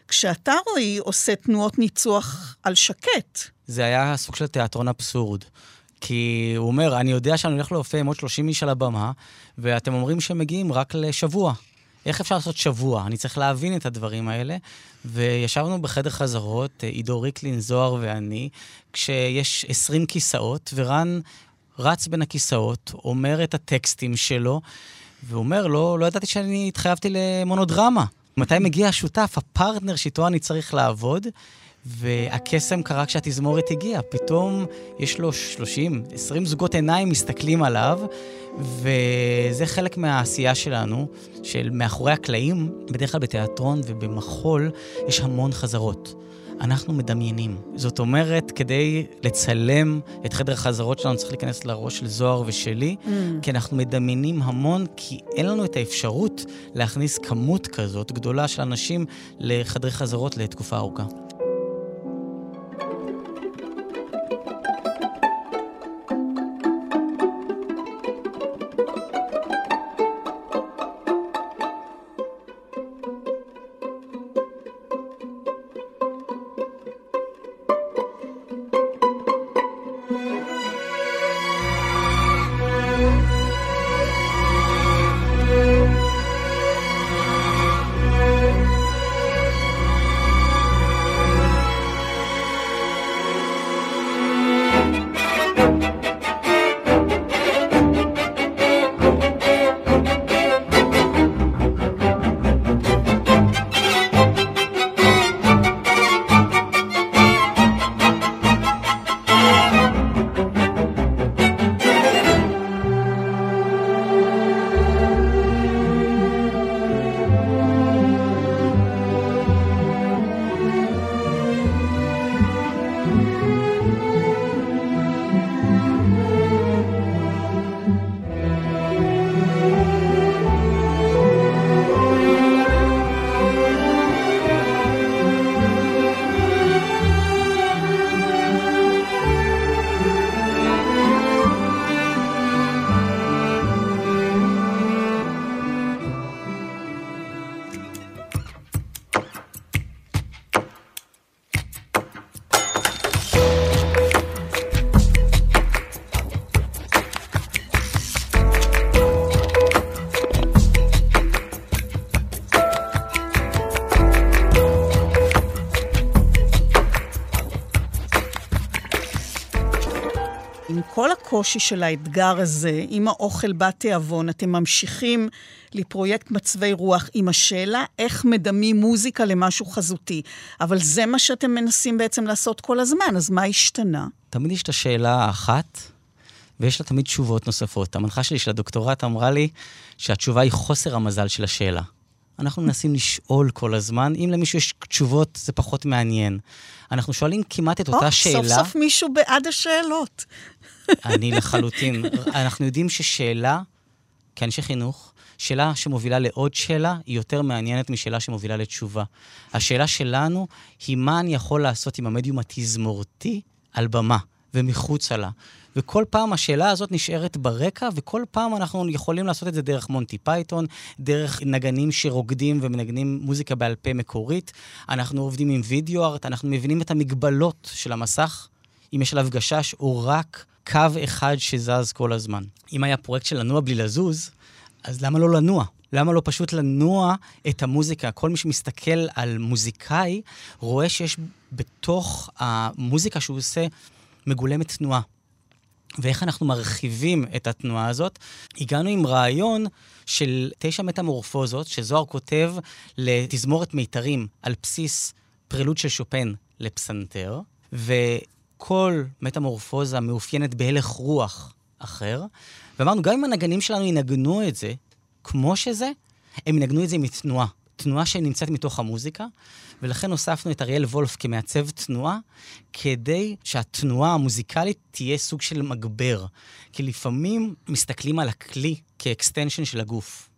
כשאתה, רועי, עושה תנועות ניצוח על שקט. זה היה סוג של תיאטרון אבסורד. כי הוא אומר, אני יודע שאני הולך להופיע עם עוד 30 איש על הבמה, ואתם אומרים שהם מגיעים רק לשבוע. איך אפשר לעשות שבוע? אני צריך להבין את הדברים האלה. וישבנו בחדר חזרות, עידו ריקלין, זוהר ואני, כשיש 20 כיסאות, ורן רץ בין הכיסאות, אומר את הטקסטים שלו, והוא אומר, לא, לא ידעתי שאני התחייבתי למונודרמה. מתי מגיע השותף, הפרטנר שאיתו אני צריך לעבוד? והקסם קרה כשהתזמורת הגיעה. פתאום יש לו 30, 20 זוגות עיניים מסתכלים עליו, וזה חלק מהעשייה שלנו, של מאחורי הקלעים, בדרך כלל בתיאטרון ובמחול, יש המון חזרות. אנחנו מדמיינים. זאת אומרת, כדי לצלם את חדר החזרות שלנו, צריך להיכנס לראש של זוהר ושלי, Mm. כי אנחנו מדמיינים המון, כי אין לנו את האפשרות להכניס כמות כזאת גדולה של אנשים לחדרי חזרות לתקופה ארוכה. הקושי של האתגר הזה, עם האוכל בא תיאבון, אתם ממשיכים לפרויקט מצבי רוח עם השאלה איך מדמים מוזיקה למשהו חזותי. אבל זה מה שאתם מנסים בעצם לעשות כל הזמן, אז מה השתנה? תמיד יש את השאלה האחת, ויש לה תמיד תשובות נוספות. המנחה שלי של הדוקטורט אמרה לי שהתשובה היא חוסר המזל של השאלה. אנחנו מנסים לשאול כל הזמן, אם למישהו יש תשובות, זה פחות מעניין. אנחנו שואלים כמעט את אותה או, שאלה. סוף סוף מישהו בעד השאלות. אני לחלוטין. אנחנו יודעים ששאלה, כאנשי חינוך, שאלה שמובילה לעוד שאלה, היא יותר מעניינת משאלה שמובילה לתשובה. השאלה שלנו היא מה אני יכול לעשות עם המדיום התזמורתי על במה. ומחוצה לה. וכל פעם השאלה הזאת נשארת ברקע, וכל פעם אנחנו יכולים לעשות את זה דרך מונטי פייתון, דרך נגנים שרוקדים ומנגנים מוזיקה בעל פה מקורית. אנחנו עובדים עם וידאו ארט, אנחנו מבינים את המגבלות של המסך, אם יש עליו גשש או רק קו אחד שזז כל הזמן. אם היה פרויקט של לנוע בלי לזוז, אז למה לא לנוע? למה לא פשוט לנוע את המוזיקה? כל מי שמסתכל על מוזיקאי רואה שיש בתוך המוזיקה שהוא עושה מגולמת תנועה. ואיך אנחנו מרחיבים את התנועה הזאת. הגענו עם רעיון של תשע מטמורפוזות, שזוהר כותב לתזמורת מיתרים על בסיס פרילוד של שופן לפסנתר, וכל מטמורפוזה מאופיינת בהלך רוח אחר. ואמרנו, גם אם הנגנים שלנו ינגנו את זה כמו שזה, הם ינגנו את זה מתנועה. תנועה שנמצאת מתוך המוזיקה, ולכן הוספנו את אריאל וולף כמעצב תנועה, כדי שהתנועה המוזיקלית תהיה סוג של מגבר. כי לפעמים מסתכלים על הכלי כ extension של הגוף.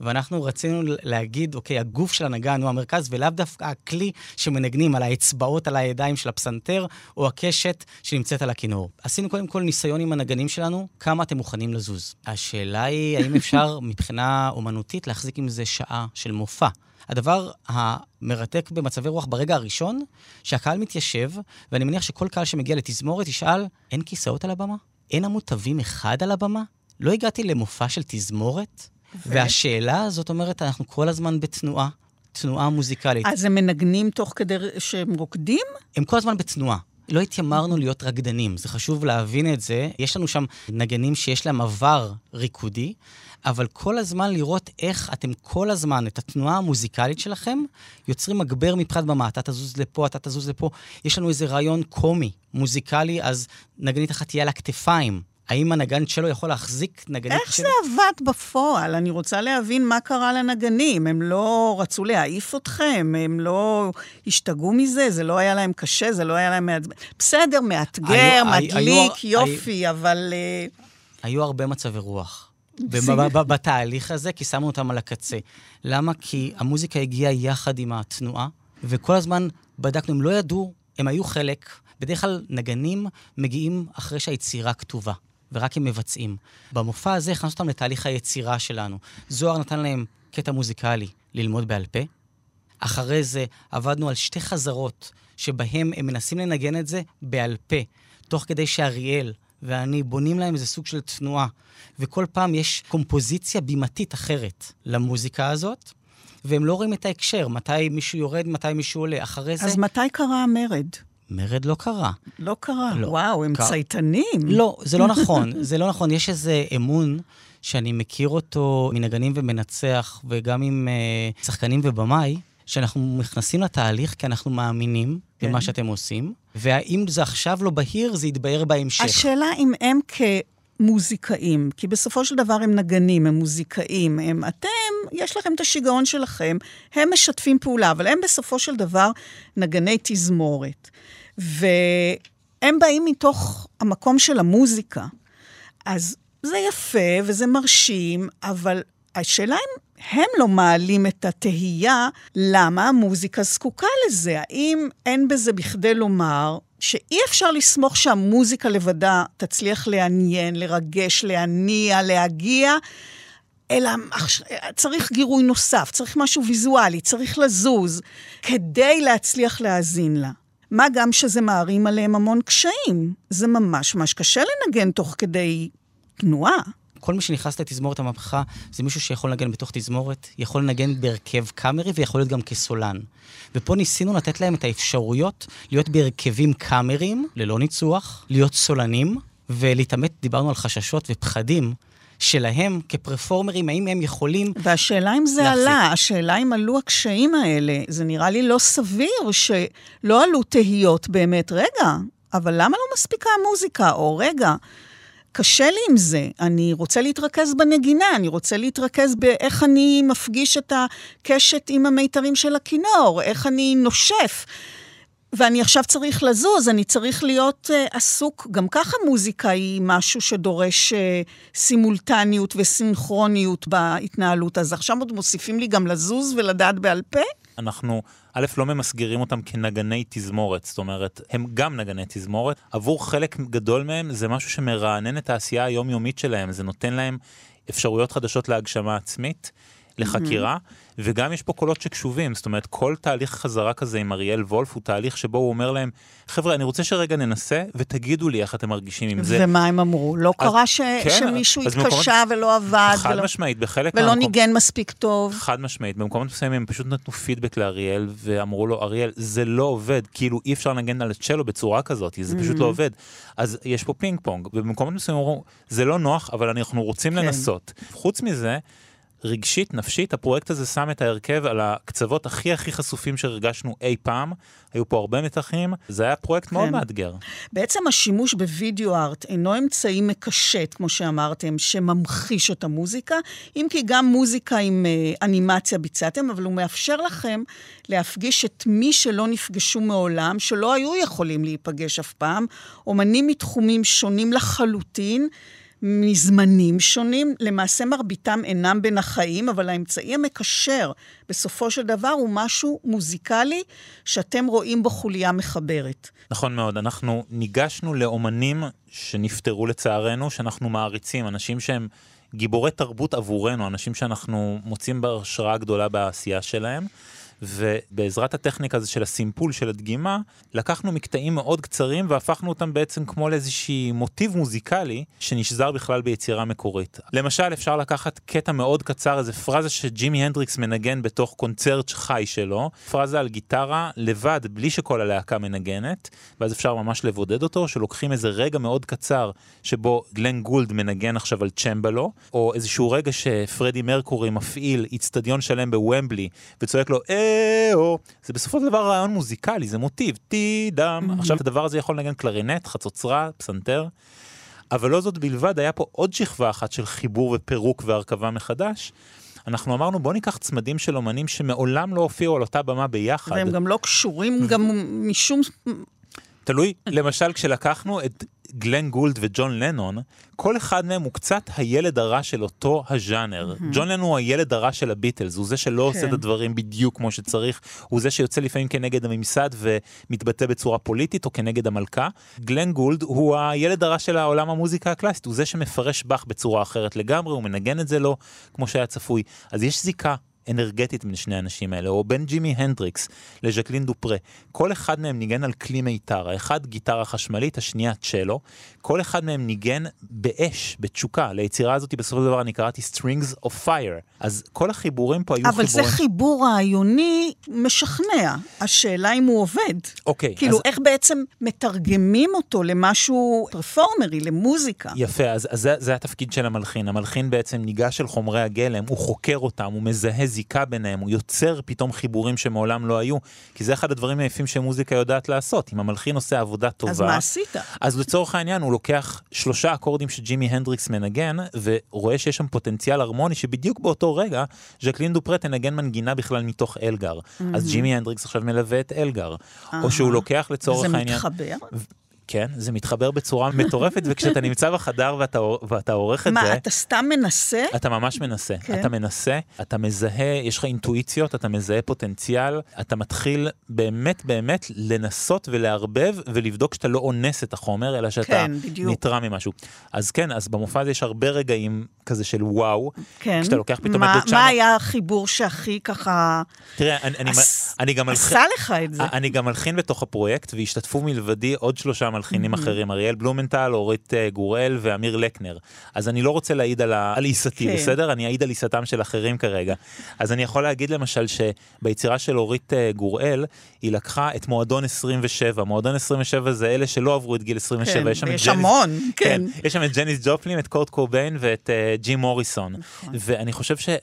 ואנחנו רצינו להגיד, אוקיי, הגוף של הנגן הוא המרכז, ולאו דווקא הכלי שמנגנים על האצבעות, על הידיים של הפסנתר, או הקשת שנמצאת על הכינור. עשינו קודם כל ניסיון עם הנגנים שלנו, כמה אתם מוכנים לזוז. השאלה היא, האם אפשר <laughs> מבחינה אומנותית להחזיק עם זה שעה של מופע. הדבר המרתק במצבי רוח ברגע הראשון, שהקהל מתיישב, ואני מניח שכל קהל שמגיע לתזמורת ישאל, אין כיסאות על הבמה? אין עמוד תווים אחד על הבמה? לא הגעתי למופע של תזמורת? והשאלה הזאת אומרת, אנחנו כל הזמן בתנועה, תנועה מוזיקלית. אז הם מנגנים תוך כדי שהם רוקדים? הם כל הזמן בתנועה. לא התיימרנו להיות רקדנים, זה חשוב להבין את זה. יש לנו שם נגנים שיש להם עבר ריקודי, אבל כל הזמן לראות איך אתם כל הזמן, את התנועה המוזיקלית שלכם, יוצרים מגבר מבחינת במה. אתה תזוז לפה, אתה תזוז לפה. יש לנו איזה רעיון קומי, מוזיקלי, אז נגנית אחת תהיה על הכתפיים. האם הנגן שלו יכול להחזיק נגנית איך זה עבד בפועל? אני רוצה להבין מה קרה לנגנים. הם לא רצו להעיף אתכם? הם לא השתגעו מזה? זה לא היה להם קשה? זה לא היה להם? בסדר, מאתגר, היו- מדליק, היו- יופי, אבל... אה, היו הרבה מצבי רוח. בתהליך הזה, כי שמו אותם על הקצה. למה? כי המוזיקה הגיעה יחד עם התנועה, וכל הזמן בדקנו, הם לא ידעו, הם היו חלק. בדרך כלל נגנים מגיעים אחרי שהיצירה כתובה, ורק הם מבצעים. במופע הזה הכנסנו אותם לתהליך היצירה שלנו. זוהר נתן להם קטע מוזיקלי ללמוד בעל פה. אחרי זה עבדנו על שתי חזרות, שבהם הם מנסים לנגן את זה בעל פה, תוך כדי שאריאל ואני בונים להם איזה סוג של תנועה. וכל פעם יש קומפוזיציה בימתית אחרת למוזיקה הזאת, והם לא רואים את ההקשר, מתי מישהו יורד, מתי מישהו עולה. אחרי זה... אז מתי קרה המרד? מרד לא קרה. לא קרה. לא. וואו, הם קרה. צייתנים. לא, זה לא <laughs> נכון. זה לא נכון. יש איזה אמון שאני מכיר אותו מנגנים ומנצח, וגם עם uh, שחקנים ובמאי, שאנחנו נכנסים לתהליך כי אנחנו מאמינים כן. במה שאתם עושים, והאם זה עכשיו לא בהיר, זה יתבהר בהמשך. השאלה אם הם כמוזיקאים, כי בסופו של דבר הם נגנים, הם מוזיקאים, הם, אתם, יש לכם את השיגעון שלכם, הם משתפים פעולה, אבל הם בסופו של דבר נגני תזמורת. והם באים מתוך המקום של המוזיקה. אז זה יפה וזה מרשים, אבל השאלה אם הם לא מעלים את התהייה למה המוזיקה זקוקה לזה. האם אין בזה בכדי לומר שאי אפשר לסמוך שהמוזיקה לבדה תצליח לעניין, לרגש, להניע, להגיע, אלא צריך גירוי נוסף, צריך משהו ויזואלי, צריך לזוז, כדי להצליח להאזין לה. מה גם שזה מערים עליהם המון קשיים. זה ממש ממש קשה לנגן תוך כדי תנועה. כל מי שנכנס לתזמורת המהפכה זה מישהו שיכול לנגן בתוך תזמורת, יכול לנגן בהרכב קאמרי ויכול להיות גם כסולן. ופה ניסינו לתת להם את האפשרויות להיות בהרכבים קאמריים, ללא ניצוח, להיות סולנים, ולהתעמת, דיברנו על חששות ופחדים. שלהם כפרפורמרים, האם הם יכולים... והשאלה אם זה להחזיק. עלה, השאלה אם עלו הקשיים האלה. זה נראה לי לא סביר שלא עלו תהיות באמת. רגע, אבל למה לא מספיקה המוזיקה? או רגע, קשה לי עם זה. אני רוצה להתרכז בנגינה, אני רוצה להתרכז באיך אני מפגיש את הקשת עם המיתרים של הכינור, איך אני נושף. ואני עכשיו צריך לזוז, אני צריך להיות uh, עסוק. גם ככה מוזיקה היא משהו שדורש uh, סימולטניות וסינכרוניות בהתנהלות, אז עכשיו עוד מוסיפים לי גם לזוז ולדעת בעל פה? אנחנו, א', לא ממסגרים אותם כנגני תזמורת, זאת אומרת, הם גם נגני תזמורת. עבור חלק גדול מהם זה משהו שמרענן את העשייה היומיומית שלהם, זה נותן להם אפשרויות חדשות להגשמה עצמית. לחקירה, mm-hmm. וגם יש פה קולות שקשובים, זאת אומרת, כל תהליך חזרה כזה עם אריאל וולף הוא תהליך שבו הוא אומר להם, חבר'ה, אני רוצה שרגע ננסה, ותגידו לי איך אתם מרגישים עם זה. ומה הם אמרו? לא אז, קרה ש... כן, שמישהו התקשה במקומות... ולא עבד? חד ולא... משמעית, בחלק ולא מהמקום... ניגן מספיק טוב? חד משמעית, במקומות מסוימים הם פשוט נתנו פידבק לאריאל, ואמרו לו, אריאל, זה לא עובד, כאילו אי אפשר לנגן על הצ'לו בצורה כזאת, זה פשוט mm-hmm. לא עובד. אז יש פה פינג פונג, ובמקומות מסוימים אמרו, זה לא נוח, אבל אנחנו רוצים כן. לנסות. חוץ מזה, רגשית, נפשית, הפרויקט הזה שם את ההרכב על הקצוות הכי הכי חשופים שהרגשנו אי פעם. היו פה הרבה מתחים, זה היה פרויקט כן. מאוד מאתגר. בעצם השימוש בווידאו ארט אינו אמצעי מקשט, כמו שאמרתם, שממחיש את המוזיקה, אם כי גם מוזיקה עם uh, אנימציה ביצעתם, אבל הוא מאפשר לכם להפגיש את מי שלא נפגשו מעולם, שלא היו יכולים להיפגש אף פעם, אומנים מתחומים שונים לחלוטין. מזמנים שונים, למעשה מרביתם אינם בין החיים, אבל האמצעי המקשר בסופו של דבר הוא משהו מוזיקלי שאתם רואים בו חוליה מחברת. נכון מאוד, אנחנו ניגשנו לאומנים שנפטרו לצערנו, שאנחנו מעריצים, אנשים שהם גיבורי תרבות עבורנו, אנשים שאנחנו מוצאים בהשראה גדולה בעשייה שלהם. ובעזרת הטכניקה הזו של הסימפול של הדגימה, לקחנו מקטעים מאוד קצרים והפכנו אותם בעצם כמו לאיזשהי מוטיב מוזיקלי שנשזר בכלל ביצירה מקורית. למשל, אפשר לקחת קטע מאוד קצר, איזה פרזה שג'ימי הנדריקס מנגן בתוך קונצרט חי שלו, פרזה על גיטרה לבד, בלי שכל הלהקה מנגנת, ואז אפשר ממש לבודד אותו, שלוקחים איזה רגע מאוד קצר שבו גלן גולד מנגן עכשיו על צ'מבלו, או איזשהו רגע שפרדי מרקורי מפעיל איצטדיון שלם בוומבלי וצועק לו, אה, או זה בסופו של דבר רעיון מוזיקלי, זה מוטיב, טי דם. Mm-hmm. עכשיו הדבר הזה יכול לנגן קלרינט, חצוצרה, פסנתר. אבל לא זאת בלבד, היה פה עוד שכבה אחת של חיבור ופירוק והרכבה מחדש. אנחנו אמרנו בוא ניקח צמדים של אומנים שמעולם לא הופיעו על אותה במה ביחד. והם גם לא קשורים גם משום... תלוי, למשל כשלקחנו את גלן גולד וג'ון לנון, כל אחד מהם הוא קצת הילד הרע של אותו הז'אנר. Mm-hmm. ג'ון לנון הוא הילד הרע של הביטלס, הוא זה שלא כן. עושה את הדברים בדיוק כמו שצריך, הוא זה שיוצא לפעמים כנגד הממסד ומתבטא בצורה פוליטית או כנגד המלכה. גלן גולד הוא הילד הרע של העולם המוזיקה הקלאסית, הוא זה שמפרש באך בצורה אחרת לגמרי, הוא מנגן את זה לא כמו שהיה צפוי. אז יש זיקה אנרגטית בין שני האנשים האלה, או בין ג'ימי הנדריקס לז'קלין דופרה. כל אחד מהם ניגן על כלי מיתר, האחד גיטרה חשמלית, השנייה צ'לו. כל אחד מהם ניגן באש, בתשוקה. ליצירה הזאת בסופו של דבר אני קראתי Strings of Fire. אז כל החיבורים פה היו אבל חיבורים... אבל זה חיבור רעיוני משכנע. השאלה אם הוא עובד. אוקיי. כאילו, אז... איך בעצם מתרגמים אותו למשהו פרפורמרי, למוזיקה. יפה, אז, אז זה, זה התפקיד של המלחין. המלחין בעצם ניגש אל חומרי הגלם, הוא חוקר אותם, הוא מזהה זיקה ביניהם, הוא יוצר פתאום חיבורים שמעולם לא היו, כי זה אחד הדברים היפים שמוזיקה יודעת לעשות. אם המלחין עושה עבודה טובה... אז מה עשית? אז לצורך העניין הוא לוקח שלושה אקורדים שג'ימי הנדריקס מנגן, ורואה שיש שם פוטנציאל הרמוני שבדיוק באותו רגע ז'קלין דופרה תנגן מנגינה בכלל מתוך אלגר. Mm-hmm. אז ג'ימי הנדריקס עכשיו מלווה את אלגר. Uh-huh. או שהוא לוקח לצורך העניין... זה מתחבר? כן, זה מתחבר בצורה מטורפת, <laughs> וכשאתה נמצא בחדר ואתה, ואתה עורך את מה, זה... מה, אתה סתם מנסה? אתה ממש מנסה. כן. אתה מנסה, אתה מזהה, יש לך אינטואיציות, אתה מזהה פוטנציאל, אתה מתחיל באמת באמת לנסות ולערבב ולבדוק שאתה לא אונס את החומר, אלא שאתה כן, נתרע ממשהו. אז כן, אז במופע הזה יש הרבה רגעים כזה של וואו. כן. כשאתה לוקח פתאום מה, את דוצ'אנו. מה היה החיבור שהכי ככה... תראה, אני, אני, עש... אני גם... עשה לך את זה. אני גם מלחין בתוך הפרויקט, והשתתפו מלבדי עוד שלושה מלחינים mm-hmm. אחרים, אריאל בלומנטל, אורית uh, גוראל ואמיר לקנר. אז אני לא רוצה להעיד על, עיסתי, כן. בסדר? אני אעיד על עיסתם של אחרים כרגע. אז אני יכול להגיד למשל שביצירה של אורית uh, גוראל, היא לקחה את מועדון 27. מועדון 27 זה אלה שלא עברו את גיל 27. כן, יש שם יש ג'ניס, המון, כן. כן. יש שם את ג'ניס ג'ופלין, את קורט קוביין ואת uh, ג'ים מוריסון. נכון. ואני חושב שא',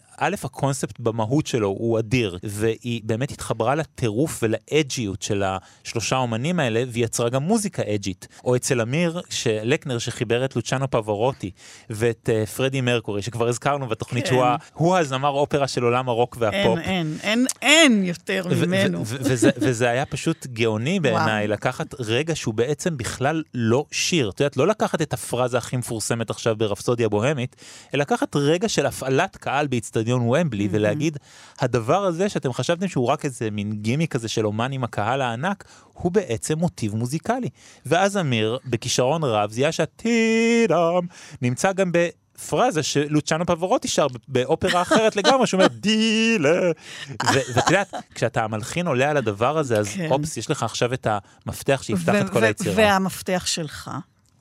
הקונספט במהות שלו הוא אדיר, והיא באמת התחברה לטירוף ולאג'יות של השלושה אומנים האלה, והיא יצרה גם מוזיקה אג'ית. Legit. או אצל אמיר, לקנר שחיבר את לוצ'אנו פברוטי ואת uh, פרדי מרקורי, שכבר הזכרנו בתוכנית כן. שהוא הוא הזמר אופרה של עולם הרוק והפופ. אין, אין, אין, אין יותר ממנו. וזה, וזה היה פשוט גאוני בעיניי, לקחת רגע שהוא בעצם בכלל לא שיר. את יודעת, לא לקחת את הפרזה הכי מפורסמת עכשיו ברפסודיה בוהמית, אלא לקחת רגע של הפעלת קהל באיצטדיון ומבלי, ולהגיד, הדבר הזה שאתם חשבתם שהוא רק איזה מין גימי כזה של אומן עם הקהל הענק, הוא בעצם מוטיב מוזיקלי. ואז אמיר, בכישרון רב, זיהה שהטירם נמצא גם ב... פרזה שלוצ'אנו פברוטי שר באופרה אחרת לגמרי, שאומר <laughs> דילה. ואת יודעת, כשאתה המלחין עולה על הדבר הזה, אז כן. אופס, יש לך עכשיו את המפתח שיפתח את כל היצירה. והמפתח שלך,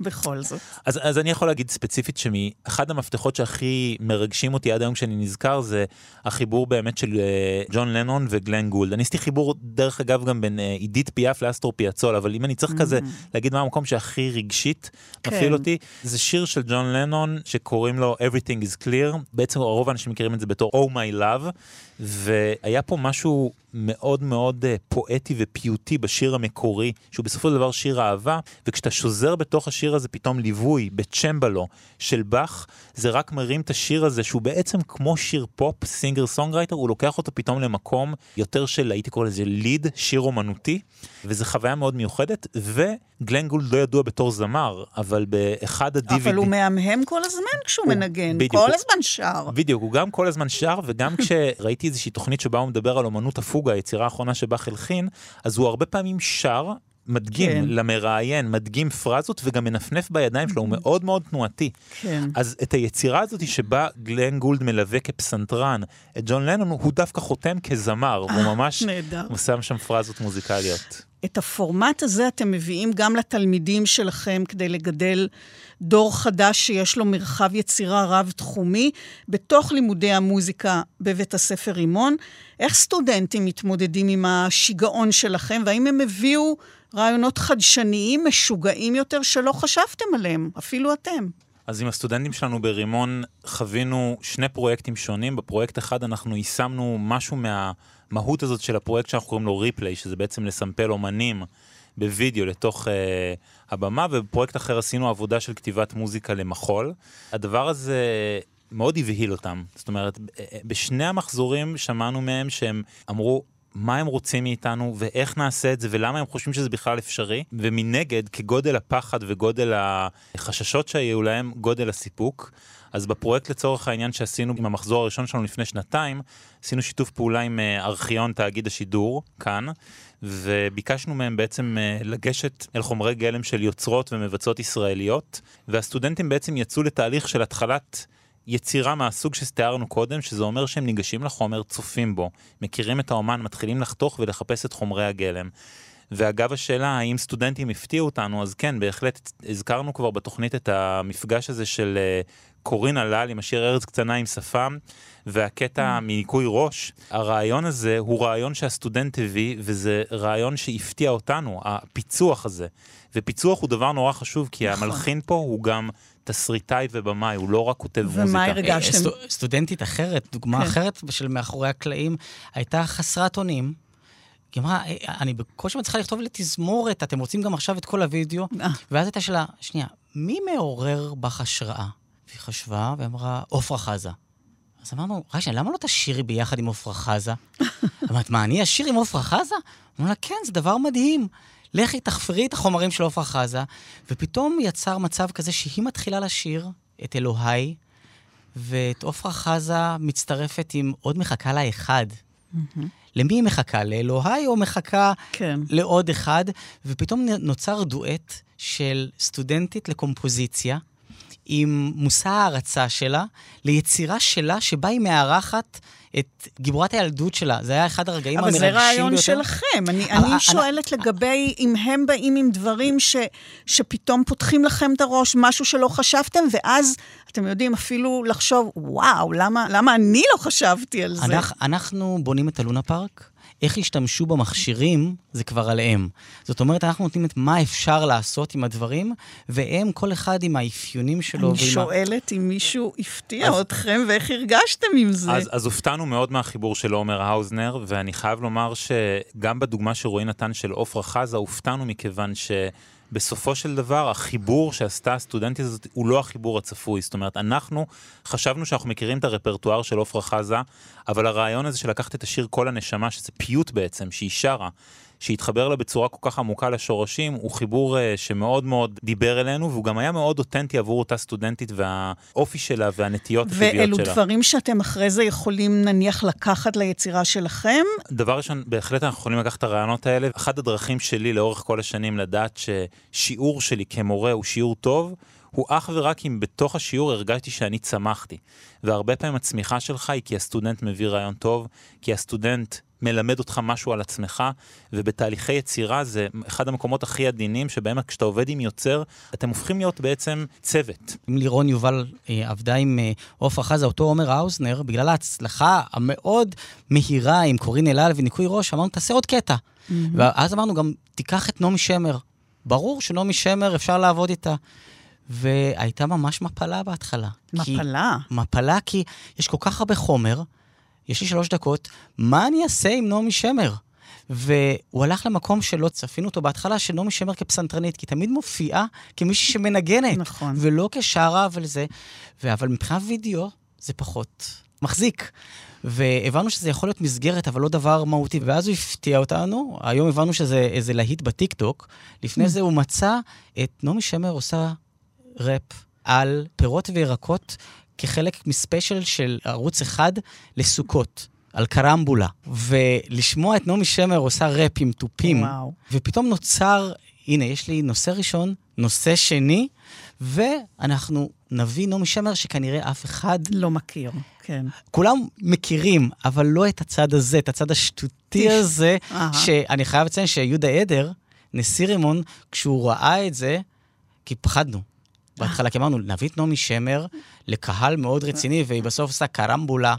בכל זאת. אז, אז אני יכול להגיד ספציפית שאחד המפתחות שהכי מרגשים אותי עד היום כשאני נזכר זה החיבור באמת של אה, ג'ון לנון וגלן גולד. אני עשיתי חיבור דרך אגב גם בין אה, עידית פיאף לאסטור פיאצול, אבל אם אני צריך כזה להגיד מה המקום שהכי רגשית כן. מפעיל אותי, זה שיר של ג'ון לנון שקוראים לו Everything is Clear, בעצם רוב האנשים מכירים את זה בתור Oh My Love, והיה פה משהו מאוד מאוד אה, פואטי ופיוטי בשיר המקורי, שהוא בסופו של דבר שיר אהבה, וכשאתה שוזר בתוך השיר הזה פתאום ליווי בצ'מבלו של באך, זה רק מרים את השיר הזה שהוא בעצם כמו שיר פופ, singer songwriter, הוא לוקח אותו פתאום למקום יותר של, הייתי קורא לזה Lied, שיר אומנותי, וזו חוויה מאוד מיוחדת, וגלן גולד לא ידוע בתור זמר, אבל באחד ה-DVD... אבל הוא מהמהם כל הזמן כשהוא מנגן, בדיוק. כל הוא- הזמן שר. בדיוק, הוא גם כל הזמן שר, וגם כשראיתי איזושהי תוכנית שבה הוא מדבר על אומנות הפוגה, היצירה האחרונה שבאך הלחין, אז הוא הרבה פעמים שר, מדגים כן. למראיין, מדגים פרזות וגם מנפנף בידיים שלו, הוא מאוד מאוד תנועתי. כן. אז את היצירה הזאת שבה גלן גולד מלווה כפסנתרן את ג'ון לנון, הוא דווקא חותם כזמר, והוא ממש <laughs> נהדר. הוא שם שם פרזות מוזיקליות. את הפורמט הזה אתם מביאים גם לתלמידים שלכם כדי לגדל דור חדש שיש לו מרחב יצירה רב-תחומי בתוך לימודי המוזיקה בבית הספר רימון. איך סטודנטים מתמודדים עם השיגעון שלכם, והאם הם הביאו רעיונות חדשניים, משוגעים יותר, שלא חשבתם עליהם, אפילו אתם? אז עם הסטודנטים שלנו ברימון חווינו שני פרויקטים שונים. בפרויקט אחד אנחנו יישמנו משהו מהמהות הזאת של הפרויקט שאנחנו קוראים לו ריפליי, שזה בעצם לסמפל אומנים בווידאו לתוך uh, הבמה, ובפרויקט אחר עשינו עבודה של כתיבת מוזיקה למחול. הדבר הזה מאוד הבהיל אותם. זאת אומרת, בשני המחזורים שמענו מהם שהם אמרו, מה הם רוצים מאיתנו ואיך נעשה את זה ולמה הם חושבים שזה בכלל אפשרי ומנגד כגודל הפחד וגודל החששות שהיו להם גודל הסיפוק. אז בפרויקט לצורך העניין שעשינו עם המחזור הראשון שלנו לפני שנתיים עשינו שיתוף פעולה עם אה, ארכיון תאגיד השידור כאן וביקשנו מהם בעצם אה, לגשת אל חומרי גלם של יוצרות ומבצעות ישראליות והסטודנטים בעצם יצאו לתהליך של התחלת יצירה מהסוג שתיארנו קודם, שזה אומר שהם ניגשים לחומר, צופים בו, מכירים את האומן, מתחילים לחתוך ולחפש את חומרי הגלם. ואגב השאלה האם סטודנטים הפתיעו אותנו, אז כן, בהחלט הזכרנו כבר בתוכנית את המפגש הזה של אה, קורין הלל עם השיר ארץ קטנה עם שפם, והקטע מניקוי ראש. הרעיון הזה הוא רעיון שהסטודנט הביא, וזה רעיון שהפתיע אותנו, הפיצוח הזה. ופיצוח הוא דבר נורא חשוב, כי נכון. המלחין פה הוא גם תסריטאי ובמאי, הוא לא רק כותב מוזיקה. ומה הרגשתם? סטו- סטודנטית אחרת, דוגמה כן. אחרת של מאחורי הקלעים, הייתה חסרת אונים. היא אמרה, "אה, אני בקושי מצליחה לכתוב לתזמורת, אתם רוצים גם עכשיו את כל הוידאו? ואז הייתה שאלה, שנייה, מי מעורר בך השראה? והיא חשבה ואמרה, עפרה חזה. אז אמרנו, שנייה, למה לא תשאירי ביחד עם עפרה חזה? <laughs> אמרת, מה, אני אשיר עם עפרה חזה? אמרו לה, כן, זה דבר מדהים. לכי, תחפרי את החומרים של עפרה חזה, ופתאום יצר מצב כזה שהיא מתחילה לשיר את אלוהי, ואת עפרה חזה מצטרפת עם עוד מחכה לה אחד. למי היא מחכה? לאלוהי או מחכה כן. לעוד אחד? ופתאום נוצר דואט של סטודנטית לקומפוזיציה, עם מושא ההערצה שלה, ליצירה שלה שבה היא מארחת את גיבורת הילדות שלה. זה היה אחד הרגעים אבל המרגשים זה ביותר. רעיון שלכם. אני, אבל- אני שואלת לגבי אם הם באים עם דברים ש, שפתאום פותחים לכם את הראש, משהו שלא חשבתם, ואז אתם יודעים אפילו לחשוב, וואו, למה, למה אני לא חשבתי על זה? אנחנו, אנחנו בונים את הלונה פארק, איך ישתמשו במכשירים, זה כבר עליהם. זאת אומרת, אנחנו נותנים את מה אפשר לעשות עם הדברים, והם, כל אחד עם האפיונים שלו. אני ועם ה- שואלת אם מישהו הפתיע אז- אתכם ואיך הרגשתם עם זה. אז, אז הופתענו מאוד מהחיבור של עומר האוזנר, ואני חייב לומר שגם בדוגמה שרועי נתן של עפרה חזה, הופתענו מכיוון בסופו של דבר החיבור שעשתה הסטודנטית הזאת הוא לא החיבור הצפוי. זאת אומרת, אנחנו חשבנו שאנחנו מכירים את הרפרטואר של עפרה חזה, אבל הרעיון הזה של לקחת את השיר כל הנשמה, שזה פיוט בעצם, שהיא שרה, שהתחבר לה בצורה כל כך עמוקה לשורשים, הוא חיבור uh, שמאוד מאוד דיבר אלינו, והוא גם היה מאוד אותנטי עבור אותה סטודנטית והאופי שלה והנטיות הטבעיות שלה. ואלו דברים שאתם אחרי זה יכולים נניח לקחת ליצירה שלכם? דבר ראשון, בהחלט אנחנו יכולים לקחת את הרעיונות האלה. אחת הדרכים שלי לאורך כל השנים לדעת ששיעור שלי כמורה הוא שיעור טוב, הוא אך ורק אם בתוך השיעור הרגשתי שאני צמחתי. והרבה פעמים הצמיחה שלך היא כי הסטודנט מביא רעיון טוב, כי הסטודנט מלמד אותך משהו על עצמך, ובתהליכי יצירה זה אחד המקומות הכי עדינים שבהם כשאתה עובד עם יוצר, אתם הופכים להיות בעצם צוות. אם לירון יובל אה, עבדה עם אה, עופרה חזה, אותו עומר האוזנר, בגלל ההצלחה המאוד מהירה עם קורין אלעל וניקוי ראש, אמרנו, תעשה עוד קטע. Mm-hmm. ואז אמרנו גם, תיקח את נעמי שמר. ברור שנעמי שמר, אפשר לעבוד איתה. והייתה ממש מפלה בהתחלה. מפלה? כי, מפלה כי יש כל כך הרבה חומר, יש לי שלוש דקות, מה אני אעשה עם נעמי שמר? והוא הלך למקום שלא צפינו אותו בהתחלה, של נעמי שמר כפסנתרנית, כי תמיד מופיעה כמישהי שמנגנת. נכון. ולא כשרה ולזה. ו... אבל מבחינת וידאו, זה פחות מחזיק. והבנו שזה יכול להיות מסגרת, אבל לא דבר מהותי. ואז הוא הפתיע אותנו, היום הבנו שזה איזה להיט בטיקטוק. לפני. זה הוא מצא את נעמי שמר עושה ראפ על פירות וירקות כחלק מספיישל של ערוץ אחד לסוכות. על קרמבולה, ולשמוע את נעמי שמר עושה ראפ עם תופים, וואו. ופתאום נוצר, הנה, יש לי נושא ראשון, נושא שני, ואנחנו נביא נעמי שמר שכנראה אף אחד... לא מכיר, כן. כולם מכירים, אבל לא את הצד הזה, את הצד השטותי הזה, שאני חייב לציין שיהודה עדר, נשיא רימון, כשהוא ראה את זה, כי פחדנו. בהתחלה, כי אמרנו, נביא את נעמי שמר לקהל מאוד רציני, והיא בסוף עושה קרמבולה,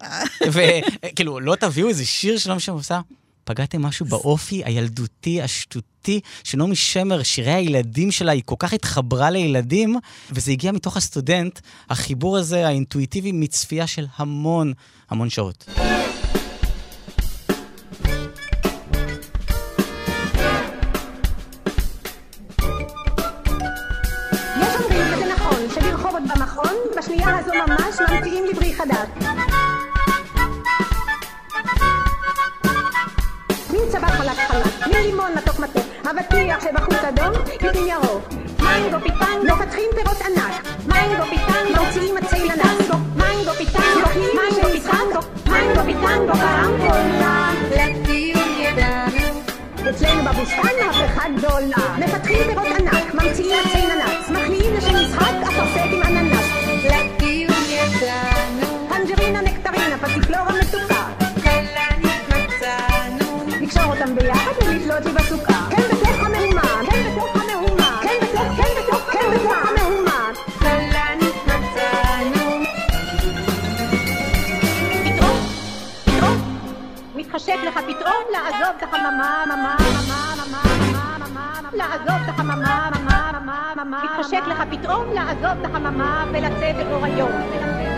וכאילו, לא תביאו איזה שיר שנעמי שמר עושה. פגעתם משהו באופי הילדותי, השטותי, שנעמי שמר, שירי הילדים שלה, היא כל כך התחברה לילדים, וזה הגיע מתוך הסטודנט, החיבור הזה, האינטואיטיבי, מצפייה של המון המון שעות. במכון, בשנייה הזו ממש ממציאים לי ברי חדש. מין צבא חלק חלק, מין לימון מתוק מתוק, אבטיח שבחוץ אדום, יודעים ירוק. מיינגו פיטנגו, מפתחים פירות ענק. מיינגו פיטנגו, מוציאים עצי לנק. מיינגו פיטנגו, מיינגו פיטנגו, מיינגו פיטנגו, ברמבולה. לטיול ידענו. אצלנו בבוסתן מהפכה גדולה. מפתחים פירות לעזוב את החממה, ממה, ממה, ממה, ממה, ממה, לעזוב את החממה, ממה, ממה, ממה, מתחשק לך פתאום לעזוב את החממה ולצאת לאור היום.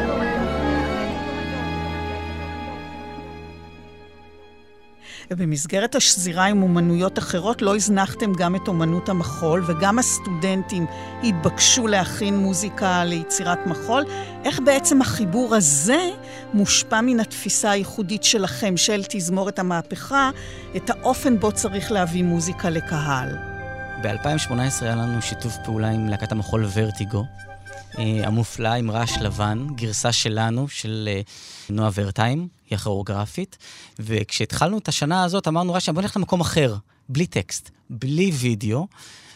ובמסגרת השזירה עם אומנויות אחרות לא הזנחתם גם את אומנות המחול, וגם הסטודנטים התבקשו להכין מוזיקה ליצירת מחול. איך בעצם החיבור הזה מושפע מן התפיסה הייחודית שלכם, של תזמורת המהפכה, את האופן בו צריך להביא מוזיקה לקהל? ב-2018 היה לנו שיתוף פעולה עם להקת המחול ורטיגו, המופלא עם רעש לבן, גרסה שלנו, של נועה ורטיים, היא הכוריאוגרפית, וכשהתחלנו את השנה הזאת אמרנו, רש"י, בוא נלך למקום אחר, בלי טקסט, בלי וידאו,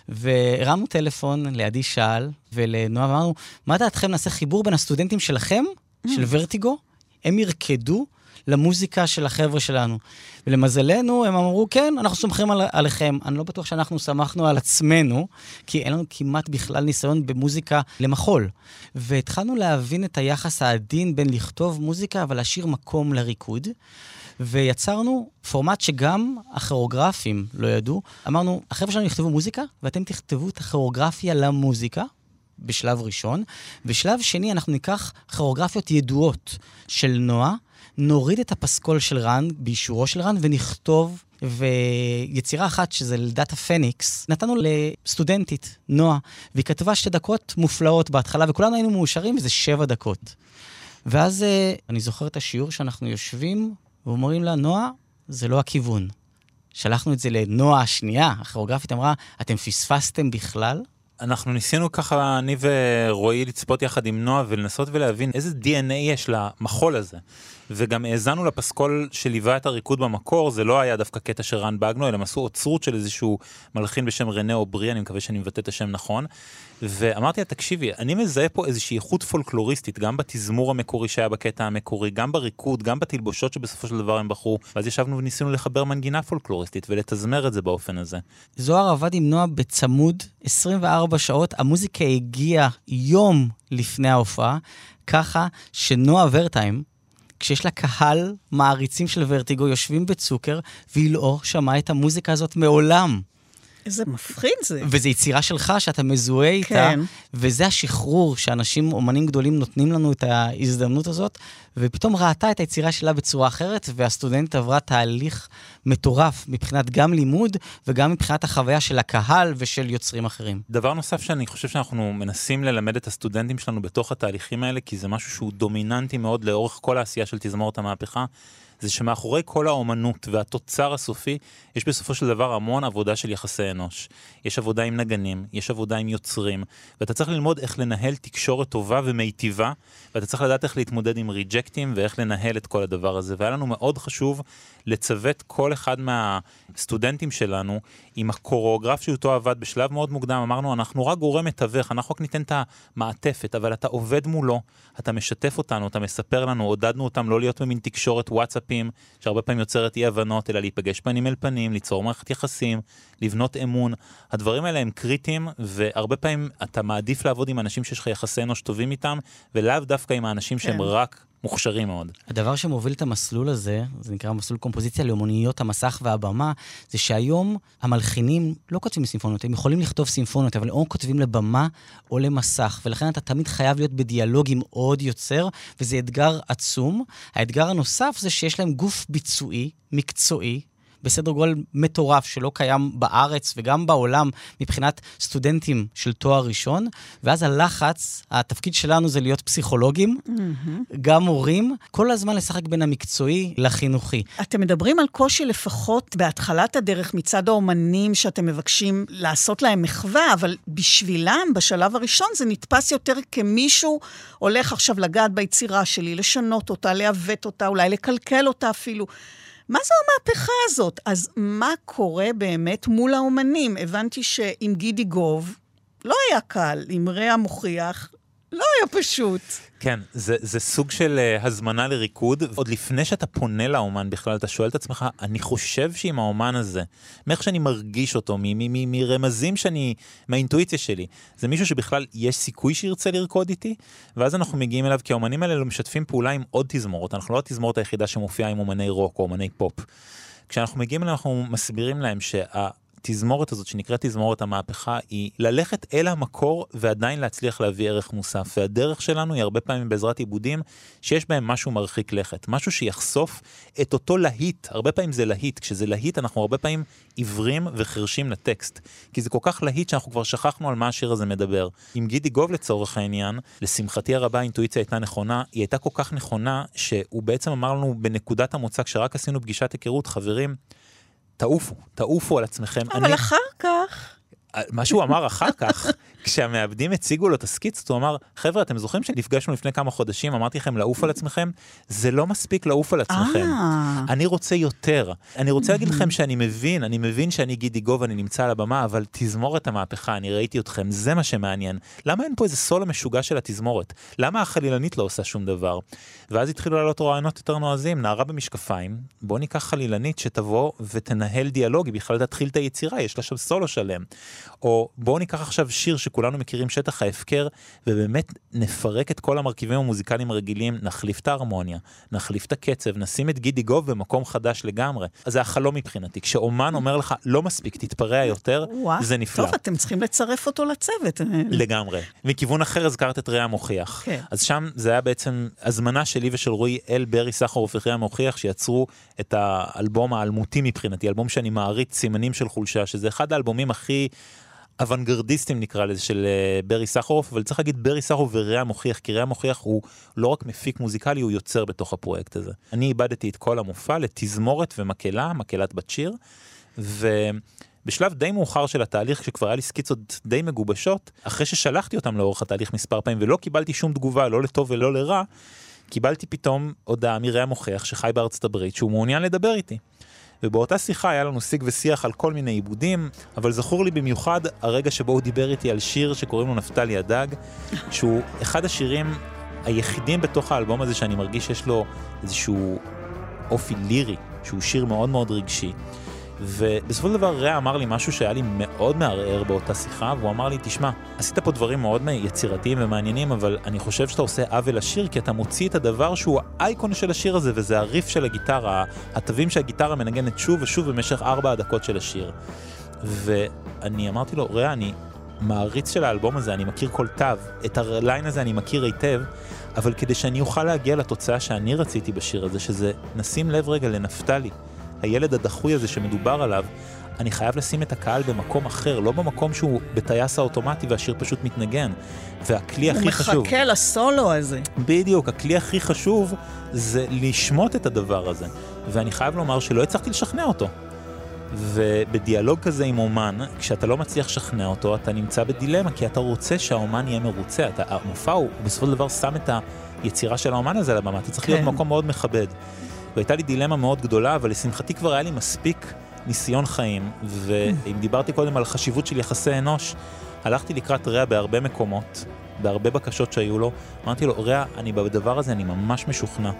והרמנו טלפון לעדי שאל ולנועה, ואמרנו, מה דעתכם נעשה חיבור בין הסטודנטים שלכם, של ורטיגו, הם ירקדו למוזיקה של החבר'ה שלנו. ולמזלנו, הם אמרו, כן, אנחנו סומכים על, עליכם. אני לא בטוח שאנחנו סמכנו על עצמנו, כי אין לנו כמעט בכלל ניסיון במוזיקה למחול. והתחלנו להבין את היחס העדין בין לכתוב מוזיקה, אבל מקום לריקוד. ויצרנו פורמט שגם הכוריאוגרפים לא ידעו. אמרנו, החבר'ה שלנו יכתבו מוזיקה, ואתם תכתבו את הכוריאוגרפיה למוזיקה. בשלב ראשון. בשלב שני, אנחנו ניקח כוריאוגרפיות ידועות של נועה, נוריד את הפסקול של רן, באישורו של רן, ונכתוב ויצירה אחת, שזה לידת הפניקס, נתנו לסטודנטית, נועה, והיא כתבה שתי דקות מופלאות בהתחלה, וכולנו היינו מאושרים, וזה שבע דקות. ואז אה, אני זוכר את השיעור שאנחנו יושבים, ואומרים לה, נועה, זה לא הכיוון. שלחנו את זה לנועה השנייה, הכוריאוגרפית אמרה, אתם פספסתם בכלל? אנחנו ניסינו ככה, אני ורועי, לצפות יחד עם נועה ולנסות ולהבין איזה DNA יש למחול הזה. וגם האזנו לפסקול שליווה את הריקוד במקור, זה לא היה דווקא קטע של רן בגנו, אלא הם עשו אוצרות של איזשהו מלחין בשם רנה אוברי, אני מקווה שאני מבטא את השם נכון. ואמרתי לה, תקשיבי, אני מזהה פה איזושהי איכות פולקלוריסטית, גם בתזמור המקורי שהיה בקטע המקורי, גם בריקוד, גם בתלבושות שבסופו של דבר הם בחרו, ואז ישבנו וניסינו לחבר מנגינה פולקלוריסטית ולתזמר את זה באופן הזה. זוהר עבד עם נועה בצמוד 24 שעות, המוזיקה הגיעה יום לפני ההופעה, ככה שנועה ורטהיים, כשיש לה קהל מעריצים של ורטיגו, יושבים בצוקר, והיא לא שמעה את המוזיקה הזאת מעולם. איזה מפחיד זה. וזו יצירה שלך שאתה מזוהה איתה, כן. וזה השחרור שאנשים, אומנים גדולים, נותנים לנו את ההזדמנות הזאת, ופתאום ראתה את היצירה שלה בצורה אחרת, והסטודנטית עברה תהליך מטורף מבחינת גם לימוד, וגם מבחינת החוויה של הקהל ושל יוצרים אחרים. דבר נוסף שאני חושב שאנחנו מנסים ללמד את הסטודנטים שלנו בתוך התהליכים האלה, כי זה משהו שהוא דומיננטי מאוד לאורך כל העשייה של תזמורת המהפכה, זה שמאחורי כל האומנות והתוצר הסופי, יש בסופו של דבר המון עבודה של יחסי אנוש. יש עבודה עם נגנים, יש עבודה עם יוצרים, ואתה צריך ללמוד איך לנהל תקשורת טובה ומיטיבה, ואתה צריך לדעת איך להתמודד עם ריג'קטים ואיך לנהל את כל הדבר הזה. והיה לנו מאוד חשוב לצוות כל אחד מהסטודנטים שלנו עם הקוריאוגרף שאותו עבד בשלב מאוד מוקדם. אמרנו, אנחנו רק גורם מתווך, אנחנו רק ניתן את המעטפת, אבל אתה עובד מולו, אתה משתף אותנו, אתה מספר לנו, עודדנו אותם לא להיות במין תקשורת וואטסאפים, שהרבה פעמים יוצרת אי הבנות, אלא להיפגש פנים אל פנים, ליצור מערכת יחסים, לבנות אמון. הדברים האלה הם קריטיים, והרבה פעמים אתה מעדיף לעבוד עם אנשים שיש לך יחסי אנוש טובים איתם, ולאו דווקא עם האנשים שהם כן. רק מוכשרים מאוד. הדבר שמוביל את המסלול הזה, זה נקרא מסלול קומפוזיציה לאומניות המסך והבמה, זה שהיום המלחינים לא כותבים סימפוניות, הם יכולים לכתוב סימפוניות, אבל או כותבים לבמה או למסך, ולכן אתה תמיד חייב להיות בדיאלוג עם עוד יוצר, וזה אתגר עצום. האתגר הנוסף זה שיש להם גוף ביצועי, מקצועי, בסדר גודל מטורף שלא קיים בארץ וגם בעולם מבחינת סטודנטים של תואר ראשון, ואז הלחץ, התפקיד שלנו זה להיות פסיכולוגים, גם מורים, כל הזמן לשחק בין המקצועי לחינוכי. אתם מדברים על קושי לפחות בהתחלת הדרך מצד האומנים שאתם מבקשים לעשות להם מחווה, אבל בשבילם, בשלב הראשון, זה נתפס יותר כמישהו הולך עכשיו לגעת ביצירה שלי, לשנות אותה, לעוות אותה, אולי לקלקל אותה אפילו. מה זו המהפכה הזאת? אז מה קורה באמת מול האומנים? הבנתי שעם גידי גוב לא היה קל, עם רע מוכיח לא היה פשוט. כן, זה, זה סוג של uh, הזמנה לריקוד. עוד לפני שאתה פונה לאומן בכלל, אתה שואל את עצמך, אני חושב שעם האומן הזה, מאיך שאני מרגיש אותו, מרמזים שאני, מהאינטואיציה שלי, זה מישהו שבכלל יש סיכוי שירצה לרקוד איתי? ואז אנחנו מגיעים אליו, כי האומנים האלה משתפים פעולה עם עוד תזמורות. אנחנו לא התזמורת היחידה שמופיעה עם אומני רוק או אומני פופ. כשאנחנו מגיעים אליהם, אנחנו מסבירים להם שה... התזמורת הזאת שנקראת תזמורת המהפכה היא ללכת אל המקור ועדיין להצליח להביא ערך מוסף. והדרך שלנו היא הרבה פעמים בעזרת עיבודים שיש בהם משהו מרחיק לכת משהו שיחשוף את אותו להיט. הרבה פעמים זה להיט כשזה להיט אנחנו הרבה פעמים עיוורים וחרשים לטקסט כי זה כל כך להיט שאנחנו כבר שכחנו על מה השיר הזה מדבר. עם גידי גוב לצורך העניין לשמחתי הרבה האינטואיציה הייתה נכונה היא הייתה כל כך נכונה שהוא בעצם אמר לנו בנקודת המוצא כשרק עשינו פגישת היכרות חברים תעופו, תעופו על עצמכם. אבל אני... אחר כך... מה שהוא אמר אחר כך, כשהמעבדים הציגו לו את הסקיצות, הוא אמר, חבר'ה, אתם זוכרים שנפגשנו לפני כמה חודשים, אמרתי לכם לעוף על עצמכם? זה לא מספיק לעוף על עצמכם. אני רוצה יותר. אני רוצה להגיד לכם שאני מבין, אני מבין שאני גידי גוב, אני נמצא על הבמה, אבל תזמורת המהפכה, אני ראיתי אתכם, זה מה שמעניין. למה אין פה איזה סולו משוגע של התזמורת? למה החלילנית לא עושה שום דבר? ואז התחילו לעלות רעיונות יותר נועזים, נערה במשקפיים, בוא ניקח חלילנית שתבוא ותנהל דיאלוג, היא בכלל תתחיל את היצירה, יש לה שם סולו שלם. או בואו ניקח עכשיו שיר שכולנו מכירים, שטח ההפקר, ובאמת נפרק את כל המרכיבים המוזיקליים הרגילים, נחליף את ההרמוניה, נחליף את הקצב, נשים את גידי גוב במקום חדש לגמרי. אז זה החלום מבחינתי. כשאומן אומר לך, לא מספיק, תתפרע יותר, וואו, זה נפלא. טוב, אתם צריכים לצרף אותו לצוות. לגמרי. מכיוון אחר הזכרת את רע המוכיח. כן. אז שם זה היה בעצם הזמנה שלי ושל רועי אל ברי סחרוף ורע המוכיח שיצרו את האלבום האלמותי מבחינתי, אלבום שאני מעריץ סימנים של חולשה, שזה אחד האלבומים הכי אוונגרדיסטים נקרא לזה של אה, ברי סחרוף, אבל צריך להגיד ברי סחרוף ורע המוכיח, כי רע המוכיח הוא לא רק מפיק מוזיקלי, הוא יוצר בתוך הפרויקט הזה. אני איבדתי את כל המופע לתזמורת ומקהלה, מקהלת בת שיר, ו... בשלב די מאוחר של התהליך, כשכבר היה לי סקיצות די מגובשות, אחרי ששלחתי אותם לאורך התהליך מספר פעמים ולא קיבלתי שום תגובה, לא לטוב ולא לרע, קיבלתי פתאום הודעה מרע המוכיח שחי בארצות הברית שהוא מעוניין לדבר איתי. ובאותה שיחה היה לנו שיג ושיח על כל מיני עיבודים, אבל זכור לי במיוחד הרגע שבו הוא דיבר איתי על שיר שקוראים לו נפתלי הדג, שהוא אחד השירים היחידים בתוך האלבום הזה שאני מרגיש שיש לו איזשהו אופי לירי, שהוא שיר מאוד מאוד רגשי. ובסופו של דבר רע אמר לי משהו שהיה לי מאוד מערער באותה שיחה, והוא אמר לי, תשמע, עשית פה דברים מאוד יצירתיים ומעניינים, אבל אני חושב שאתה עושה עוול לשיר, כי אתה מוציא את הדבר שהוא האייקון של השיר הזה, וזה הריף של הגיטרה, התווים שהגיטרה מנגנת שוב ושוב במשך ארבע הדקות של השיר. ואני אמרתי לו, רע, אני מעריץ של האלבום הזה, אני מכיר כל תו, את הליין הזה אני מכיר היטב, אבל כדי שאני אוכל להגיע לתוצאה שאני רציתי בשיר הזה, שזה נשים לב רגע לנפתלי. הילד הדחוי הזה שמדובר עליו, אני חייב לשים את הקהל במקום אחר, לא במקום שהוא בטייס האוטומטי והשיר פשוט מתנגן. והכלי הכי חשוב... הוא מחכה לסולו הזה. בדיוק, הכלי הכי חשוב זה לשמוט את הדבר הזה. ואני חייב לומר שלא הצלחתי לשכנע אותו. ובדיאלוג כזה עם אומן, כשאתה לא מצליח לשכנע אותו, אתה נמצא בדילמה, כי אתה רוצה שהאומן יהיה מרוצה. אתה, המופע הוא בסופו של דבר שם את היצירה של האומן הזה על הבמה, אתה צריך כן. להיות במקום מאוד מכבד. והייתה לי דילמה מאוד גדולה, אבל לשמחתי כבר היה לי מספיק ניסיון חיים, ואם דיברתי קודם על החשיבות של יחסי אנוש, הלכתי לקראת רע בהרבה מקומות, בהרבה בקשות שהיו לו, אמרתי לו, רע, אני בדבר הזה, אני ממש משוכנע.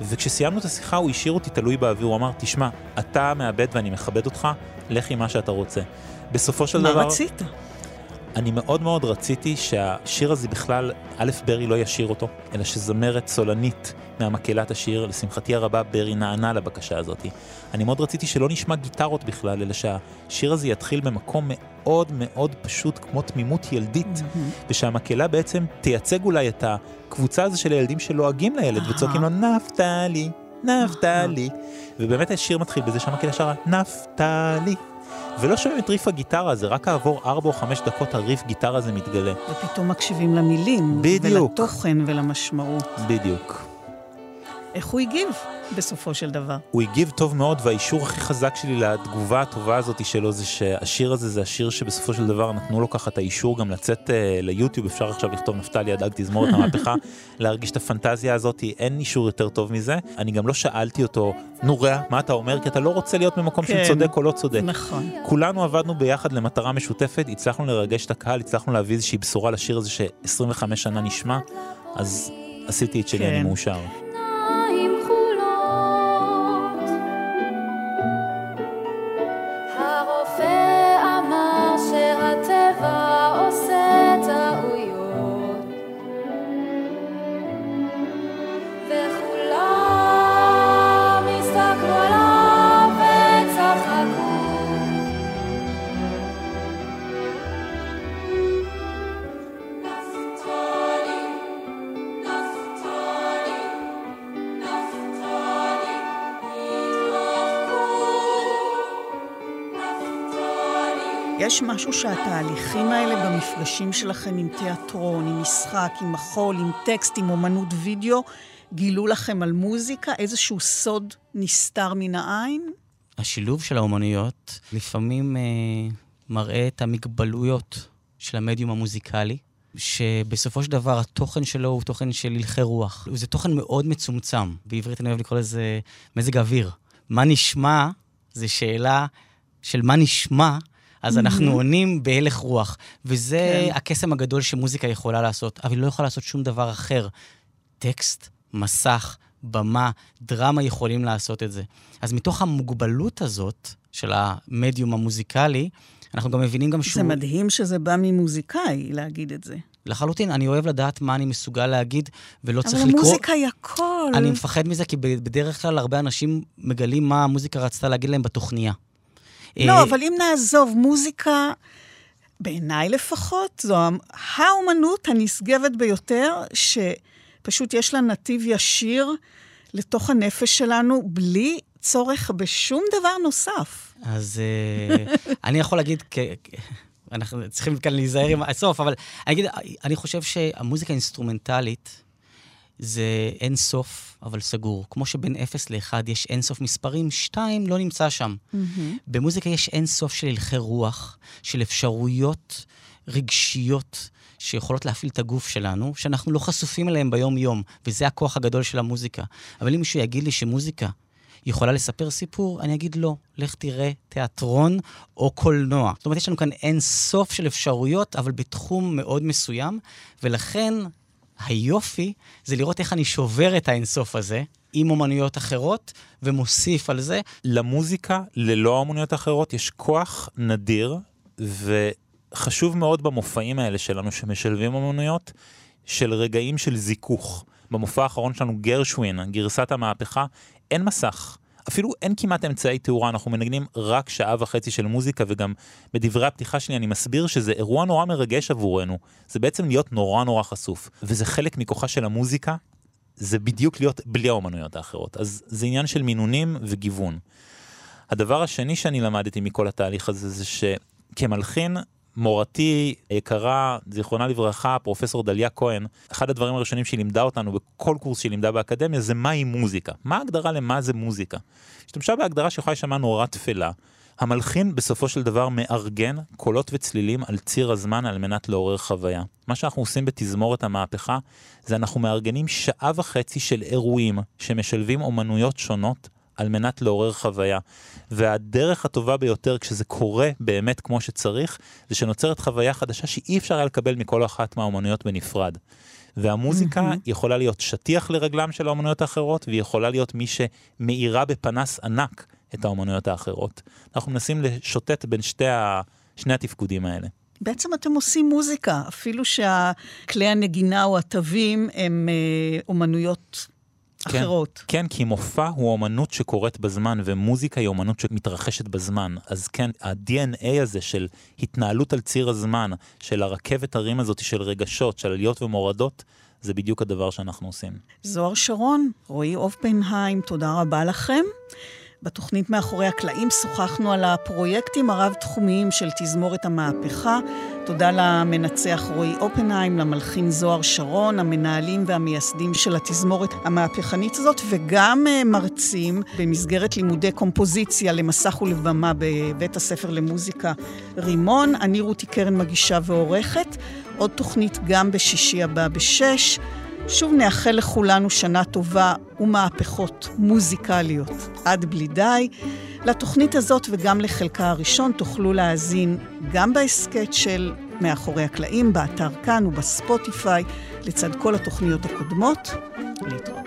וכשסיימנו את השיחה הוא השאיר אותי תלוי באוויר, הוא אמר, תשמע, אתה מאבד ואני מכבד אותך, לך עם מה שאתה רוצה. בסופו של מה דבר... מה רצית? אני מאוד מאוד רציתי שהשיר הזה בכלל, א', ברי לא ישיר אותו, אלא שזמרת סולנית מהמקהלת השיר, לשמחתי הרבה, ברי נענה לבקשה הזאת. אני מאוד רציתי שלא נשמע גיטרות בכלל, אלא שהשיר הזה יתחיל במקום מאוד מאוד פשוט, כמו תמימות ילדית, mm-hmm. ושהמקהלה בעצם תייצג אולי את הקבוצה הזו של הילדים שלועגים לילד וצועקים לו נפתלי, נפתלי. ובאמת השיר מתחיל בזה שהמקהלה שרה נפתלי. ולא שומעים את ריף הגיטרה הזה, רק כעבור 4 או 5 דקות הריף גיטרה הזה מתגלה. ופתאום מקשיבים למילים. בדיוק. ולתוכן ולמשמעות. בדיוק. איך הוא הגיב בסופו של דבר? הוא הגיב טוב מאוד, והאישור הכי חזק שלי לתגובה הטובה הזאת שלו זה שהשיר הזה זה השיר שבסופו של דבר נתנו לו ככה את האישור גם לצאת uh, ליוטיוב, אפשר עכשיו לכתוב נפתלי הדג תזמורת <laughs> המהפכה, להרגיש את הפנטזיה הזאת, אין אישור יותר טוב מזה. אני גם לא שאלתי אותו, נו רע, מה אתה אומר? כי אתה לא רוצה להיות במקום כן, של צודק או לא צודק. נכון. כולנו עבדנו ביחד למטרה משותפת, הצלחנו לרגש את הקהל, הצלחנו להביא איזושהי בשורה לשיר הזה ש-25 שנה נשמע, אז עשיתי את שלי, כן. אני מאושר. יש משהו שהתהליכים האלה במפגשים שלכם עם תיאטרון, עם משחק, עם מחול, עם טקסט, עם אומנות וידאו, גילו לכם על מוזיקה? איזשהו סוד נסתר מן העין? השילוב של האומנויות לפעמים אה, מראה את המגבלויות של המדיום המוזיקלי, שבסופו של דבר התוכן שלו הוא תוכן של הלכי רוח. זה תוכן מאוד מצומצם. בעברית אני אוהב לקרוא לזה מזג אוויר. מה נשמע זה שאלה של מה נשמע אז אנחנו עונים בהלך רוח. וזה כן. הקסם הגדול שמוזיקה יכולה לעשות, אבל היא לא יכולה לעשות שום דבר אחר. טקסט, מסך, במה, דרמה יכולים לעשות את זה. אז מתוך המוגבלות הזאת של המדיום המוזיקלי, אנחנו גם מבינים גם שהוא... זה מדהים שזה בא ממוזיקאי להגיד את זה. לחלוטין, אני אוהב לדעת מה אני מסוגל להגיד, ולא צריך אבל לקרוא... המוזיקה היא הכל. אני מפחד מזה, כי בדרך כלל הרבה אנשים מגלים מה המוזיקה רצתה להגיד להם בתוכניה. לא, אה, אבל אם נעזוב, מוזיקה, בעיניי לפחות, זו האומנות הנשגבת ביותר, שפשוט יש לה נתיב ישיר לתוך הנפש שלנו, בלי צורך בשום דבר נוסף. אז אה, <laughs> אני יכול להגיד, כ- אנחנו צריכים כאן להיזהר עם הסוף, אבל אני אגיד, אני חושב שהמוזיקה האינסטרומנטלית זה אין סוף, אבל סגור. כמו שבין 0 ל-1 יש אין סוף מספרים, 2 לא נמצא שם. במוזיקה יש אין סוף של הלכי רוח, של אפשרויות רגשיות שיכולות להפעיל את הגוף שלנו, שאנחנו לא חשופים אליהם ביום-יום, וזה הכוח הגדול של המוזיקה. אבל אם מישהו יגיד לי שמוזיקה יכולה לספר סיפור, אני אגיד לא, לך תראה תיאטרון או קולנוע. זאת אומרת, יש לנו כאן אין סוף של אפשרויות, אבל בתחום מאוד מסוים, ולכן היופי זה לראות איך אני שובר את האינסוף הזה עם אומנויות אחרות, ומוסיף על זה. למוזיקה, ללא האומנויות האחרות, יש כוח נדיר, וחשוב מאוד במופעים האלה שלנו, שמשלבים אומנויות, של רגעים של זיכוך. במופע האחרון שלנו, גרשווין, גרסת המהפכה, אין מסך. אפילו אין כמעט אמצעי תאורה, אנחנו מנגנים רק שעה וחצי של מוזיקה, וגם בדברי הפתיחה שלי אני מסביר שזה אירוע נורא מרגש עבורנו. זה בעצם להיות נורא נורא חשוף, וזה חלק מכוחה של המוזיקה, זה בדיוק להיות בלי האומנויות האחרות. אז זה עניין של מינונים וגיוון. הדבר השני שאני למדתי מכל התהליך הזה, זה שכמלחין, מורתי יקרה, זיכרונה לברכה, פרופסור דליה כהן, אחד הדברים הראשונים שהיא לימדה אותנו בכל קורס שהיא לימדה באקדמיה זה מהי מוזיקה. מה ההגדרה למה זה מוזיקה? השתמשה בהגדרה שיכולה להישמע נורא תפלה. המלחין בסופו של דבר מארגן קולות וצלילים על ציר הזמן על מנת לעורר חוויה. מה שאנחנו עושים בתזמורת המהפכה זה אנחנו מארגנים שעה וחצי של אירועים שמשלבים אומנויות שונות על מנת לעורר חוויה. והדרך הטובה ביותר כשזה קורה באמת כמו שצריך, זה שנוצרת חוויה חדשה שאי אפשר היה לקבל מכל אחת מהאומנויות בנפרד. והמוזיקה mm-hmm. יכולה להיות שטיח לרגלם של האומנויות האחרות, והיא יכולה להיות מי שמאירה בפנס ענק את האומנויות האחרות. אנחנו מנסים לשוטט בין שתי ה... שני התפקודים האלה. בעצם אתם עושים מוזיקה, אפילו שהכלי הנגינה או התווים הם אה, אומנויות כן, אחרות. כן, כי מופע הוא אומנות שקורית בזמן, ומוזיקה היא אומנות שמתרחשת בזמן. אז כן, ה-DNA הזה של התנהלות על ציר הזמן, של הרכבת הרים הזאת של רגשות, של עליות ומורדות, זה בדיוק הדבר שאנחנו עושים. זוהר שרון, רועי אופנהיים, תודה רבה לכם. בתוכנית מאחורי הקלעים שוחחנו על הפרויקטים הרב-תחומיים של תזמורת המהפכה. תודה למנצח רועי אופנהיים, למלחין זוהר שרון, המנהלים והמייסדים של התזמורת המהפכנית הזאת, וגם uh, מרצים במסגרת לימודי קומפוזיציה למסך ולבמה בבית הספר למוזיקה רימון. אני רותי קרן מגישה ועורכת. עוד תוכנית גם בשישי הבא בשש. שוב נאחל לכולנו שנה טובה ומהפכות מוזיקליות עד בלי די. לתוכנית הזאת וגם לחלקה הראשון תוכלו להאזין גם בהסכת של מאחורי הקלעים, באתר כאן ובספוטיפיי, לצד כל התוכניות הקודמות. להתראות.